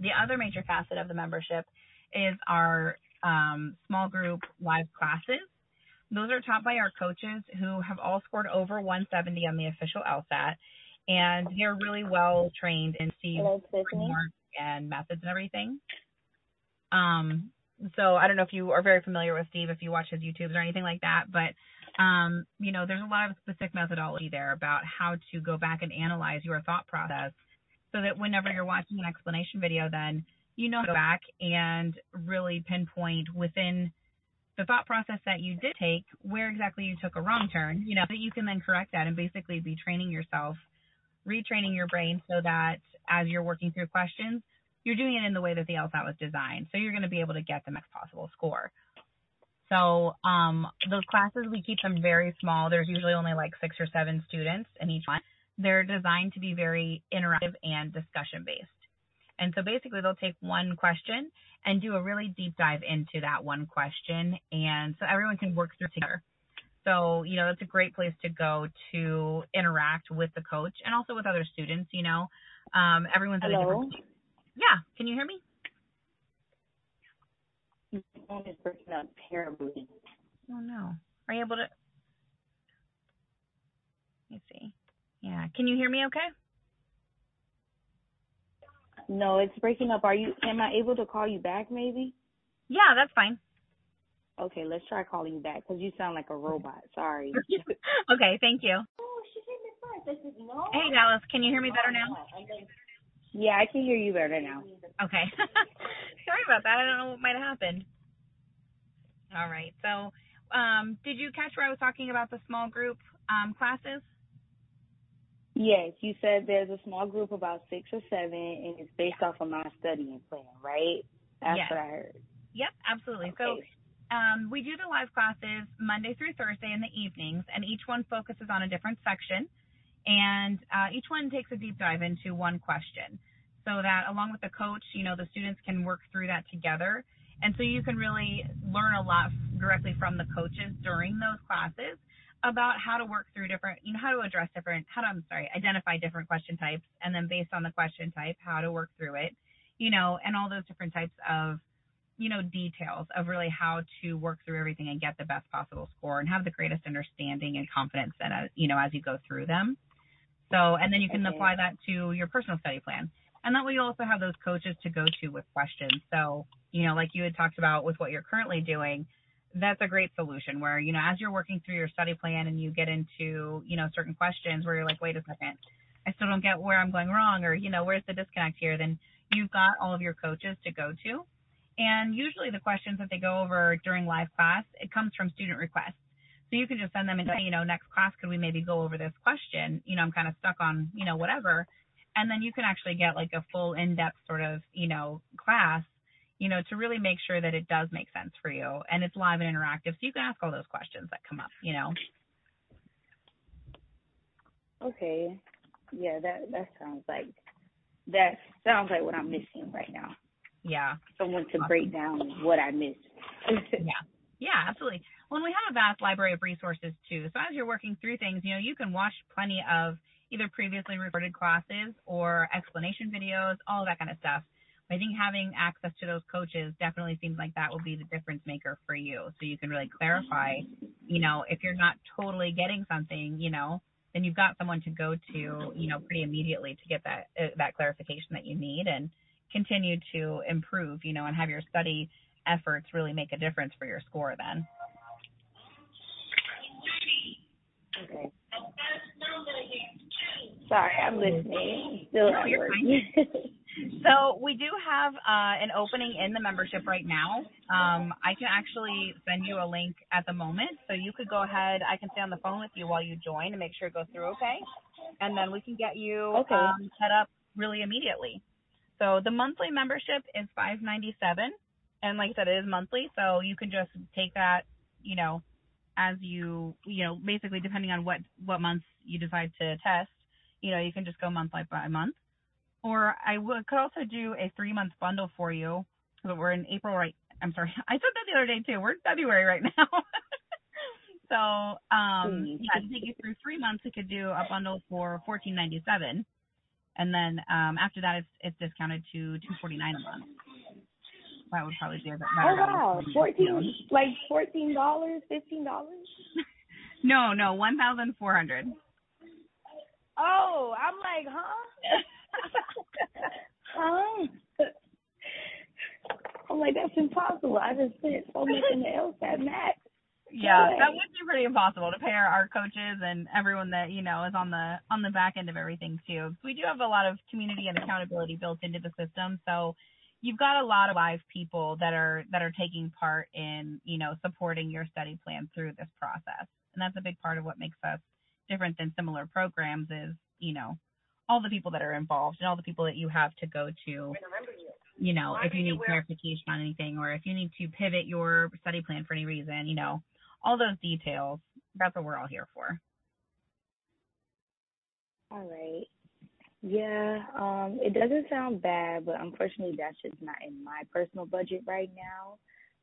The other major facet of the membership is our um, small group live classes. Those are taught by our coaches who have all scored over 170 on the official LSAT, and they're really well trained in framework and methods and everything. Um, so I don't know if you are very familiar with Steve, if you watch his YouTubes or anything like that, but um, you know, there's a lot of specific methodology there about how to go back and analyze your thought process so that whenever you're watching an explanation video, then you know how to go back and really pinpoint within the thought process that you did take where exactly you took a wrong turn, you know, that you can then correct that and basically be training yourself, retraining your brain so that as you're working through questions, you're doing it in the way that the LSAT was designed. So you're going to be able to get the max possible score. So um, those classes, we keep them very small. There's usually only like six or seven students in each one. They're designed to be very interactive and discussion based. And so basically, they'll take one question and do a really deep dive into that one question, and so everyone can work through together. So you know, it's a great place to go to interact with the coach and also with other students. You know, um, everyone's at a Hello. different. Yeah, can you hear me? Your phone is breaking up terribly. Oh no. Are you able to? Let me see. Yeah. Can you hear me okay? No, it's breaking up. Are you? Am I able to call you back? Maybe. Yeah, that's fine. Okay, let's try calling you back because you sound like a robot. Sorry. okay, thank you. Oh, hey Dallas, can you hear me better now? Oh, Yeah, I can hear you better now. Okay. Sorry about that. I don't know what might have happened. All right. So, um, did you catch where I was talking about the small group um, classes? Yes, you said there's a small group about six or seven, and it's based off of my studying plan, right? That's yes. what I heard. Yep, absolutely. Okay. So um, we do the live classes Monday through Thursday in the evenings, and each one focuses on a different section. And uh, each one takes a deep dive into one question so that along with the coach, you know, the students can work through that together. And so you can really learn a lot directly from the coaches during those classes about how to work through different, you know, how to address different, how to, I'm sorry, identify different question types, and then based on the question type, how to work through it, you know, and all those different types of you know, details of really how to work through everything and get the best possible score and have the greatest understanding and confidence that, you know, as you go through them. So, and then you can Okay. apply that to your personal study plan. And that way you also have those coaches to go to with questions. So, you know, like you had talked about with what you're currently doing, that's a great solution where, you know, as you're working through your study plan and you get into, you know, certain questions where you're like, wait a second, I still don't get where I'm going wrong or, you know, where's the disconnect here, then you've got all of your coaches to go to. And usually the questions that they go over during live class, it comes from student requests. So you can just send them and say, you know, next class, could we maybe go over this question? You know, I'm kind of stuck on, you know, whatever. And then you can actually get like a full in-depth sort of, you know, class, you know, to really make sure that it does make sense for you and it's live and interactive. So you can ask all those questions that come up, you know. Okay. Yeah, that that sounds like that sounds like what I'm missing right now. Yeah. Someone to break down what I missed. yeah. Yeah, absolutely. Well, and we have a vast library of resources too. So as you're working through things, you know, you can watch plenty of either previously recorded classes or explanation videos, all that kind of stuff. I think having access to those coaches definitely seems like that will be the difference maker for you. So you can really clarify, you know, if you're not totally getting something, you know, then you've got someone to go to, you know, pretty immediately to get that uh, that clarification that you need and continue to improve, you know, and have your study efforts really make a difference for your score then. Okay. Sorry, I'm listening. Still No, you're work. So we do have uh, an opening in the membership right now. Um, I can actually send you a link at the moment, so you could go ahead. I can stay on the phone with you while you join and make sure it goes through okay, and then we can get you Okay. um, set up really immediately. So the monthly membership is five ninety seven, and like I said, it is monthly, so you can just take that, you know, as you you know, basically depending on what what months you decide to test, you know, you can just go month by month. Or I could also do a three month bundle for you. But we're in April right. I'm sorry. I said that the other day too. We're in February right now. so um, Hmm. yeah, to take you through three months, we could do a bundle for fourteen ninety seven, and then um, after that, it's it's discounted to two forty nine a month. That would probably oh, be a bit better. Oh wow, fourteen like fourteen dollars, fifteen dollars. No, no, one thousand four hundred. Oh, I'm like, huh? huh? I'm like, that's impossible. I just spent so much in the LSAT max. Yeah, that would be pretty impossible to pay our, our coaches and everyone that you know is on the on the back end of everything too. We do have a lot of community and accountability built into the system, so you've got a lot of live people that are that are taking part in you know supporting your study plan through this process, and that's a big part of what makes us different than similar programs. Is you know all the people that are involved and all the people that you have to go to you know, if you need clarification on anything or if you need to pivot your study plan for any reason, you know, all those details. That's what we're all here for. All right. Yeah, um, it doesn't sound bad, but unfortunately that's just not in my personal budget right now.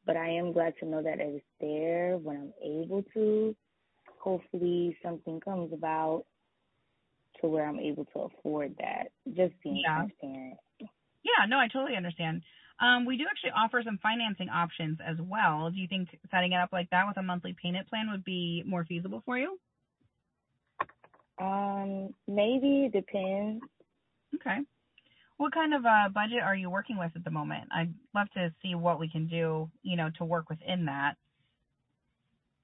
But I am glad to know that it's there when I'm able to. Hopefully something comes about to where I'm able to afford that. Just being Yeah. transparent. Yeah, no, I totally understand. Um, we do actually offer some financing options as well. Do you think setting it up like that with a monthly payment plan would be more feasible for you? Um, maybe it depends. Okay. What kind of uh, budget are you working with at the moment? I'd love to see what we can do, you know, to work within that.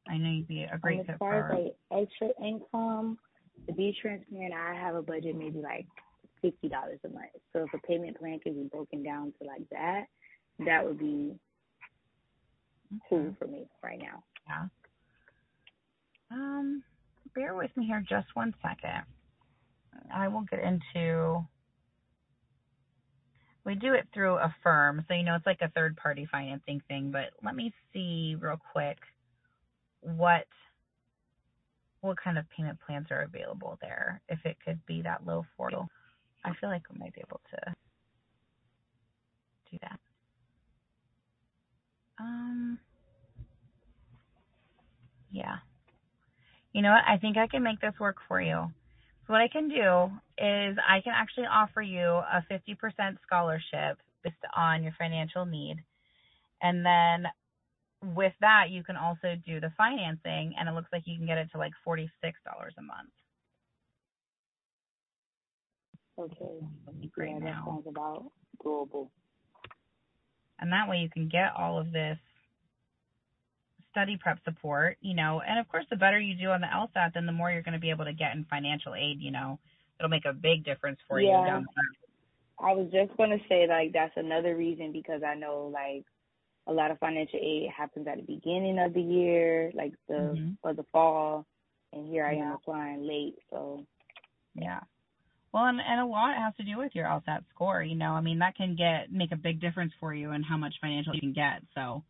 I know you'd be a great um, fit as far for. as like extra income, to be transparent, I have a budget maybe like fifty dollars a month. So if a payment plan can be broken down to like that, that would be cool for me right now. Yeah. Um, bear with me here just one second. I will get into. We do it through a firm, so you know it's like a third party financing thing. But let me see real quick what what kind of payment plans are available there. If it could be that low for I feel like we might be able to do that. Um. Yeah. You know what? I think I can make this work for you. So what I can do is I can actually offer you a 50% scholarship based on your financial need. And then with that, you can also do the financing, and it looks like you can get it to like $46 a month. Okay. Great yeah, now. that sounds about doable. And that way you can get all of this study prep support, you know, and of course the better you do on the LSAT, then the more you're going to be able to get in financial aid, you know. It'll make a big difference for you Yeah. down the road. I was just gonna say like that's another reason because I know like a lot of financial aid happens at the beginning of the year, like the Mhm. or the fall, and here I am applying late. So Yeah. Well, and, and a lot has to do with your LSAT score. You know, I mean, that can get make a big difference for you in how much financial you can get. So,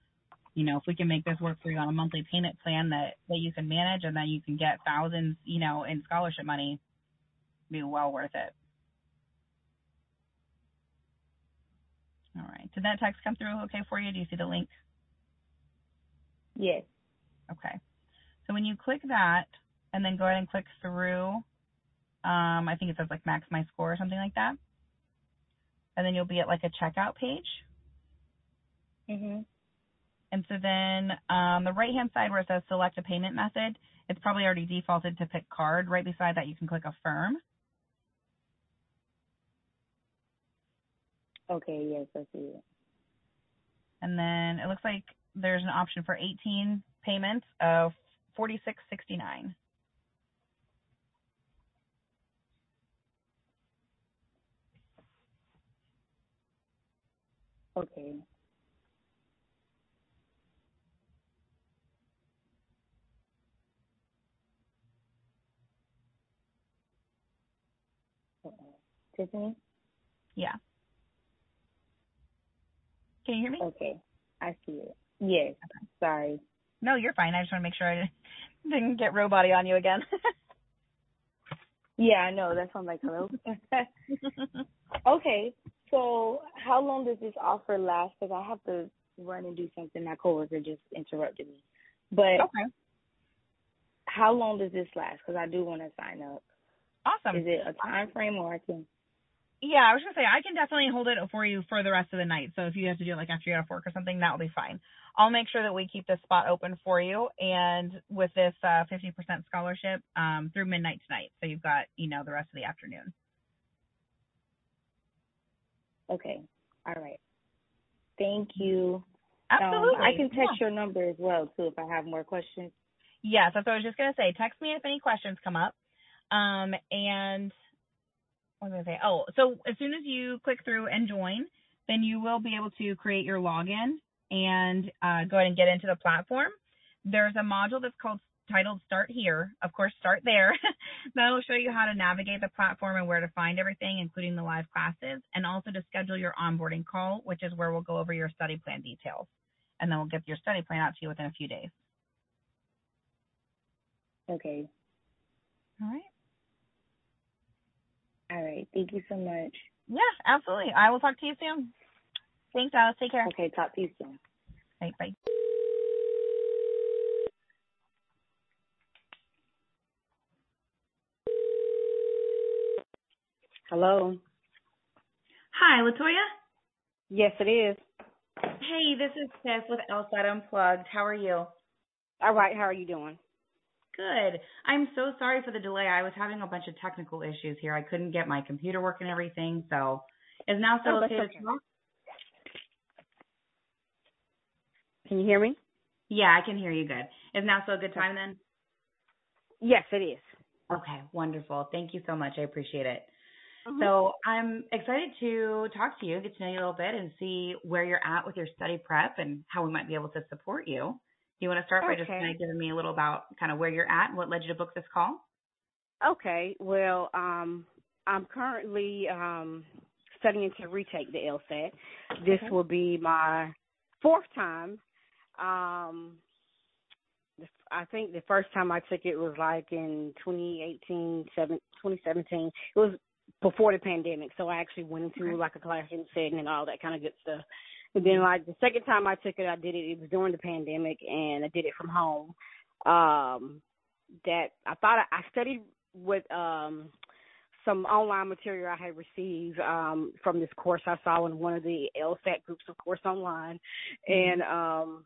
you know, if we can make this work for you on a monthly payment plan that that you can manage, and then you can get thousands, you know, in scholarship money, it'd be well worth it. All right. Did that text come through okay for you? Do you see the link? yes. Okay. So when you click that and then go ahead and click through, um, I think it says like max my score or something like that. And then you'll be at like a checkout page. Mhm. And so then um, the right hand side where it says select a payment method, it's probably already defaulted to pick card. Right beside that you can click affirm. Okay. Yes, I see it. And then it looks like there's an option for 18 payments of 46.69. Okay. Tiffany? Yeah. Can you hear me? Okay. I see it. Yes. Sorry. No, you're fine. I just want to make sure I didn't get robot on you again. Yeah, I know. That sounds like hello. okay. So how long does this offer last? Because I have to run and do something. My coworker just interrupted me. But okay. how long does this last? Because I do want to sign up. Awesome. Is it a time frame or I can? Yeah, I was gonna say I can definitely hold it for you for the rest of the night. So if you have to do it like after you get off work or something, that will be fine. I'll make sure that we keep this spot open for you, and with this uh, 50% scholarship um, through midnight tonight. So you've got you know the rest of the afternoon. Okay. All right. Thank you. Absolutely. Um, I can text Yeah. your number as well too if I have more questions. Yes, that's what I was just gonna say. Text me if any questions come up. Um, and what was I say? Oh, so as soon as you click through and join, then you will be able to create your login and uh, go ahead and get into the platform. There's a module that's called titled Start Here. Of course, start there. That'll show you how to navigate the platform and where to find everything, including the live classes, and also to schedule your onboarding call, which is where we'll go over your study plan details. And then we'll get your study plan out to you within a few days. Okay. All right. All right. Thank you so much. Yeah, absolutely. I will talk to you soon. Thanks, Alice. Take care. Okay. Talk to you soon. Bye. Bye. Hello. Hi, Latoya. Yes, it is. Hey, this is Tiff with LSAT Unplugged. How are you? All right. How are you doing? Good. I'm so sorry for the delay. I was having a bunch of technical issues here. I couldn't get my computer working and everything, so is now still Oh, okay okay. Can you hear me? Yeah, I can hear you good. Is now so a good time then? Yes, it is. Okay, wonderful. Thank you so much. I appreciate it. Mhm. So I'm excited to talk to you, get to know you a little bit, and see where you're at with your study prep and how we might be able to support you. Do you want to start by just kind of giving me a little about kind of where you're at and what led you to book this call? Okay. Well, um, I'm currently um, studying to retake the LSAT. This Okay. will be my fourth time. Um, I think the first time I took it was like in 2018, seven, 2017. It was before the pandemic, so I actually went into Okay. like a classroom setting and all that kind of good stuff. And then like the second time I took it, I did it. It was during the pandemic, and I did it from home. Um, that I thought I, I studied with um some online material I had received um from this course I saw in one of the LSAT groups, of course, online, and um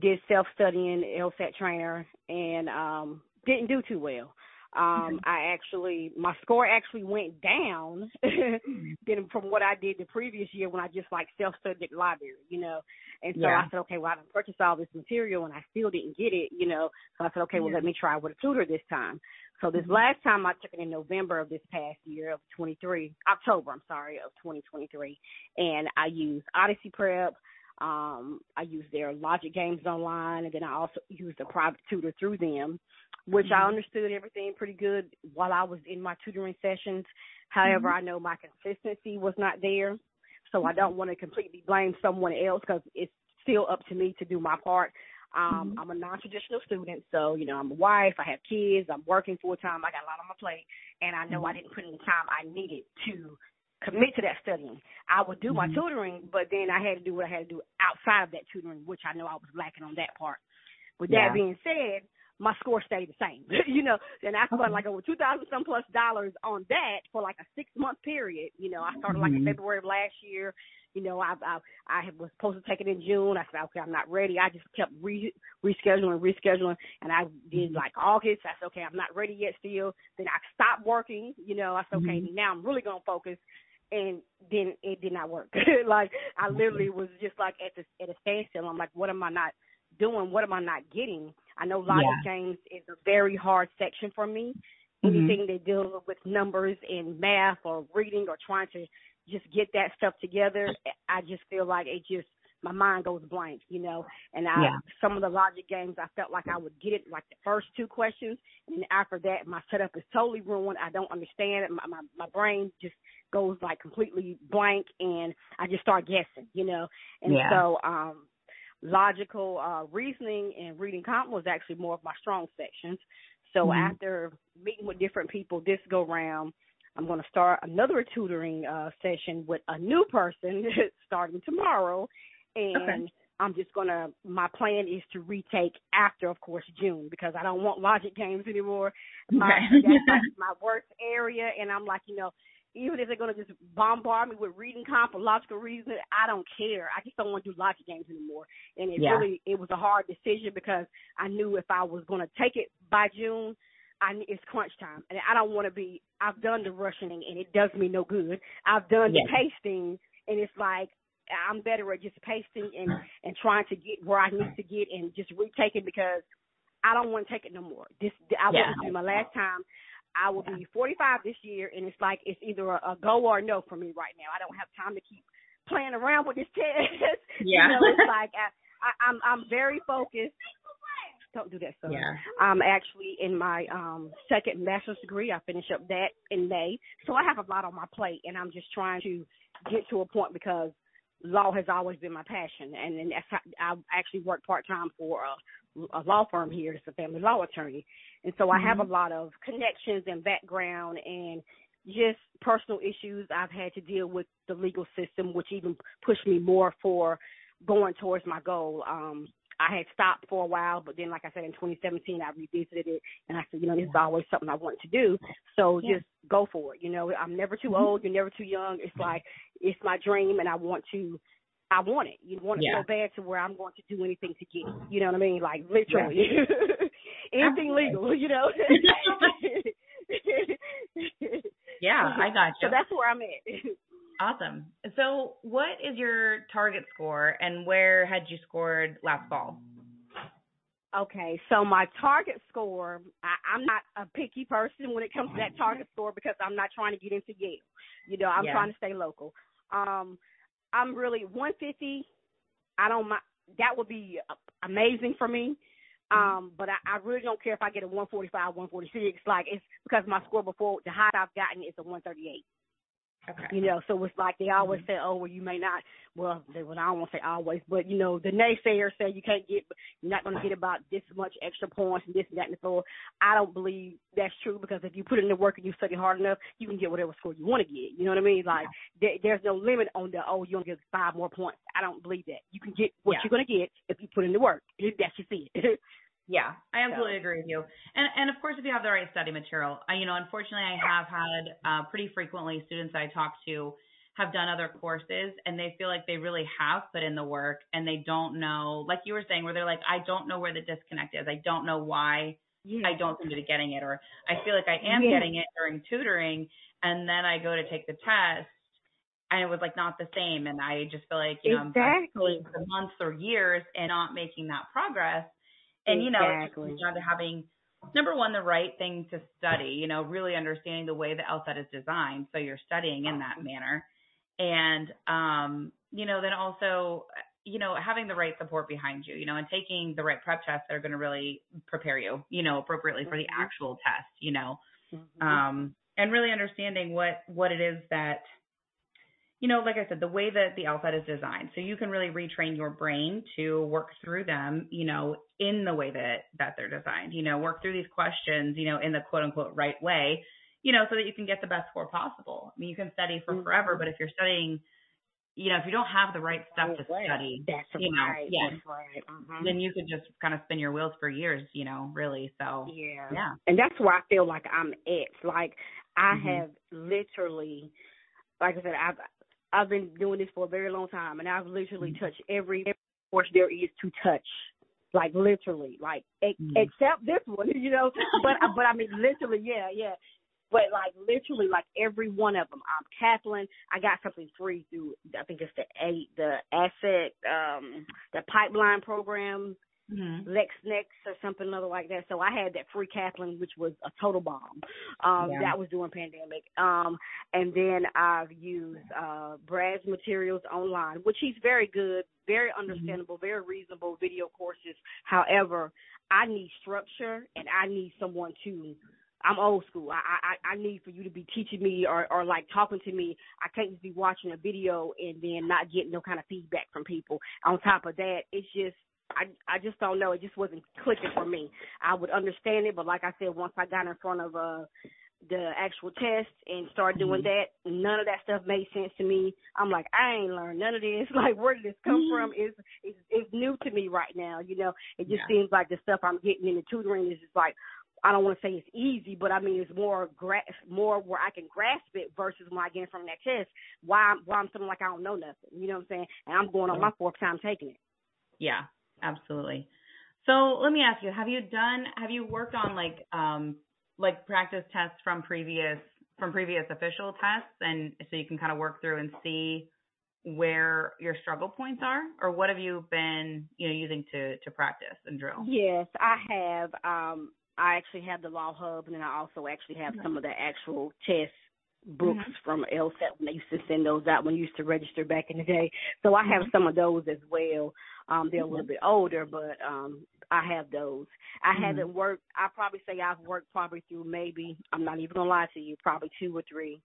did self studying LSAT trainer and um didn't do too well. Um I actually my score actually went down than from what I did the previous year when I just like self studied at the library, you know. And so Yeah. I said, Okay, well I done purchased all this material and I still didn't get it, you know. So I said, Okay, well Yeah. let me try with a tutor this time. So this Mhm. last time I took it in November of this past year of 23, October, I'm sorry, of 2023, and I used Odyssey Prep. Um, I used their Logic Games online, and then I also used a private tutor through them, which I Mhm. understood everything pretty good while I was in my tutoring sessions. However, Mhm. I know my consistency was not there, so I don't want to completely blame someone else because it's still up to me to do my part. Um, Mhm. I'm a non-traditional student, so you know I'm a wife. I have kids. I'm working full time. I got a lot on my plate, and I know I didn't put in the time I needed to commit to that studying. I would do my Mhm. tutoring, but then I had to do what I had to do outside of that tutoring, which I know I was lacking on that part. With Yeah. that being said, my score stayed the same. you know, and I spent Okay. like over two thousand some plus dollars on that for like a six month period. You know, I started like in Mhm. February of last year. You know, I I I was supposed to take it in June. I said, okay, I'm not ready. I just kept re rescheduling, rescheduling, and I did Mhm. like August. I said, okay, I'm not ready yet still. Then I stopped working. You know, I said, okay, Mhm. now I'm really gonna focus. And then it did not work. like I literally was just like at the at a standstill. I'm like, what am I not doing? What am I not getting? I know logic Yeah. games is a very hard section for me. Mhm. Anything that deals with numbers and math or reading or trying to just get that stuff together, I just feel like it just my mind goes blank, you know. And I Yeah. some of the logic games I felt like I would get it like the first two questions and after that my setup is totally ruined. I don't understand it. My my, my brain just goes like completely blank and I just start guessing, you know. And Yeah. so um logical uh reasoning and reading comp was actually more of my strong sections. So Mhm. after meeting with different people this go round, I'm going to start another tutoring uh session with a new person starting tomorrow and I'm just going to my plan is to retake after of course June because I don't want logic games anymore. My Okay. that's like my worst area and I'm like, you know, even if they're gonna just bombard me with reading comp or logical reasoning, I don't care. I just don't want to do logic games anymore. And it Yeah. really it was a hard decision because I knew if I was gonna take it by June, I it's crunch time, and I don't want to be. I've done the rushing, and it does me no good. I've done the pasting, and it's like I'm better at just pasting and and trying to get where I need to get and just retaking because I don't want to take it no more. This I Yeah. want to do my last time. I will be 45 this year, and it's like it's either a, a go or a no for me right now. I don't have time to keep playing around with this test. Yeah. you know, it's like I, I, I'm I'm very focused. Don't do that, son. Yeah. I'm actually in my um second master's degree. I finish up that in May, so I have a lot on my plate, and I'm just trying to get to a point because law has always been my passion, and, and that's how, I actually work part time for a, a law firm here. It's a family law attorney, and so I have a lot of connections and background and just personal issues I've had to deal with the legal system, which even pushed me more for going towards my goal. Um, I had stopped for a while, but then, like I said, in 2017, I revisited it, and I said, you know, this is always something I want to do. So Yeah. just go for it. You know, I'm never too mm-hmm. old. You're never too young. It's like it's my dream, and I want to. I want it. You want it Yeah. so bad to where I'm going to do anything to get it. You know what I mean? Like literally, anything legal. You know. Yeah, I got you. So that's where I'm at. Awesome. So, what is your target score, and where had you scored last fall? Okay, so my target score, I, I'm not a picky person when it comes to that target score because I'm not trying to get into Yale. You know, I'm Yeah. trying to stay local. Um, I'm really 150. I don't mind. That would be amazing for me. Um, but I, I really don't care if I get a 145, 146. Like it's because my score before the highest I've gotten is a 138. Okay. You know, so it's like they always mm-hmm. say, "Oh, well, you may not." Well, they, well, I don't want to say always, but you know, the naysayers say you can't get, you're not going to get about this much extra points and this and that and so. I don't believe that's true because if you put in the work and you study hard enough, you can get whatever score you want to get. You know what I mean? Like there, there's no limit on the oh, you only get five more points. I don't believe that. You can get what Yeah. you're going to get if you put in the work. That's just it. Yeah, I absolutely agree with you. And and of course, if you have the right study material, I, you know, unfortunately, I have had uh, pretty frequently students I talk to have done other courses and they feel like they really have put in the work and they don't know, like you were saying, where they're like, I don't know where the disconnect is. I don't know why I don't seem to be getting it, or I feel like I am Yeah. getting it during tutoring, and then I go to take the test. And it was like not the same, and I just feel like you know I'm- I'm for months or years and not making that progress. And you know, it just Exactly. comes down to having number one the right thing to study. You know, really understanding the way the LSAT is designed, so you're studying in that manner, and um, you know, then also you know having the right support behind you. You know, and taking the right prep tests that are going to really prepare you. You know, appropriately for the actual test. You know, um, and really understanding what what it is that you know, like I said, the way that the LSAT is designed, so you can really retrain your brain to work through them, you know, in the way that that they're designed. You know, work through these questions, you know, in the quote unquote right way, you know, so that you can get the best score possible. I mean, you can study for forever, but if you're studying, you know, if you don't have the right stuff to study, That's you know, right. yeah, That's right. Mhm. then you could just kind of spin your wheels for years, you know, really. So Yeah. yeah. And that's where I feel like I'm at. Like I Mhm. have literally like I said, I've I've been doing this for a very long time and I've literally Mm-hmm. touched every every course there is to touch. Like literally. Like ex- Mhm. except this one, you know. But but I mean literally, yeah, yeah. But like literally, like every one of them. I'm Kaplan, I got something free through. I think it's the eight, the asset, um, the pipeline program. Mm-hmm. LexNex or something other like that. So I had that free Kaplan, which was a total bomb. Um, Yeah. That was during pandemic. Um, and then I've used uh, Brad's materials online, which he's very good, very understandable, very reasonable video courses. However, I need structure and I need someone to. I'm old school. I, I I need for you to be teaching me or or like talking to me. I can't just be watching a video and then not getting no kind of feedback from people. On top of that, it's just I I just don't know. It just wasn't clicking for me. I would understand it, but like I said, once I got in front of uh the actual test and started doing that, none of that stuff made sense to me. I'm like, I ain't learned none of this. Like, where did this come from? It's, it's it's new to me right now. You know, it just Yeah. seems like the stuff I'm getting in the tutoring is just like. I don't want to say it's easy, but I mean it's more gra- more where I can grasp it versus when I get in from that test. Why I'm, why I'm feeling like I don't know nothing. You know what I'm saying? And I'm going on my fourth time taking it. Yeah, absolutely. So let me ask you, have you done have you worked on like um like practice tests from previous from previous official tests and so you can kind of work through and see where your struggle points are or what have you been, you know, using to to practice and drill? Yes, I have. Um, I actually have the Law Hub, and then I also actually have some of the actual test books Mhm. from LSAT when they used to send those out when you used to register back in the day. So I have some of those as well. Um, they're a little bit older, but um, I have those. I Mhm. haven't worked. I probably say I've worked probably through maybe. I'm not even gonna lie to you, probably two or three.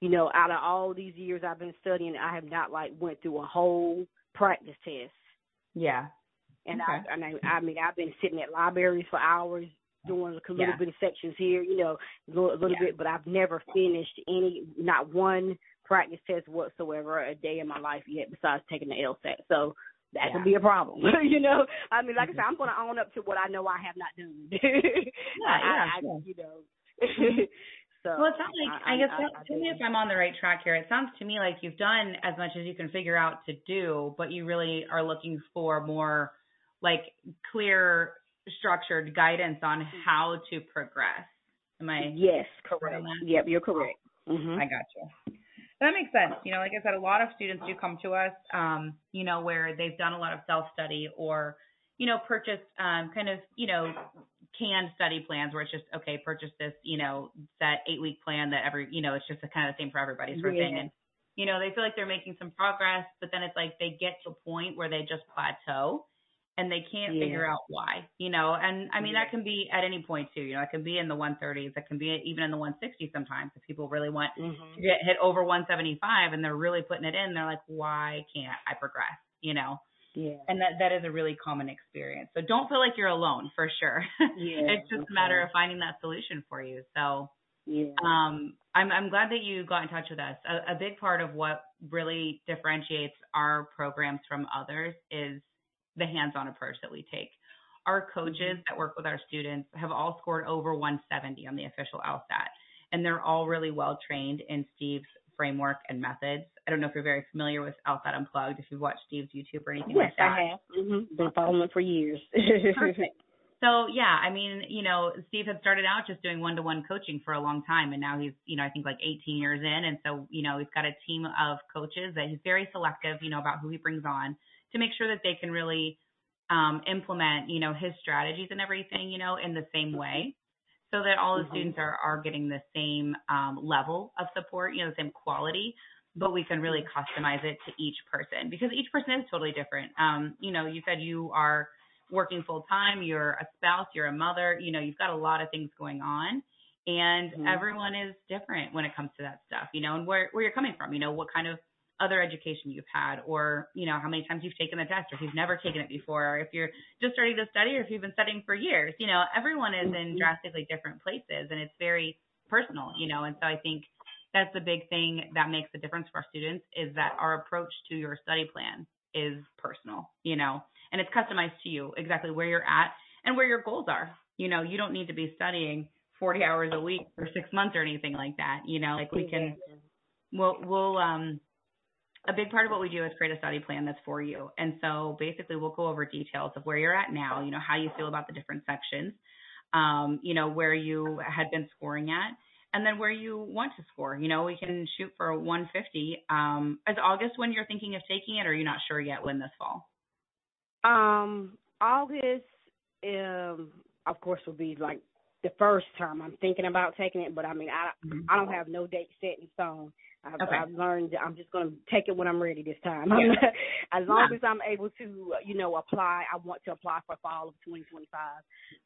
You know, out of all these years I've been studying, I have not like went through a whole practice test. Yeah. And Okay. I, and I, I mean, I've been sitting at libraries for hours doing a little Yeah. bit of sections here, you know, a little, a little Yeah. bit, but I've never finished any, not one practice test whatsoever a day in my life yet besides taking the LSAT. So that Yeah. could be a problem, you know. I mean, like I said, mm-hmm. I'm going to own up to what I know I have not done. Yeah, yeah, I, I, sure. you know. Mm-hmm. so Well, it sounds like I, guess I, tell- tell me if I'm on the right track here. It sounds to me like you've done as much as you can figure out to do, but you really are looking for more like clear, structured guidance on how to progress. Am I? yes, correct. Yep, you're correct. hmm I got you. That makes sense. You know, like I said, a lot of students do come to us, um, you know, where they've done a lot of self study or, you know, purchased um, kind of, you know, canned study plans where it's just okay, purchase this, you know, that eight week plan that every, you know, it's just a kind of the same for everybody sort of Yeah. thing. And you know, they feel like they're making some progress, but then it's like they get to a point where they just plateau and they can't Yeah. figure out why, you know, and I mean, Yeah. that can be at any point too, you know, it can be in the 130s, it can be even in the 160s sometimes if people really want Mhm. to get hit over 175 and they're really putting it in, they're like, why can't I progress, you know? Yeah. And that, that is a really common experience. So don't feel like you're alone for sure. Yeah, it's just a matter of finding that solution for you. So, Yeah. um, I'm I'm glad that you got in touch with us. A, a big part of what really differentiates our programs from others is the hands-on approach that we take. Our coaches that work with our students have all scored over 170 on the official LSAT, and they're all really well trained in Steve's framework and methods. I don't know if you're very familiar with LSAT Unplugged, if you've watched Steve's YouTube or anything yes, like that. Yes, I have. hmm Been following it for years. Perfect. So yeah, I mean, you know, Steve had started out just doing one-to-one coaching for a long time, and now he's, you know, I think like 18 years in, and so you know, he's got a team of coaches that he's very selective, you know, about who he brings on to make sure that they can really um, implement, you know, his strategies and everything, you know, in the same way, so that all the Mhm. students are are getting the same um, level of support, you know, the same quality. But we can really customize it to each person because each person is totally different. Um, you know, you said you are working full time, you're a spouse, you're a mother, you know, you've got a lot of things going on and Mhm. everyone is different when it comes to that stuff, you know, and where where you're coming from, you know, what kind of other education you've had or, you know, how many times you've taken the test or if you've never taken it before or if you're just starting to study or if you've been studying for years. You know, everyone is in Mhm. drastically different places and it's very personal, you know, and so I think that's the big thing that makes the difference for our students is that our approach to your study plan is personal, you know, and it's customized to you exactly where you're at and where your goals are. You know, you don't need to be studying 40 hours a week for six months or anything like that. You know, like we can, we'll, we'll, um, a big part of what we do is create a study plan that's for you. And so basically we'll go over details of where you're at now, you know, how you feel about the different sections, um, you know, where you had been scoring at and then where you want to score. You know, we can shoot for 150. Um, is August when you're thinking of taking it or are you not sure yet when this fall? Um, August, um, of course, will be like the first time I'm thinking about taking it, but I mean, I I don't have no date set in stone. I've, Okay. I've learned I'm just going to take it when I'm ready this time. Yeah. as long Yeah. as I'm able to, you know, apply. I want to apply for fall of 2025,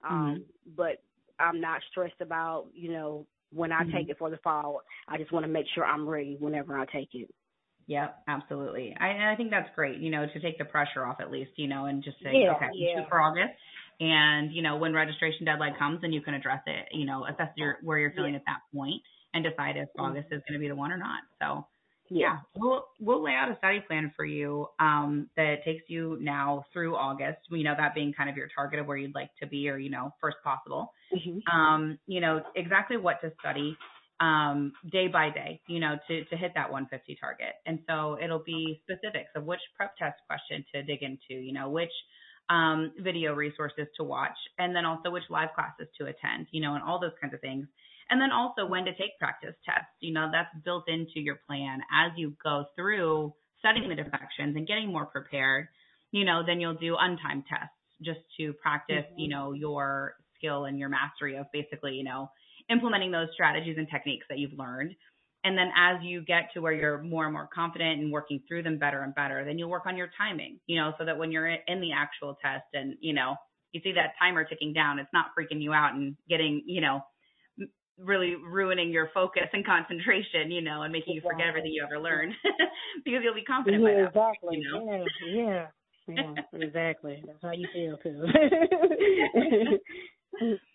um, but I'm not stressed about, you know, when I take Mhm. it for the fall. I just want to make sure I'm ready whenever I take it. Yep, absolutely. I, and I think that's great, you know, to take the pressure off at least, you know, and just say, Yeah, okay, yeah. for August. And, you know, when registration deadline comes, then you can address it, you know, assess your, where you're feeling Yeah. at that point and decide if Mhm. August is going to be the one or not. So, Yeah. we'll, we'll lay out a study plan for you, um, that takes you now through August, you know, that being kind of your target of where you'd like to be or, you know, first possible hmm um, you know, exactly what to study um, day by day, you know, to, to hit that 150 target. And so it'll be specifics of which prep test question to dig into, you know, which um, video resources to watch, and then also which live classes to attend, you know, and all those kinds of things. And then also when to take practice tests, you know, that's built into your plan as you go through studying the different sections and getting more prepared, you know, then you'll do untimed tests just to practice, mm-hmm. you know, your skill and your mastery of basically, you know, implementing those strategies and techniques that you've learned. And then as you get to where you're more and more confident and working through them better and better, then you'll work on your timing, you know, so that when you're in the actual test and, you know, you see that timer ticking down, it's not freaking you out and getting, you know, really ruining your focus and concentration, you know, and making you forget everything you ever learned because you'll be confident by Yeah, that exactly. you know? Yeah, yeah, yeah, exactly. That's how you feel too.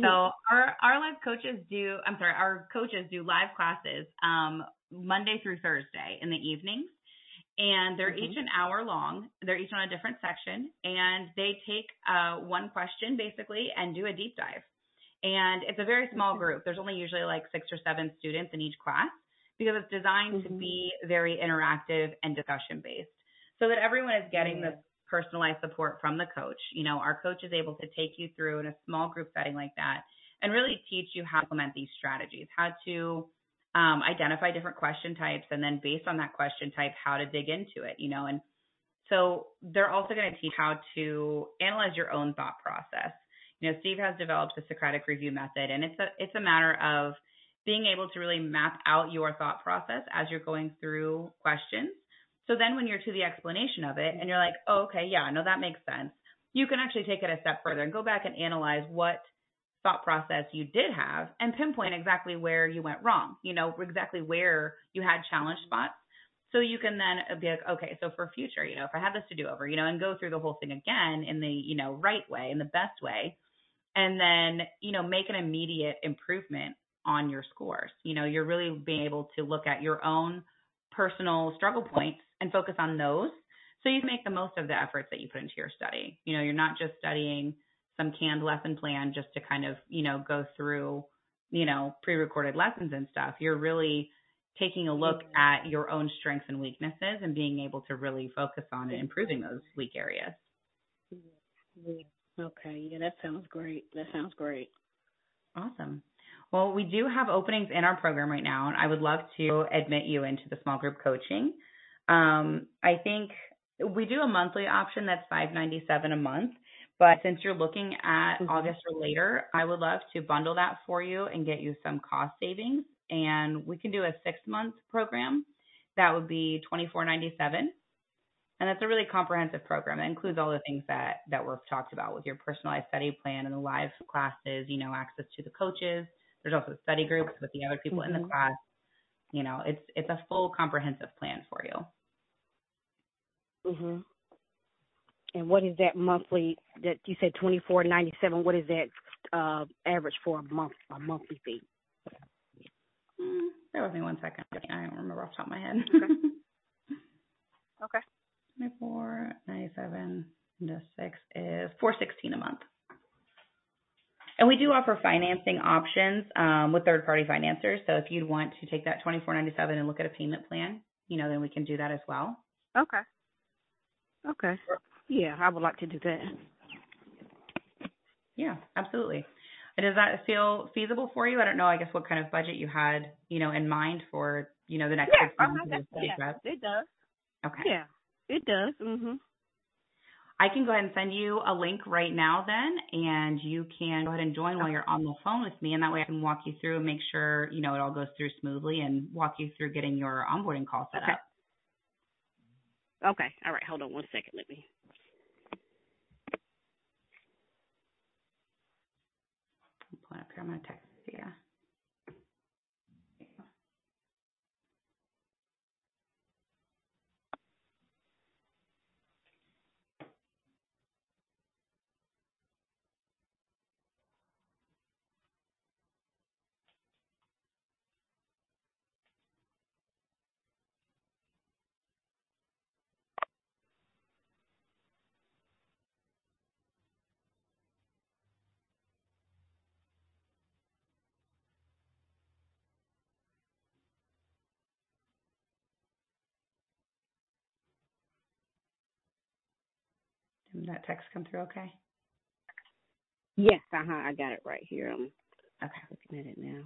So our our live coaches do I'm sorry, our coaches do live classes um Monday through Thursday in the evenings. And they're Mhm. each an hour long. They're each on a different section and they take uh one question basically and do a deep dive. And it's a very small group. There's only usually like 6 or 7 students in each class because it's designed to Mhm. be very interactive and discussion based so that everyone is getting this personalized support from the coach. You know, our coach is able to take you through in a small group setting like that and really teach you how to implement these strategies, how to um, identify different question types, and then based on that question type, how to dig into it. You know, and So they're also going to teach how to analyze your own thought process. You know, Steve has developed the Socratic review method, and it's a it's a matter of being able to really map out your thought process as you're going through questions. So then when you're to the explanation of it and you're like, oh, okay, yeah, no, that makes sense, you can actually take it a step further and go back and analyze what thought process you did have and pinpoint exactly where you went wrong, you know, exactly where you had challenge spots. So you can then be like, okay, so for future, you know, if I had this to do over, you know, and go through the whole thing again in the, you know, right way, in the best way, and then, you know, make an immediate improvement on your scores. You know, you're really being able to look at your own personal struggle points and focus on those so you make the most of the efforts that you put into your study. You know, you're not just studying some canned lesson plan just to kind of, you know, go through, you know, pre-recorded lessons and stuff. You're really taking a look mm-hmm. at your own strengths and weaknesses and being able to really focus on and improving those weak areas. Okay, yeah, that sounds great. That sounds great. Awesome. Well, we do have openings in our program right now, and I would love to admit you into the small group coaching. Um, I think we do a monthly option that's five ninety seven a month. But since you're looking at mm-hmm. August or later, I would love to bundle that for you and get you some cost savings. And we can do a six month program. That would be twenty four ninety seven. And that's a really comprehensive program. It includes all the things that, that we've talked about with your personalized study plan and the live classes, you know, access to the coaches. There's also study groups with the other people mm-hmm. in the mm-hmm. class. You know, it's it's a full comprehensive plan for you. Mhm. And what is that monthly? That you said twenty four ninety seven. What is that uh, average for a month? A monthly fee? Mm, bear with me one second. I don't remember off the top of my head. Okay. okay. Twenty four ninety seven into six is four sixteen a month. And we do offer financing options um, with third party financiers. So if you'd want to take that twenty four ninety seven and look at a payment plan, you know, then we can do that as well. Okay. Okay. Yeah, I would like to do that. Yeah, absolutely. Does that feel feasible for you? I don't know. I guess what kind of budget you had, you know, in mind for, you know, the next yeah, six months. Uh-huh, yeah, it does. Okay. Yeah, it does. Mhm. I can go ahead and send you a link right now then, and you can go ahead and join while you're on the phone with me, and that way I can walk you through and make sure, you know, it all goes through smoothly and walk you through getting your onboarding call set okay. up. Okay. All right. Hold on one second. Let me. I'm pulling up here. I'm to text you. Did that text come through okay? Yes, uh huh. I got it right here. I'm okay. looking at it now.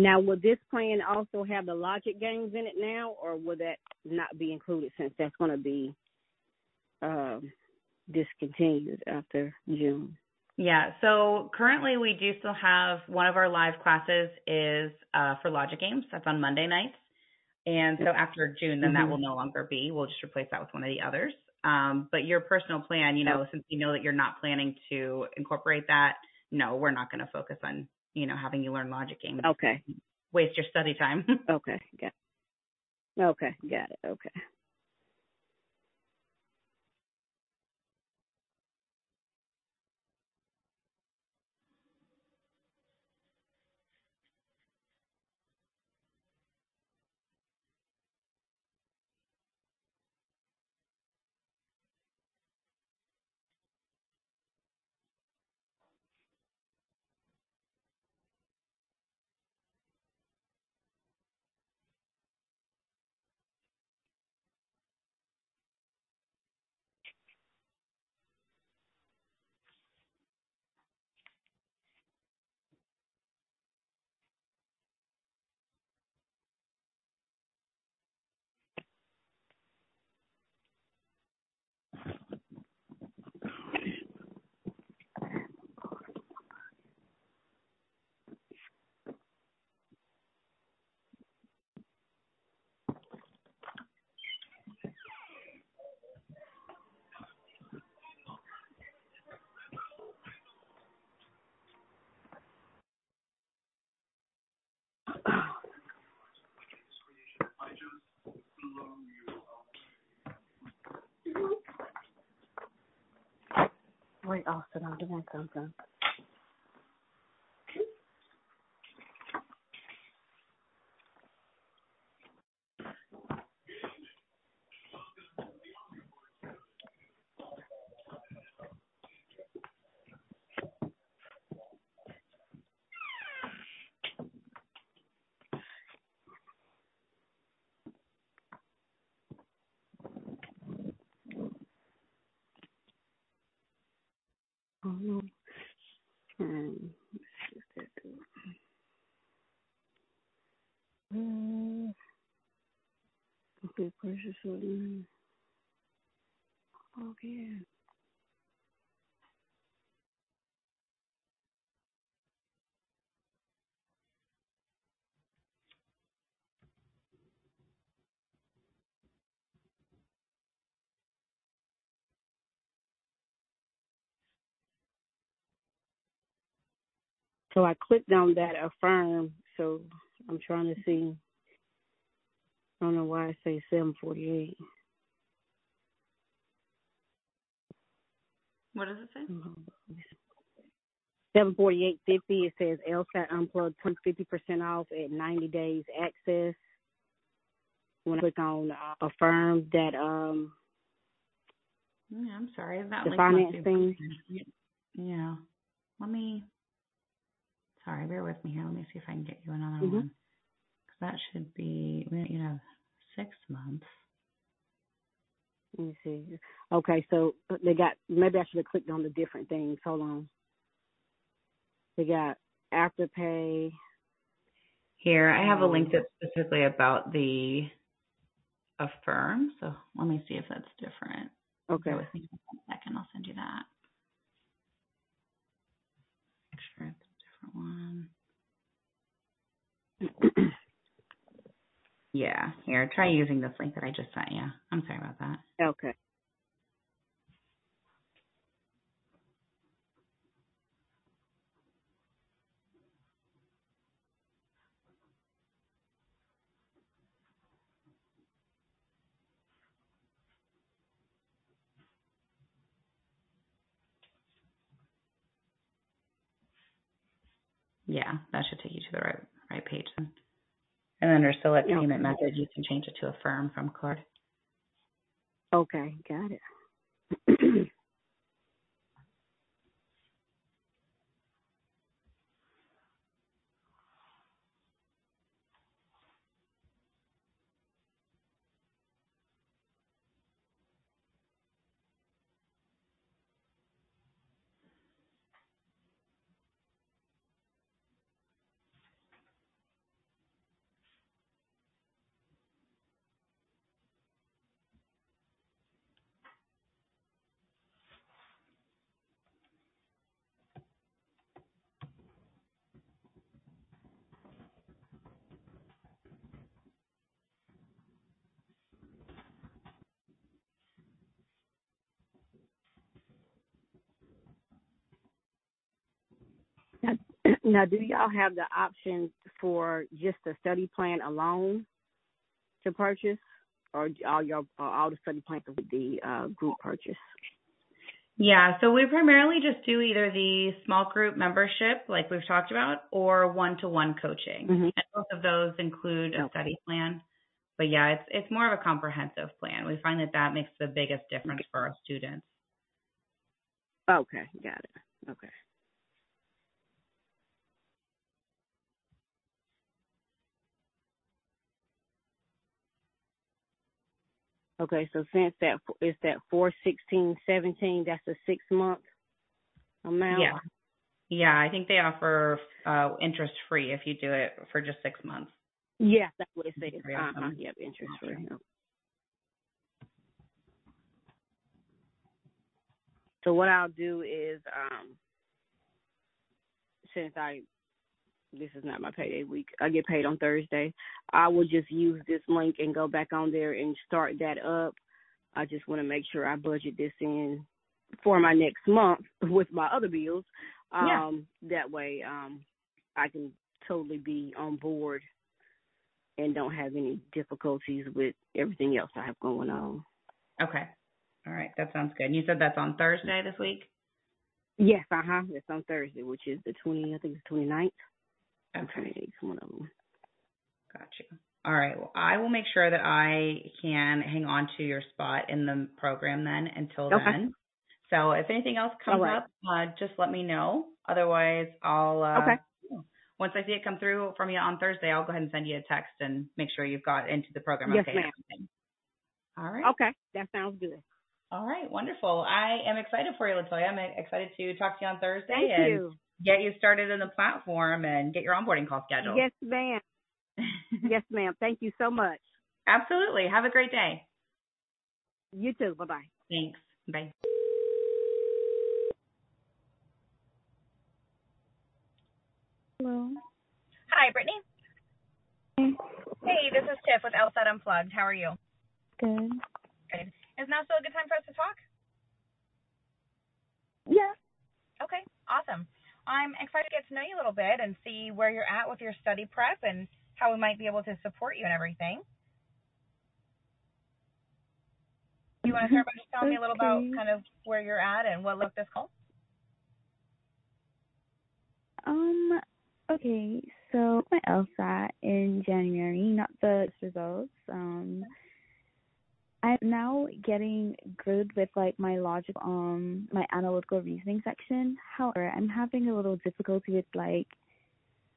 Now, will this plan also have the logic games in it now, or will that not be included since that's going to be um, discontinued after June? Yeah, so currently we do still have one of our live classes is uh, for logic games. That's on Monday nights. And so after June, then mm-hmm. that will no longer be. We'll just replace that with one of the others. Um, but your personal plan, you know, oh. since you know that you're not planning to incorporate that, no, we're not going to focus on you know, having you learn logic games. Okay. Waste your study time. okay. Got it. Okay. Got it. Okay. Wait, Austin, I'm doing something. Okay. So I clicked on that affirm. So I'm trying to see. I don't know why I say 748. What does it say? 74850. It says LSAT unplugged 50 percent off at 90 days access. When I click on uh, affirm that um Yeah, I'm sorry. That the link must finance be thing. Yeah. Let me. Sorry, bear with me here. Let me see if I can get you another Mhm. one. That should be, you know, six months. Let me see. Okay, so they got maybe I should have clicked on the different things. Hold on. They got afterpay. Here, I have a Um, link that's specifically about the affirm. So let me see if that's different. Okay. Bear with me for one second. I'll send you that. Make sure it's a different one. Yeah. Here, try using this link that I just sent you. I'm sorry about that. Okay. Yeah, that should take you to the right right page then. And under select payment method, you can change it to affirm from card. Okay, got it. now, now, do y'all have the option for just the study plan alone to purchase, or all your all the study plans with the uh, group purchase? Yeah, so we primarily just do either the small group membership, like we've talked about, or one-to-one coaching. Mhm. And both of those include a study plan. But yeah, it's it's more of a comprehensive plan. We find that that makes the biggest difference for our students. Okay, got it. Okay. Okay, so since that is that four sixteen seventeen, that's a six month amount. Yeah. Yeah, I think they offer uh interest free if you do it for just six months. Yeah, that's what it says. Uh huh. awesome. Yep, interest free. So what I'll do is, um, since I this is not my payday week, I get paid on Thursday. I will just use this link and go back on there and start that up. I just want to make sure I budget this in for my next month with my other bills. Yeah. Um, that way, um, I can totally be on board and don't have any difficulties with everything else I have going on. Okay. All right, that sounds good. And you said that's on Thursday this week? Yes, uh huh. It's on Thursday, which is the twenty. I think it's the twenty ninth. Okay. One of them. Got you. All right. Well, I will make sure that I can hang on to your spot in the program then until Okay. then. So if anything else comes right. up, uh, just let me know. Otherwise, I'll uh, Okay. once I see it come through from you on Thursday, I'll go ahead and send you a text and make sure you've got into the program Yes, okay. ma'am. All right. Okay, that sounds good. All right. Wonderful. I am excited for you, Latoya. I'm excited to talk to you on Thursday Thank and you. Get you started in the platform and get your onboarding call scheduled. Yes, ma'am. yes, ma'am. Thank you so much. Absolutely. Have a great day. You too. Bye bye. Thanks. Bye. Hello. Hi, Brittany. Hey. Hey, this is Tiff with LSAT Unplugged. How are you? Good. Good. Is now still a good time for us to talk? Yeah. Okay, awesome. I'm excited to get to know you a little bit and see where you're at with your study prep and how we might be able to support you and everything. You want to start by just telling me a little about kind of where you're at and what looked this call? Um. Okay. So my LSAT in January, not the results. Um. I'm now getting good with like my logic, um, my analytical reasoning section. However, I'm having a little difficulty with like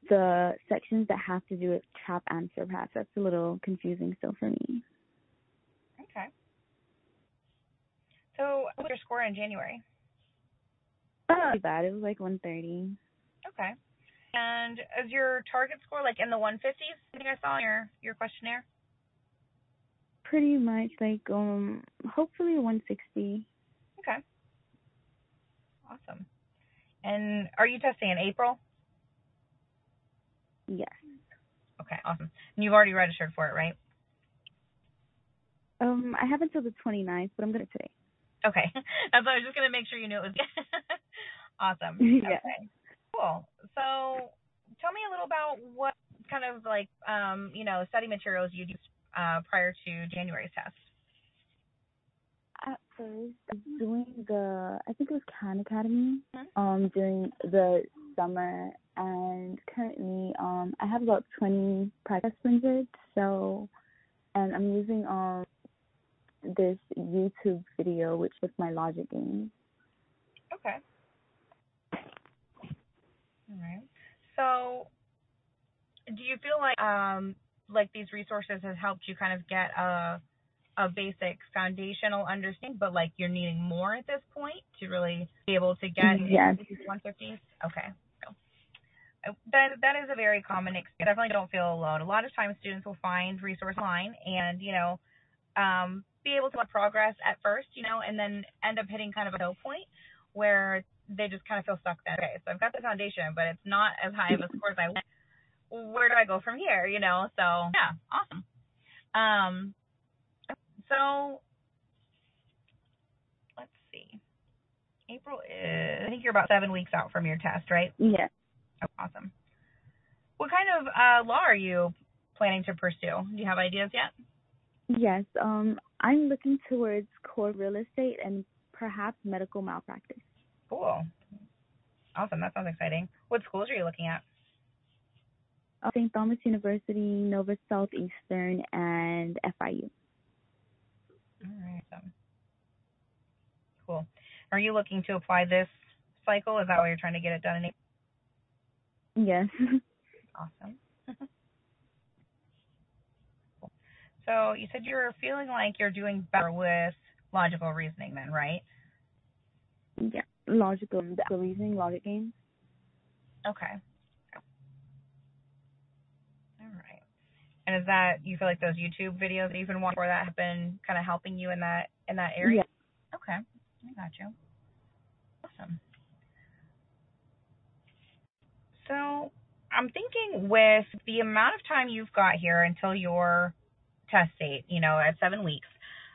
the sections that have to do with trap and surpass. That's a little confusing still for me. Okay. So, what was your score in January? Not too bad. It was like 130. Okay. And is your target score like in the 150s? I think I saw in your your questionnaire. Pretty much like um, hopefully 160. Okay. Awesome. And are you testing in April? Yes. Okay, awesome. And you've already registered for it, right? Um, I have until the 29th, but I'm gonna today. Okay. That's I was just gonna make sure you knew it was awesome. Yeah. Okay. Cool. So tell me a little about what kind of like um, you know, study materials you used uh prior to January's test. At first, I was doing the I think it was Khan Academy Mhm. um during the summer, and currently um I have about 20 practice printed. So, and I'm using um this YouTube video, which is my logic game. Okay. All right. So, do you feel like um like these resources has helped you kind of get a a basic foundational understanding, but like you're needing more at this point to really be able to get Yes. into these 150s? Okay. So, that that is a very common experience. Definitely don't feel alone. A lot of times students will find resource online and you know um, be able to make progress at first, you know, and then end up hitting kind of a low point where they just kind of feel stuck then. Okay, so I've got the foundation, but it's not as high of a score as I want. Where do I go from here? You know, so yeah, awesome. Um, so let's see. April is, I think you're about seven weeks out from your test, right? Yeah. Oh, awesome. What kind of uh, law are you planning to pursue? Do you have ideas yet? Yes. Um, I'm looking towards core real estate and perhaps medical malpractice. Cool. Awesome. That sounds exciting. What schools are you looking at? St. Thomas University, Nova Southeastern, and FIU. All right. Um, cool. Are you looking to apply this cycle? Is that why you're trying to get it done in April? Yes. Awesome. Cool. So you said you're feeling like you're doing better with logical reasoning then, right? yeah. Logical, the reasoning, logic games. Okay. All right. And is that you feel like those YouTube videos that you've been watching for that have been kind of helping you in that in that area? Yeah. Okay. I got you. Awesome. So I'm thinking with the amount of time you've got here until your test date, you know, at seven weeks,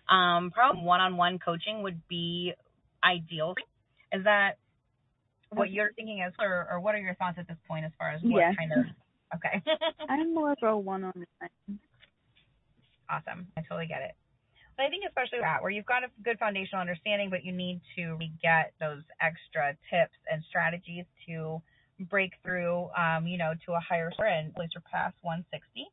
um, probably one-on-one coaching would be ideal. Is that what you're thinking as, or, or what are your thoughts at this point as far as what Yeah. kind of? Okay. I'm more of a one-on-one. awesome. I totally get it. But I think especially that where you've got a good foundational understanding, but you need to get those extra tips and strategies to break through, um, you know, to a higher score and really surpass 160.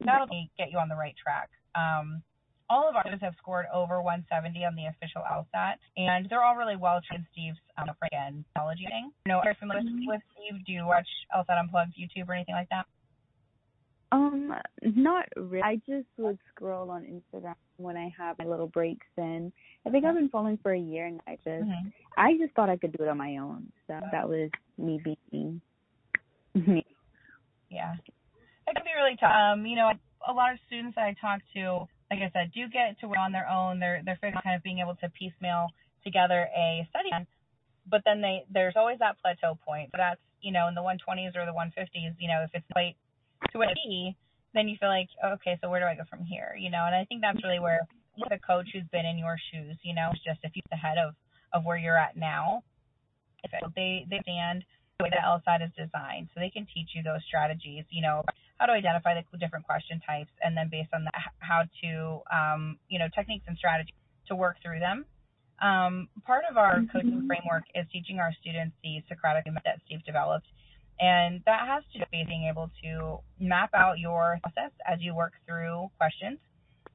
That'll get you on the right track. Um, all of our students have scored over 170 on the official LSAT, and they're all really well trained. Steve's um, again technology thing. You know, are you familiar mm-hmm. with Steve? Do you watch LSAT Unplugged YouTube or anything like that? Um, not really. I just would scroll on Instagram when I have my little breaks in. I think I've been following for a year and I just mm-hmm. I just thought I could do it on my own. So that was me being me. Yeah. It can be really tough. Um, you know, a lot of students that I talk to, like I said, do get to work on their own. They're they're figuring kind of being able to piecemeal together a study plan. But then they there's always that plateau point. So that's, you know, in the 120s or the 150s, you know, if it's quite to what be, then you feel like, okay, so where do I go from here? You know, and I think that's really where with a coach who's been in your shoes, you know, just a few ahead of of where you're at now. If they they stand the way that LSAT is designed, so they can teach you those strategies. You know, how to identify the different question types, and then based on that, how to, um, you know, techniques and strategies to work through them. Um, part of our coaching framework is teaching our students the Socratic method that Steve developed and that has to do with being able to map out your process as you work through questions.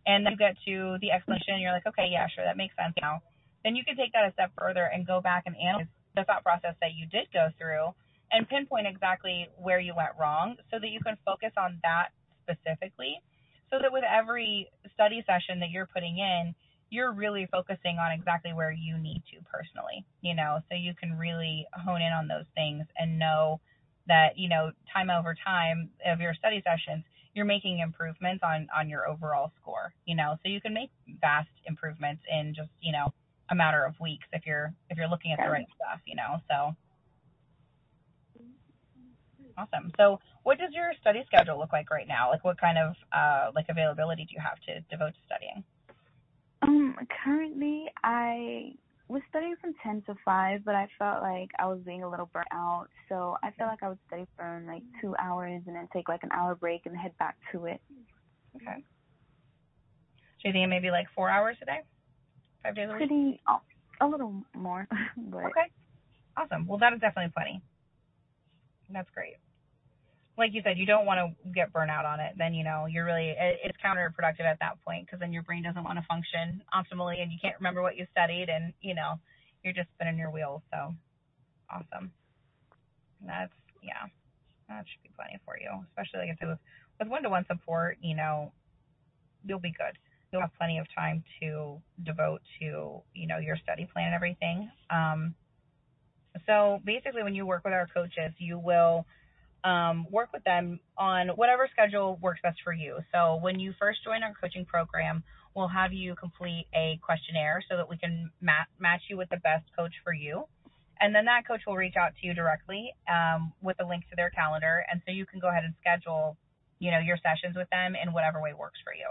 And then you get to the explanation and you're like, okay, yeah, sure, that makes sense now. Then you can take that a step further and go back and analyze the thought process that you did go through and pinpoint exactly where you went wrong so that you can focus on that specifically. So that with every study session that you're putting in, you're really focusing on exactly where you need to personally, you know, so you can really hone in on those things and know that you know time over time of your study sessions you're making improvements on on your overall score you know so you can make vast improvements in just you know a matter of weeks if you're if you're looking at the right stuff you know so awesome so what does your study schedule look like right now like what kind of uh like availability do you have to devote to studying um currently i was studying from 10 to 5, but I felt like I was being a little burnt out. So I felt like I would study for like two hours and then take like an hour break and head back to it. Okay. So you think maybe like four hours a day? Five days a week? Pretty, oh, a little more. but Okay. Awesome. Well, that is definitely plenty. That's great like you said, you don't want to get burnt out on it. Then you know you're really it, it's counterproductive at that point because then your brain doesn't want to function optimally and you can't remember what you studied and you know you're just spinning your wheels. So awesome. That's yeah, that should be plenty for you. Especially like I said with with one to one support, you know, you'll be good. You'll have plenty of time to devote to you know your study plan and everything. Um, so basically, when you work with our coaches, you will um, work with them on whatever schedule works best for you. So when you first join our coaching program, we'll have you complete a questionnaire so that we can mat- match you with the best coach for you. And then that coach will reach out to you directly um, with a link to their calendar, and so you can go ahead and schedule, you know, your sessions with them in whatever way works for you.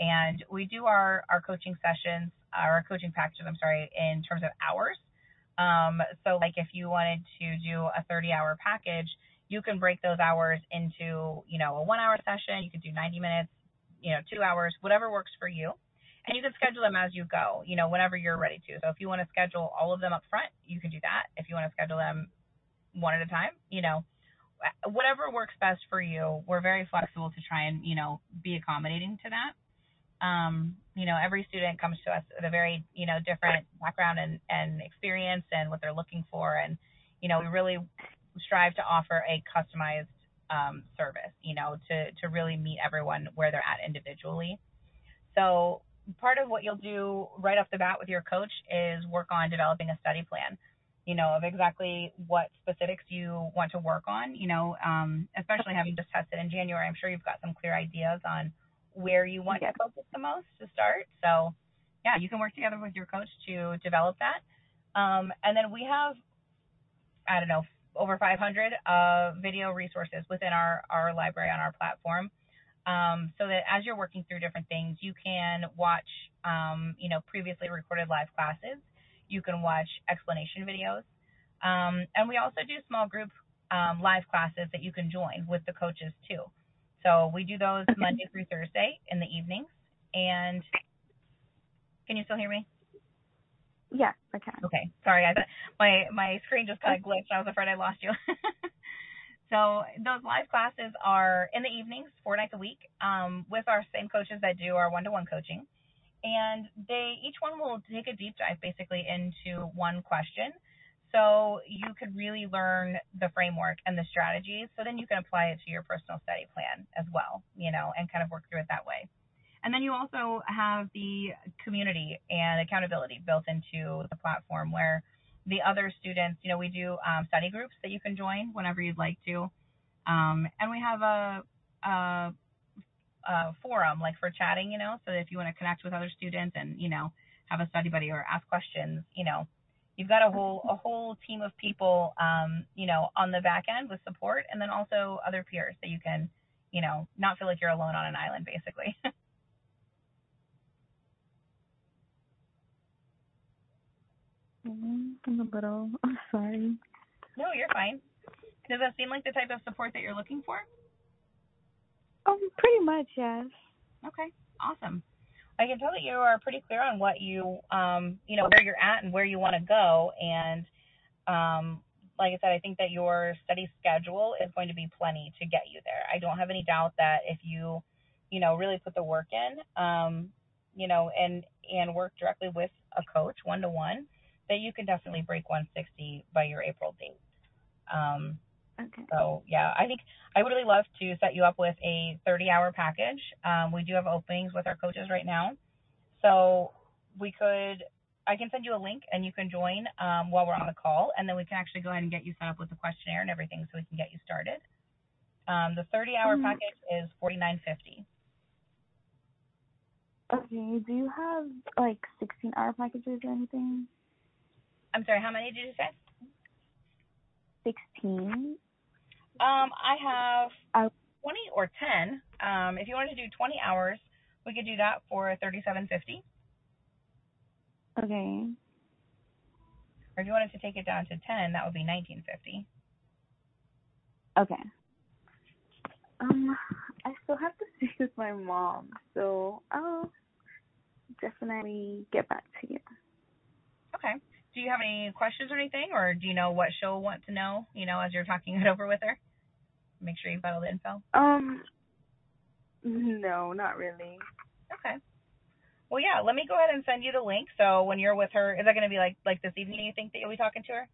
And we do our our coaching sessions, our coaching packages, I'm sorry, in terms of hours. Um, so like if you wanted to do a 30 hour package, you can break those hours into, you know, a one hour session. You could do 90 minutes, you know, two hours, whatever works for you. And you can schedule them as you go, you know, whenever you're ready to. So if you want to schedule all of them up front, you can do that. If you want to schedule them one at a time, you know, whatever works best for you. We're very flexible to try and, you know, be accommodating to that. Um, you know, every student comes to us with a very, you know, different background and, and experience and what they're looking for. And, you know, we really strive to offer a customized um, service, you know, to, to really meet everyone where they're at individually. So part of what you'll do right off the bat with your coach is work on developing a study plan, you know, of exactly what specifics you want to work on, you know, um, especially having just tested in January, I'm sure you've got some clear ideas on where you want to focus the most to start. So yeah, you can work together with your coach to develop that. Um, and then we have, I don't know, over 500 uh, video resources within our, our library on our platform. Um, so that as you're working through different things, you can watch, um, you know, previously recorded live classes. You can watch explanation videos. Um, and we also do small group um, live classes that you can join with the coaches too. So we do those Monday through Thursday in the evenings. And Can you still hear me? Yeah, I can. Okay. Sorry, I my my screen just kind of glitched. I was afraid I lost you. so those live classes are in the evenings, four nights a week, um, with our same coaches that do our one-to-one coaching, and they each one will take a deep dive basically into one question. So you could really learn the framework and the strategies. So then you can apply it to your personal study plan as well, you know, and kind of work through it that way. And then you also have the community and accountability built into the platform where the other students, you know, we do um, study groups that you can join whenever you'd like to. Um, and we have a, a, a forum like for chatting, you know, so if you want to connect with other students and, you know, have a study buddy or ask questions, you know, you've got a whole a whole team of people, um, you know, on the back end with support, and then also other peers that you can, you know, not feel like you're alone on an island, basically. I'm a little I'm sorry. No, you're fine. Does that seem like the type of support that you're looking for? Um, pretty much, yes. Okay, awesome. I can tell that you are pretty clear on what you, um, you know, where you're at and where you want to go. And um, like I said, I think that your study schedule is going to be plenty to get you there. I don't have any doubt that if you, you know, really put the work in, um, you know, and and work directly with a coach one to one, that you can definitely break 160 by your April date. Um, okay. So yeah, I think I would really love to set you up with a 30-hour package. Um, we do have openings with our coaches right now, so we could. I can send you a link and you can join um, while we're on the call, and then we can actually go ahead and get you set up with the questionnaire and everything, so we can get you started. Um, the 30-hour Mm. package is 49.50. Okay. Do you have like 16 hour packages or anything? I'm sorry, how many did you say? 16. Um, I have 20 or 10. Um, if you wanted to do 20 hours, we could do that for 37.50. Okay. Or if you wanted to take it down to 10, that would be 19.50. Okay. Um, I still have to speak with my mom, so I'll definitely get back to you. Okay. Do you have any questions or anything, or do you know what she'll want to know? You know, as you're talking it over with her. Make sure you've got all the info. Um, no, not really. Okay. Well, yeah. Let me go ahead and send you the link. So when you're with her, is that going to be like like this evening? You think that you'll be talking to her?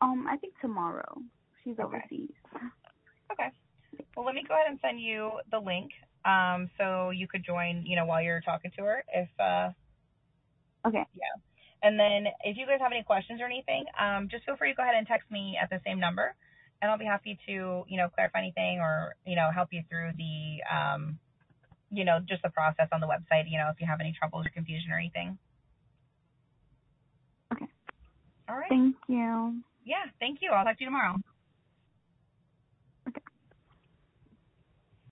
Um, I think tomorrow. She's Okay. overseas. Okay. Well, let me go ahead and send you the link, um, so you could join. You know, while you're talking to her, if uh, Okay. yeah. And then if you guys have any questions or anything, um, just feel free to go ahead and text me at the same number, and I'll be happy to you know clarify anything or you know help you through the um, you know just the process on the website. You know, if you have any troubles or confusion or anything. Okay. All right. Thank you. Yeah. Thank you. I'll talk to you tomorrow.